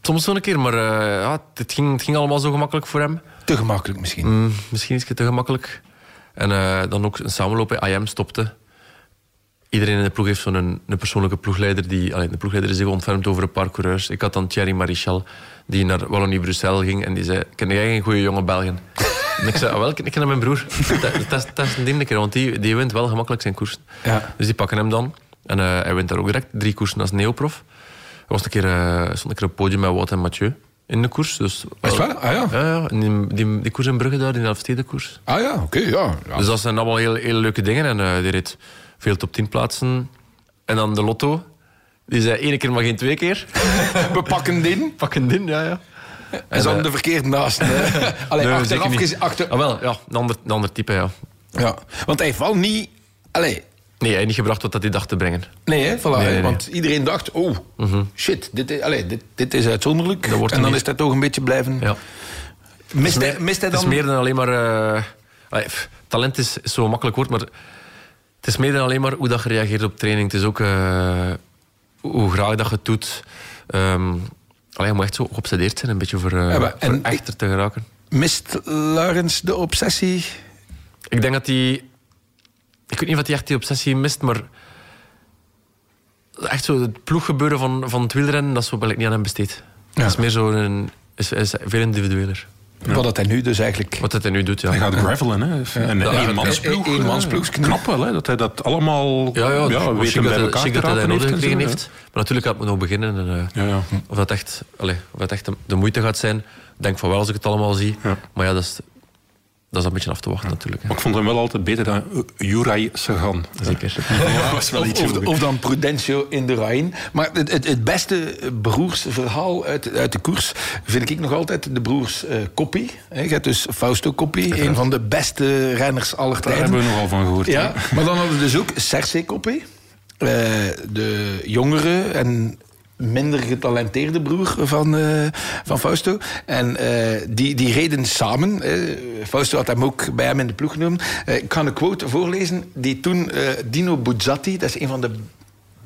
soms zo een keer, maar eh, ja, het, ging, het ging allemaal zo gemakkelijk voor hem. Te gemakkelijk misschien. Mm, misschien iets te gemakkelijk. En eh, dan ook een samenloop. hè. IM stopte. Iedereen in de ploeg heeft zo'n een, een persoonlijke ploegleider. Die, allee, de ploegleider is zich ontfermd over een paar coureurs. Ik had dan Thierry Marichal, die naar Wallonie-Bruxelles ging. En die zei, ken jij een goede jonge Belgen? En ik zei, ah, wel, ik ken hem mijn broer. Dat- is- een keer, want die, die wint wel gemakkelijk zijn koersen. Ja. Dus die pakken hem dan. En eh, hij wint daar ook direct drie koersen als neoprof. Hij was een keer, eh, stond een keer op het podium met Wout en Mathieu in de koers. Dus, Is waar? Ah ja. ja, die, die, die koers in Brugge daar, die Elfstedenkoers. Ah ja, oké, ja. ja. Dus dat zijn allemaal heel, heel leuke dingen. En eh, die reed veel top 10 plaatsen. En dan de lotto. Die zei één keer, maar geen twee keer. We pakken die. Pak een din, ja, ja. En ze eh, de verkeerde naast. hè. Allee, Nee, achteraf zeker niet. gez- achter, Ah, wel, ja, een ander, een ander type, ja. Ja, want hij heeft wel niet... Allee, Nee, hij heeft niet gebracht wat dat hij dacht te brengen. nee, hè, voilà, Nee, nee, nee. want iedereen dacht... Oh, shit, dit is, allee, dit, dit is uitzonderlijk. En dan is dat toch een beetje blijven... Ja. Mist, hij, mist hij Het dan... is meer dan alleen maar... eh, allee, pff, talent is, is zo'n makkelijk woord, maar... Het is meer dan alleen maar hoe dat je reageert op training. Het is ook eh, hoe graag dat je het doet. Ehm allee, je moet echt zo geobsedeerd zijn, een beetje voor, Ja, maar- voor en echter te geraken. Mist Laurens de obsessie? Ik denk dat hij... Ik weet niet of hij echt die obsessie mist, maar... Echt zo het ploeggebeuren van, van het wielrennen, dat is wel niet aan hem besteed. Ja. Dat is meer zo een... Is, is veel individueler. Wat dat hij nu dus eigenlijk... Wat dat hij nu doet, ja. Hij gaat gravelen, hè. En Ja, een eenmansploeg. een- eh, Knap wel, hè. Dat hij dat allemaal Ja, ja, ja, ja weet hem bij elkaar te dat hij nodig gekregen zo, heeft. Maar natuurlijk gaat het nog beginnen. En, eh, Ja, ja. Of dat echt, allee, of dat echt de, de moeite gaat zijn, ik denk van wel als ik het allemaal zie. Ja. Maar ja, dat is, dat is een beetje af te wachten natuurlijk. hè. Maar ik vond hem wel altijd beter dan uh, Juraj Sagan. Zeker. Ja, was wel Of, dan Prudencio in de Rijn. Maar het, het, het beste broersverhaal uit, uit de koers vind ik nog altijd de broers eh Koppie. Hè, Je hebt dus Fausto Koppie, een van de beste renners aller Daar tijden. hebben we nogal van gehoord. Ja, maar dan hadden we dus ook Cersei Koppie. eh, de jongere en minder getalenteerde broer van, eh, van Fausto. En eh, die, die reden samen. eh, Fausto had hem ook bij hem in de ploeg genomen. Ik kan een quote voorlezen die toen Dino Buzzati, dat is een van de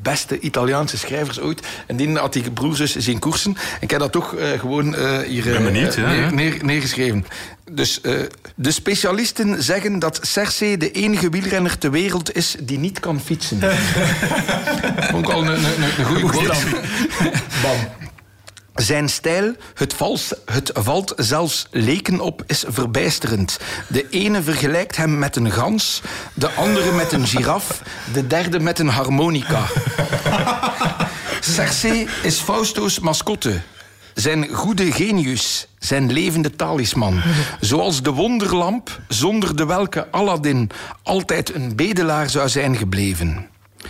beste Italiaanse schrijvers ooit. En die had die broerzus zien koersen. En ik heb dat toch uh, gewoon uh, hier uh, benieuwd, ja, neer, neer, neergeschreven. Dus de specialisten zeggen dat Cersei de enige wielrenner ter wereld is die niet kan fietsen. Ik al een, een, een goede quote. Bam. Zijn stijl, het, vals, het valt zelfs leken op, is verbijsterend. De ene vergelijkt hem met een gans, de andere met een giraf, de derde met een harmonica. Cersei is Fausto's mascotte. Zijn goede genius, zijn levende talisman. Zoals de wonderlamp, zonder de welke Aladdin altijd een bedelaar zou zijn gebleven.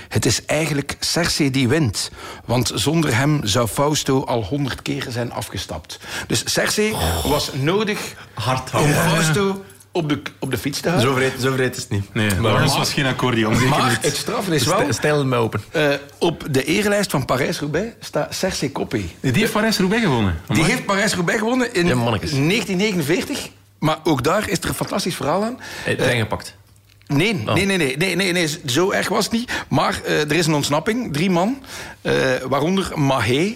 Het is eigenlijk Cersei die wint. Want zonder hem zou Fausto al honderd keer zijn afgestapt. Dus Cersei was nodig Hard om Fausto op de, op de fiets te houden. Zo vreed, zo vreed is het niet. Nee, maar was geen accordeon. Maar het straffen is wel... Stel me open. Uh, op de erelijst van Parijs-Roubaix staat Cersei Koppie. Die heeft Parijs-Roubaix gewonnen? Die heeft Parijs-Roubaix gewonnen in Ja, 1949. Maar ook daar is er een fantastisch verhaal aan. Hey, trein gepakt. Nee, nee, nee, nee, nee, nee, nee, zo erg was het niet. Maar uh, er is een ontsnapping, drie man, uh, waaronder Mahé.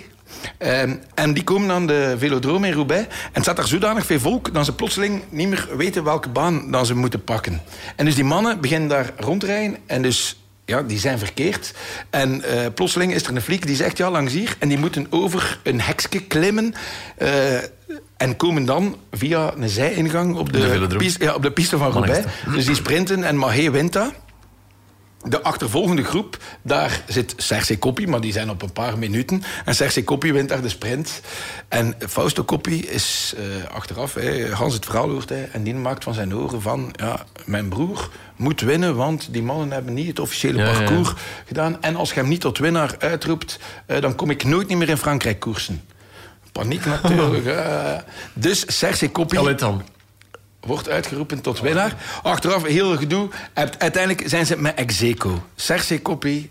Uh, en die komen aan de velodroom in Roubaix. En het staat daar zodanig veel volk dat ze plotseling niet meer weten welke baan dan ze moeten pakken. En dus die mannen beginnen daar rondrijden. En dus ja, die zijn verkeerd. En uh, plotseling is er een fliek die zegt, ja, langs hier. En die moeten over een hekske klimmen. Uh, en komen dan via een zijingang op de, De piste, ja, op de piste van Roubaix. Dus die sprinten en Mahé wint dat. De achtervolgende groep, daar zit Cersei Koppie, maar die zijn op een paar minuten. En Cersei Koppie wint daar de sprint. En Fausto Koppie is uh, achteraf, hè, Hans het verhaal hoort hij, en die maakt van zijn oren van... Ja, mijn broer moet winnen, want die mannen hebben niet het officiële Ja, ja. parcours gedaan. En als je hem niet tot winnaar uitroept, uh, dan kom ik nooit niet meer in Frankrijk koersen. Paniek natuurlijk. uh, dus Cersei Koppie dan. wordt uitgeroepen tot winnaar. Achteraf heel gedoe. Uiteindelijk zijn ze met Execo. Cersei Koppie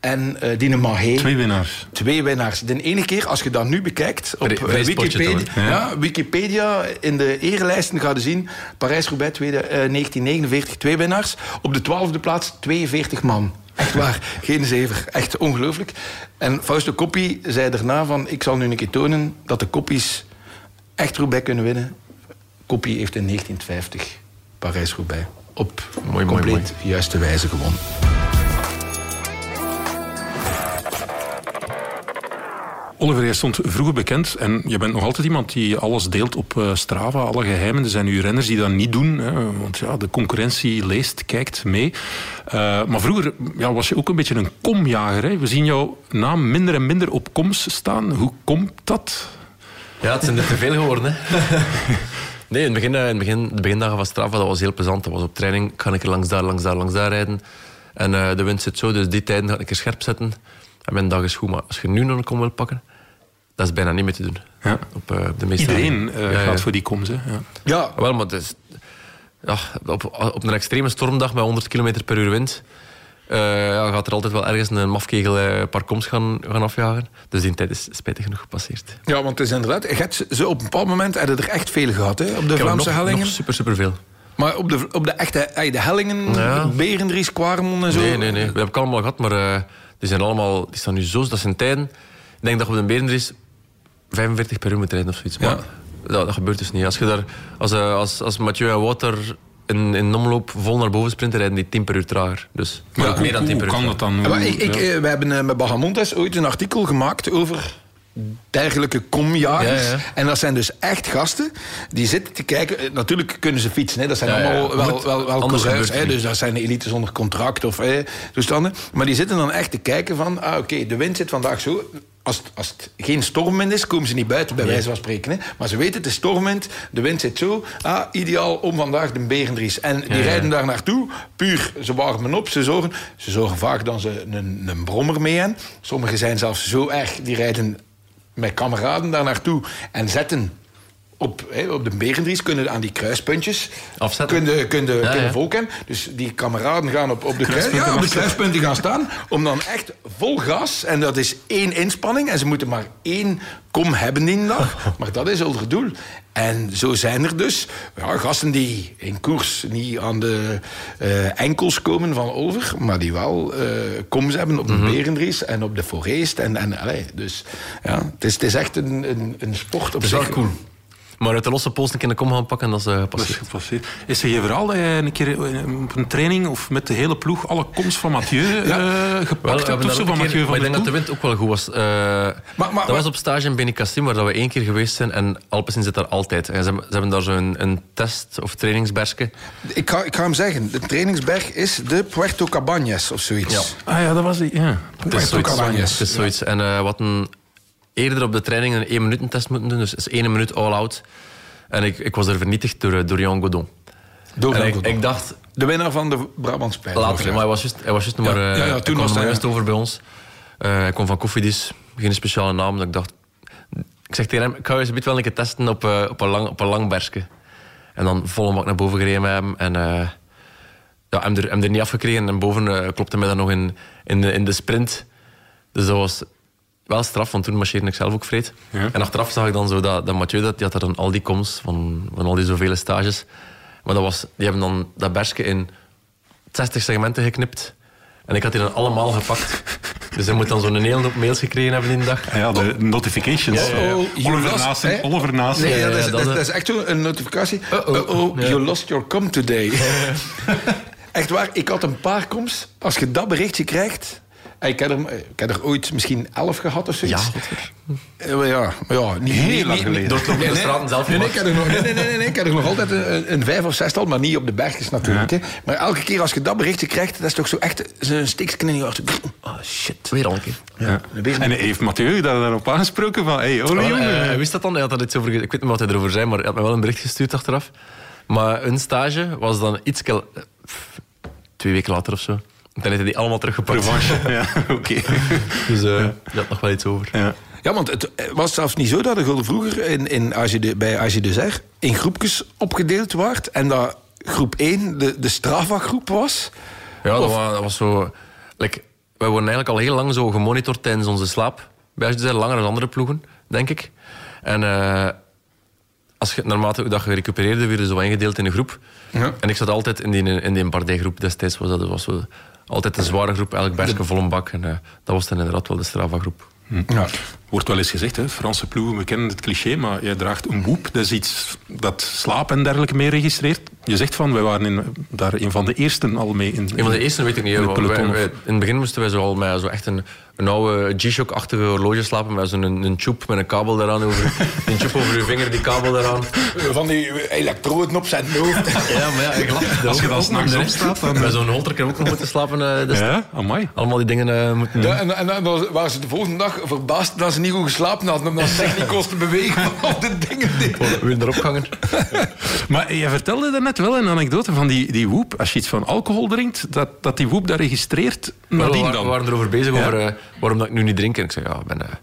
en uh, Dine Mahé. Twee winnaars. Twee winnaars. De ene keer, als je dat nu bekijkt op uh, spotje Wikipedia, ja, Wikipedia, in de erelijsten ga je zien, Parijs-Roubaix eh, 1949, twee winnaars. Op de twaalfde plaats 42 man. Echt waar, geen zever. Echt ongelooflijk. En Fausto Coppi zei daarna van, ik zal nu een keer tonen dat de Koppies echt Roubaix kunnen winnen. Coppi heeft in 1950 Parijs-Roubaix op Mooi, mooi, compleet juiste wijze gewonnen. Oliver, jij stond vroeger bekend en je bent nog altijd iemand die alles deelt op eh, Strava, alle geheimen. Er zijn nu renners die dat niet doen, hè, want ja, de concurrentie leest, kijkt mee. Uh, maar vroeger ja, was je ook een beetje een komjager. Hè? We zien jouw naam minder en minder op koms staan. Hoe komt dat? Ja, het zijn er te veel geworden. Hè. Nee, in het begin, eh, in het begin, de begindagen van Strava, dat was heel plezant. Dat was op training, kan ik er langs daar, langs daar, langs daar rijden. En uh, de wind zit zo, dus die tijden ga ik keer scherp zetten. En mijn dag is goed. Maar als je nu nog een kom wil pakken, dat is bijna niet meer te doen. Ja. Op, uh, de meeste Iedereen uh, Ja, ja. gaat voor die koms. Hè? Ja. Ja, Wel, maar is, ja, op, op een extreme stormdag met 100 km per uur wind... Uh, ja, gaat er altijd wel ergens een mafkegel uh, paar koms gaan, gaan afjagen. Dus die tijd is spijtig genoeg gepasseerd. Ja, want het is inderdaad... Je ze op een bepaald moment hebben er echt veel gehad, hè, op de Ik heb Vlaamse nog, hellingen. Nog super, super veel. Maar op de, op de echte de hellingen, Ja. Berendries, Quaremont en zo... Nee, nee, nee. We hebben het allemaal gehad, maar uh, die zijn allemaal... Die staan nu zo... Dat zijn tijden... Ik denk dat je op de Berendries 45 per uur moet rijden of zoiets. Maar dat, dat gebeurt dus niet. Als, je daar, als, uh, als, als Mathieu en Wouter in, in omloop vol naar boven sprinten, rijden die 10 per uur trager. Dus Maar ja, hoe, meer dan 10 hoe per uur. kan dat dan? Ja, maar ik, ik, Ja. eh, we hebben eh, met Bahamontes ooit een artikel gemaakt over dergelijke komjagers. Ja, ja. En dat zijn dus echt gasten die zitten te kijken. Eh, Natuurlijk kunnen ze fietsen, hè. dat zijn Ja, allemaal wel, wel, wel coureurs. Hè. Dus dat zijn de elite zonder contract of hè, toestanden. Maar die zitten dan echt te kijken van... Ah, oké, de wind zit vandaag zo... Als het, als het geen stormwind is, komen ze niet buiten, bij wijze van spreken. Hè. Maar ze weten, het is stormwind, de wind zit zo. Ah, ideaal om vandaag de Berendries. En die rijden daar naartoe, puur, ze warmen op, ze zorgen... Ze zorgen vaak dat ze een, een brommer mee hebben. Sommigen zijn zelfs zo erg, die rijden met kameraden daar naartoe en zetten op, hè, op de Berendries kunnen aan die kruispuntjes Afzetten. Kunnen, kunnen, Ja, kunnen ja. volken. Dus die kameraden gaan op, op, de, kruis, Kruispunten ja, op de kruispunten gaan staan. Om dan echt vol gas. En dat is één inspanning. En ze moeten maar één kom hebben in de dag. Maar dat is ons doel. En zo zijn er dus ja, gasten die in koers niet aan de eh, enkels komen van over. Maar die wel koms hebben op de Mhm. Berendries en op de Forest. En, en, allee, dus ja, het is, het is echt een, een, een sport op Dat is wel zich. cool. Maar uit de losse pols een keer de kom gaan pakken, dat is eh, Dat is gepasseerd. gepasseerd. Is er geen verhaal dat je een keer eh, op een training of met de hele ploeg alle komst van Mathieu eh, Wel, gepakt we hebt hebben of daar zo? ook Van een keer- Mathieu van maar ik denk dat de wind ook wel goed was. Eh, maar- dat was op stage in Benicassim, waar dat we één keer geweest zijn. En Alpecin zit daar altijd. En ze, hebben, ze hebben daar zo'n een test- of trainingsberske. Ik ga, ik ga hem zeggen, de trainingsberg is de Puerto Cabañas of zoiets. Ja. Ah ja, dat was die. Ja. Puerto zoiets. Cabañas. Het is zoiets. En eh, wat een eerder op de training een 1 minuten test moeten doen. Dus is 1 minuut all out. En ik, ik was er vernietigd door, eh, door Jan Godon. Door Van ik, Godon. ik dacht, De winnaar van de Brabants Pijl. later, maar hij was juist, hij was juist nog Ja, maar... eh, ja, toen was maar hij- juist over bij ons. Eh, hij kwam van Koffiedis. Geen speciale naam. Dat ik dacht... Ik zeg tegen hem, ik ga je eens een beetje wel een keer testen op, op, een, lang, op een lang berske. En dan volle bak naar boven gereden met hem. En ja, hem, er, hem er niet afgekregen. En boven klopte mij dan nog in, in, de, in de sprint. Dus dat was wel straf, want toen marcheerde ik zelf ook vreed. Ja. En achteraf zag ik dan zo dat, dat Mathieu, dat, die had er dan al die komst van, van al die zoveel stages. Maar dat was, die hebben dan dat berske in 60 segmenten geknipt. En ik had die dan allemaal gepakt. Dus hij moet dan zo'n hele hoop mails gekregen hebben de dag. Ja, de notifications. Ja, ja, ja. Oh, Oliver hè? Oliver. Nee, dat, is, dat dat, is- dat is echt een notificatie. Uh-oh. Uh-oh, Ja. you lost your com today. echt waar, ik had een paar coms. Als je dat berichtje krijgt... Ik heb, er, ik heb er ooit misschien elf gehad of zoiets. Ja, Eh, maar ja, ja niet, Heel niet- lang geleden. Doorlopen Nee, de nee. straten zelf Nee, nee, ik heb er nog, nee, nee, nee, nee, ik heb er nog altijd een, een vijf of zestal, maar niet op de bergjes natuurlijk. Hè. Maar elke keer als je dat berichtje krijgt, dat is toch zo echt zo'n stikje in je hart. Oh shit. Weer al een keer. Ja. En heeft Mathieu daar daarop aangesproken van... Hey, hoor, Wel, jongen. eh, hij wist dat dan, hij had dat iets over, ik weet niet wat hij erover zei, maar hij had me wel een bericht gestuurd achteraf. Maar een stage was dan iets... eh, pff, Twee weken later of zo. En dan heeft hij die allemaal teruggepakt. Revanche. Ja, oké. Dus eh je had nog wel iets over. Ja. Ja, want het was zelfs niet zo dat de Gulden vroeger in, in AG de, bij AG de Zer in groepjes opgedeeld werd. En dat groep 1 de, de Strava-groep was. Ja, dat was, dat was zo... Like, wij worden eigenlijk al heel lang zo gemonitord tijdens onze slaap. Bij zijn langer dan andere ploegen, denk ik. En eh, als je, naarmate hoe dat je recupereerde, weer zo ingedeeld in een groep. Ja. En ik zat altijd in die, in die Bardet-groep destijds. Was dat, dat was zo, altijd een zware groep, elk bergje vol een bak. En eh, dat was dan inderdaad wel de Strava-groep. Ja. Wordt wel eens gezegd, hè, Franse ploegen, we kennen het cliché, maar jij draagt een boep. Dat is iets dat slaap en dergelijke mee registreert. Je zegt van, wij waren in, daar een van de eersten al mee. In, Een van de eerste weet ik niet. in hè. het peloton, Wij- of- wij- in het begin moesten wij zo al met zo echt een, een oude G-Shock-achtige horloge slapen. Met zo'n een, een tube met een kabel daaraan over. Een tube over je vinger, die kabel daaraan. Van die elektroden op zijn hoofd. Ja, maar ja, ik lach. Als je dan s'nachts opstaat, dan- Bij zo'n holter ook nog moeten slapen. eh, dus Ja, amai. Allemaal die dingen eh, moeten doen. Ja, en, en, en dan waren ze de volgende dag verbaasd dat ze niet goed geslapen hadden. Omdat ze echt niet kosten bewegen van al de dingen. die- Weer erop gangen. Maar je vertelde daarnet wel een anekdote van die, die woep. Als je iets van alcohol drinkt, dat, dat die woep dat registreert nadien waren- dan. we waren erover bezig Ja. over eh, waarom dat ik nu niet drink. En ik zei, ja, ben, eh,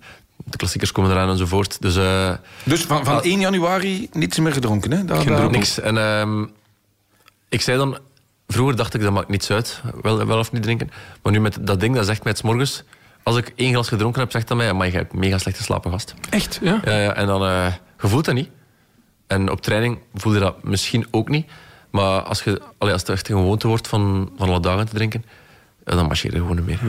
de klassiekers komen eraan enzovoort. Dus eh, Dus van, van Ah. 1 januari niets meer gedronken. Hè? Druppel. niks. En ehm, ik zei dan... Vroeger dacht ik, dat maakt niets uit. Wel, wel of niet drinken. Maar nu met dat ding, dat zegt mij het 's morgens... Als ik één glas gedronken heb, zegt dat mij... Maar je hebt mega slecht geslapen, gast. Echt, ja? Ja, ja, en dan... je voelt dat niet. En op training voel je dat misschien ook niet. Maar als, je, allee, als het echt een gewoonte wordt van, van alle dagen te drinken... dan marcheer je gewoon niet meer.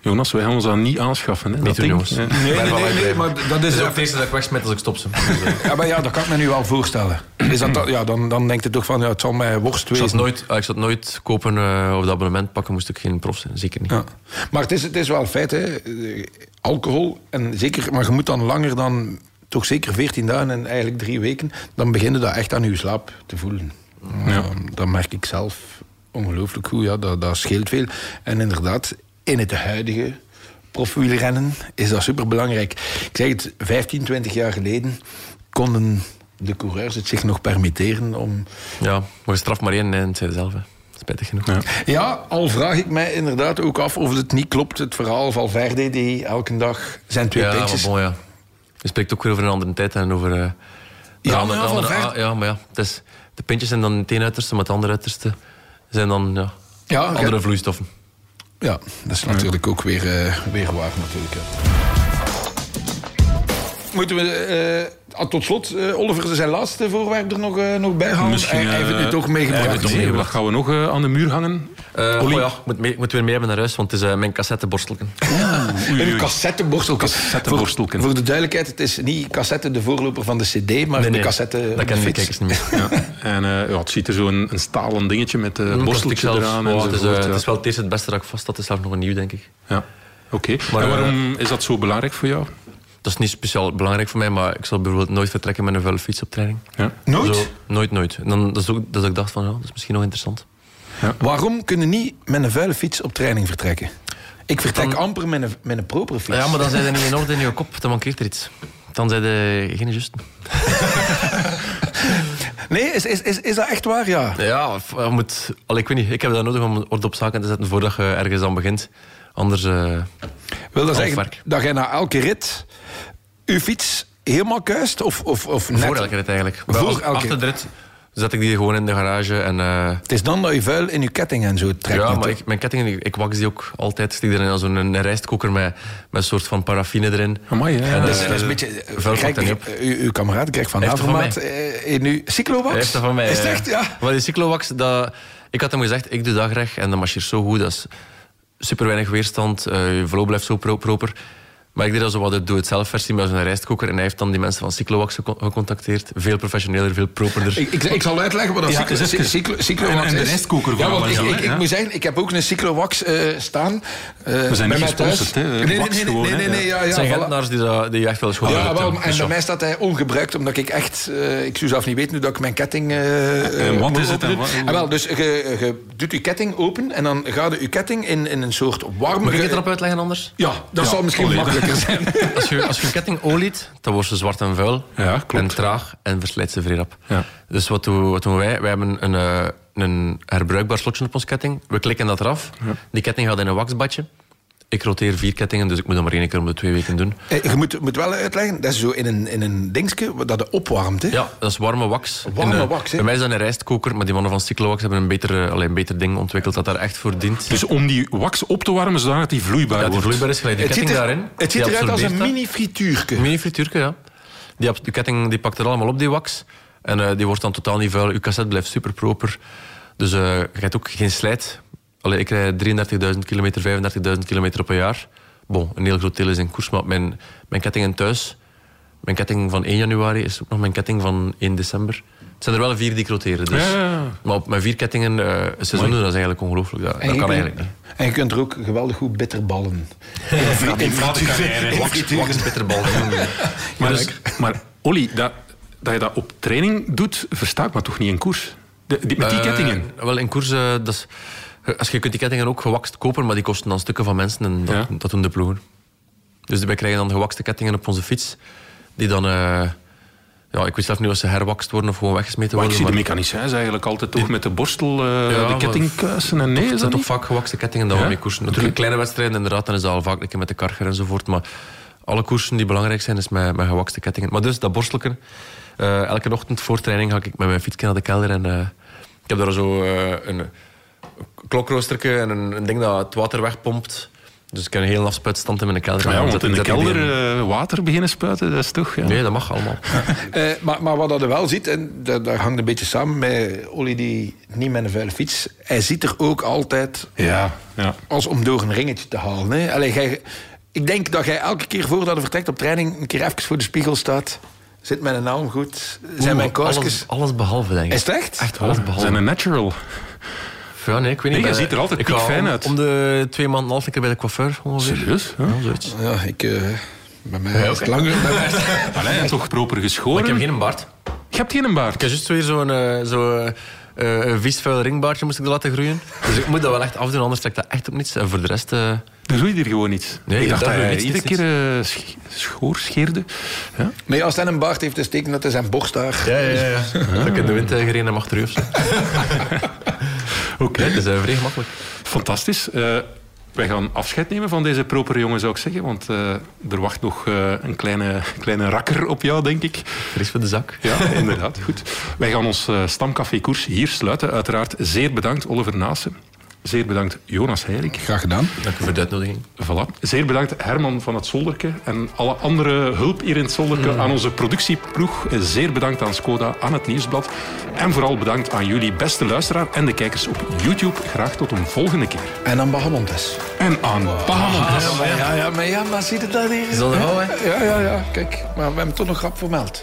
Jonas, wij gaan ons dat niet aanschaffen. Hè, dat Niet doen, ding. jongens. Ja. Nee, nee, nee, nee, maar dat Dat is... is ook het eerste dat ik wegsmet als ik stop ze. Ja, maar ja, dat kan ik me nu wel voorstellen. Is dat, dat- ja, dan, dan denk je toch van, ja, het zal mij worst Ik zou wezen. het nooit, ah, ik zou het nooit kopen eh, of dat abonnement pakken, moest ik geen prof zijn. Zeker niet. Ja. Maar het is, het is wel een feit, hè. Alcohol, en zeker, maar je moet dan langer dan, toch zeker 14 dagen en eigenlijk drie weken, dan begin je dat echt aan je slaap te voelen. Ja. dat merk ik zelf ongelooflijk goed, ja, dat, dat scheelt veel. En inderdaad, in het huidige profwielrennen is dat superbelangrijk. Ik zeg het, 15, 20 jaar geleden konden de coureurs het zich nog permitteren om Ja, maar je straf maar één en het zelf. Hè. Spijtig genoeg. Ja. Ja, al vraag ik mij inderdaad ook af of het niet klopt. Het verhaal van Valverde die elke dag zijn twee Ja, pintjes... bon, ja. Je spreekt ook weer over een andere tijd en over... eh, Ja, maar de- ja, ah, ja, maar ja, het is, de pintjes zijn dan het ene uiterste, maar het andere uiterste zijn dan ja, Ja, andere ja. vloeistoffen. Ja, dat is natuurlijk ook weer, eh, weer waar natuurlijk. Moeten we eh, tot slot, eh, Oliver, zijn laatste voorwerp er nog, eh, nog bij halen? Misschien, hij, hij heeft het eh, nu toch meegebracht. Mee. Wat gaan we nog aan de muur hangen? Eh, Olly? oh ja, ik moet, mee, moet weer mee hebben naar huis, want het is mijn cassetteborstelken. Een cassetteborstelken. Cassetteborstelken. Voor, voor de duidelijkheid, het is niet cassette de voorloper van de cd, maar de cassette dat kennen de kijkers niet meer. Ja. En eh, ja, het ziet er zo'n een stalen dingetje met een Mm, borsteltje plastic zelfs. eraan. Oh, het, is, het is wel het eerste het beste dat ik vast had. Het is zelfs nog een nieuw, denk ik. Ja. Oké. Maar, En waarom is dat zo belangrijk voor jou? Dat is niet speciaal belangrijk voor mij, maar ik zal bijvoorbeeld nooit vertrekken met een vuile fiets op training. Ja. Nooit? Zo, nooit, nooit. En dan, dat, is ook, dat ik dacht van, ja, dat is misschien nog interessant. Waarom kunnen niet met een vuile fiets op training vertrekken? Ik vertrek Dan- amper met een, met een propere fiets. Ja, maar dan zijn ze niet in orde in je kop. Dan mankeert er iets. Dan zijn ze geen juist. Nee, is, is, is, is dat echt waar? Ja. Ja, moet... Al, ik weet niet, ik heb dat nodig om orde op zaken te zetten voordat je ergens aan begint. Anders... eh, Wil dat zeggen werk. dat jij na elke rit uw fiets helemaal kuist? Of, of, of net? voor elke rit eigenlijk. Voor elke- Achter de rit zet ik die gewoon in de garage. En, eh, Het is dan dat je vuil in je ketting en zo trekt. ja, maar ik, mijn kettingen, ik, ik wax die ook altijd. Stik erin als een rijstkoker met, met een soort van paraffine erin. Amai, ja. En, dat, eh, is, dat is een beetje... vuil uw, uw kameraad krijgt van Havermaat eh, in uw cyclowax. Hij heeft dat van mij. Is het echt? Ja. Maar die cyclowax, dat, ik had hem gezegd, ik doe dat graag en dat marcheert zo goed. Dat is super weinig weerstand, eh, je flow blijft zo pro- proper. Maar ik deed dat zo wat de doe-het-zelf versie met zo'n rijstkoker. En hij heeft dan die mensen van Cyclowax gecon- gecontacteerd. Veel professioneler, veel properder. Ik, ik, ik zal uitleggen wat dat Ja, cyclo, cyclo, cyclowax En- en de rijstkoker Ja, want ik, ik, moet zeggen, ik heb ook een cyclowax eh staan. eh, We zijn bij niet mij thuis. gesponsord, hè. Nee, nee, nee, gewoon, nee, nee, nee, ja, Het ja, zijn voilà. Gentenaars die, dat, die echt wel schoon Ja, hebben. wel, Dus en bij mij staat hij ongebruikt, omdat ik echt... eh, ik zou zelf niet weten hoe dat ik mijn ketting... En wat is het wat- En wel, dus je, je doet je ketting open en dan gaat je ketting in, in een soort warme... Moet ik het erop uitleggen anders? Ja, dat zal misschien Olé. Makkelijker zijn. Als je, als je een ketting oliet, dan wordt ze zwart en vuil. Ja. En traag en verslijt ze vrij rap. Ja. Dus wat doen, wat doen wij? Wij hebben een, eh, een herbruikbaar slotje op ons ketting. We klikken dat eraf. Die ketting gaat in een waxbadje. Ik roteer vier kettingen, dus ik moet dat maar één keer om de twee weken doen. Eh, Je moet, moet wel uitleggen, dat is zo in een, in een dingetje dat het opwarmt. Hè? Ja, dat is warme wax. Warme In, eh, wax, hè? Bij mij is dat een rijstkoker, maar die mannen van Cyclowax hebben een beter, eh, allee, een beter ding ontwikkeld dat daar echt voor dient. Dus om die wax op te warmen, zodat die vloeibaar ja, die wordt. vloeibaar is gelijk. Die Het ziet, ketting er, daarin. het ziet eruit als een absorbeert dat. mini frituurke. Een mini frituurke, ja. Die, ketting die pakt er allemaal op, die wax. En eh, die wordt dan totaal niet vuil. Je cassette blijft super proper. Dus eh, je hebt ook geen slijt. Allee, ik rijd 33.000 kilometer, 35.000 kilometer op een jaar. Bon, een heel groot deel is in koers, maar mijn, mijn kettingen thuis... Mijn ketting van 1 januari is ook nog mijn ketting van 1 december. Het zijn er wel vier die ik roteren. Dus. Ja, ja, ja. Maar op mijn vier kettingen uh, een seizoen doen, dat is eigenlijk ongelooflijk. Dat, En dat je kan kunt- eigenlijk niet. En je kunt er ook geweldig goed bitterballen. Wax, wax bitterbal. Maar, dus, maar Olly, dat, dat je dat op training doet, versta ik maar toch niet in koers? De, die, met die Eh, kettingen? wel, in koers, eh, dat is, als je kunt die kettingen ook gewakst kopen, maar die kosten dan stukken van mensen en dat, Ja. dat doen de ploegen. Dus wij krijgen dan gewakste kettingen op onze fiets, die dan, eh, ja, ik weet zelf niet of ze herwakst worden of gewoon weggesmeten Maar ik worden. zie de maar mechaniciens eigenlijk altijd toch met de borstel eh, Ja, de maar- kettingkuisen en nee, dat zijn toch vaak gewakste kettingen dat Ja? we mee koersen. Natuurlijk kleine wedstrijden, inderdaad, dan is dat al vaak een keer met de karger enzovoort, maar alle koersen die belangrijk zijn, is met, met gewakste kettingen. Maar dus, dat borstelken, eh, elke ochtend voor training ga ik met mijn fietsje naar de kelder en ik heb daar zo een klokroosterke en een, een ding dat het water wegpompt. Dus ik heb een heel afspuitstand in mijn kelder. Maar ja, want in de kelder in. eh, water beginnen spuiten, dat is toch... Ja. Nee, dat mag allemaal. Eh, maar, maar wat dat je wel ziet, en dat, dat hangt een beetje samen met Olly die niet met een vuile fiets. Hij ziet er ook altijd Ja, ja. als om door een ringetje te halen. Hè. Allee, jij, ik denk dat jij elke keer voordat je vertrekt op training een keer even voor de spiegel staat. Zit mijn naam goed? Zijn mijn kousjes... alles, alles behalve, denk ik. Is het echt? Echt alles behalve. Zijn een natural. Ja, nee, ik weet niet. Nee, je Ik ziet er altijd ik ga piekfijn om- uit. Om de twee maanden half een keer bij de coiffeur. Ongeveer. Serieus? Ja. Ja, zoiets. Ja, ik... eh bij mij is het langer. Allee, toch proper Maar geschoren. ik heb geen baard. Je hebt geen baard. Ik heb juist weer zo'n eh, zo, eh, eh, een vies vuil ringbaardje moest ik er laten groeien. Dus ik moet dat wel echt afdoen, anders trekt dat echt op niets. En voor de rest... eh, Dan doe je hier gewoon niets. Nee, ik dacht dat hij je iedere niets, keer eh, sch- schoor scheerde. Ja? Nee, als hij een baard heeft, is het teken dat hij zijn borst daar... ja, ja, ja. Dat ik in de wind eh, gereden heb achter u of zo. Oké, Nee, het is eh, vrij gemakkelijk. fantastisch. Eh, Wij gaan afscheid nemen van deze propere jongen, zou ik zeggen. Want uh, er wacht nog uh, een kleine, kleine rakker op jou, denk ik. Er is voor de zak. Ja, inderdaad. Goed. Wij gaan ons uh, stamcafé-koers hier sluiten. Uiteraard zeer bedankt, Oliver Naassen. Zeer bedankt Jonas Heirik. Graag gedaan. Dank u voor de uitnodiging. Voilà. Zeer bedankt Herman van het Zolderke en alle andere hulp hier in het Zolderke. Mm. Aan onze productieploeg. Zeer bedankt aan Skoda, aan het Nieuwsblad. En vooral bedankt aan jullie beste luisteraar en de kijkers op YouTube. Graag tot een volgende keer. En aan Bahamontes. En aan wow. Bahamontes. Ja, maar ja, ja, maar ja, maar zie je dat hier? Is dat hè? Ja, ja, ja. Kijk, maar we hebben toch nog grap vermeld.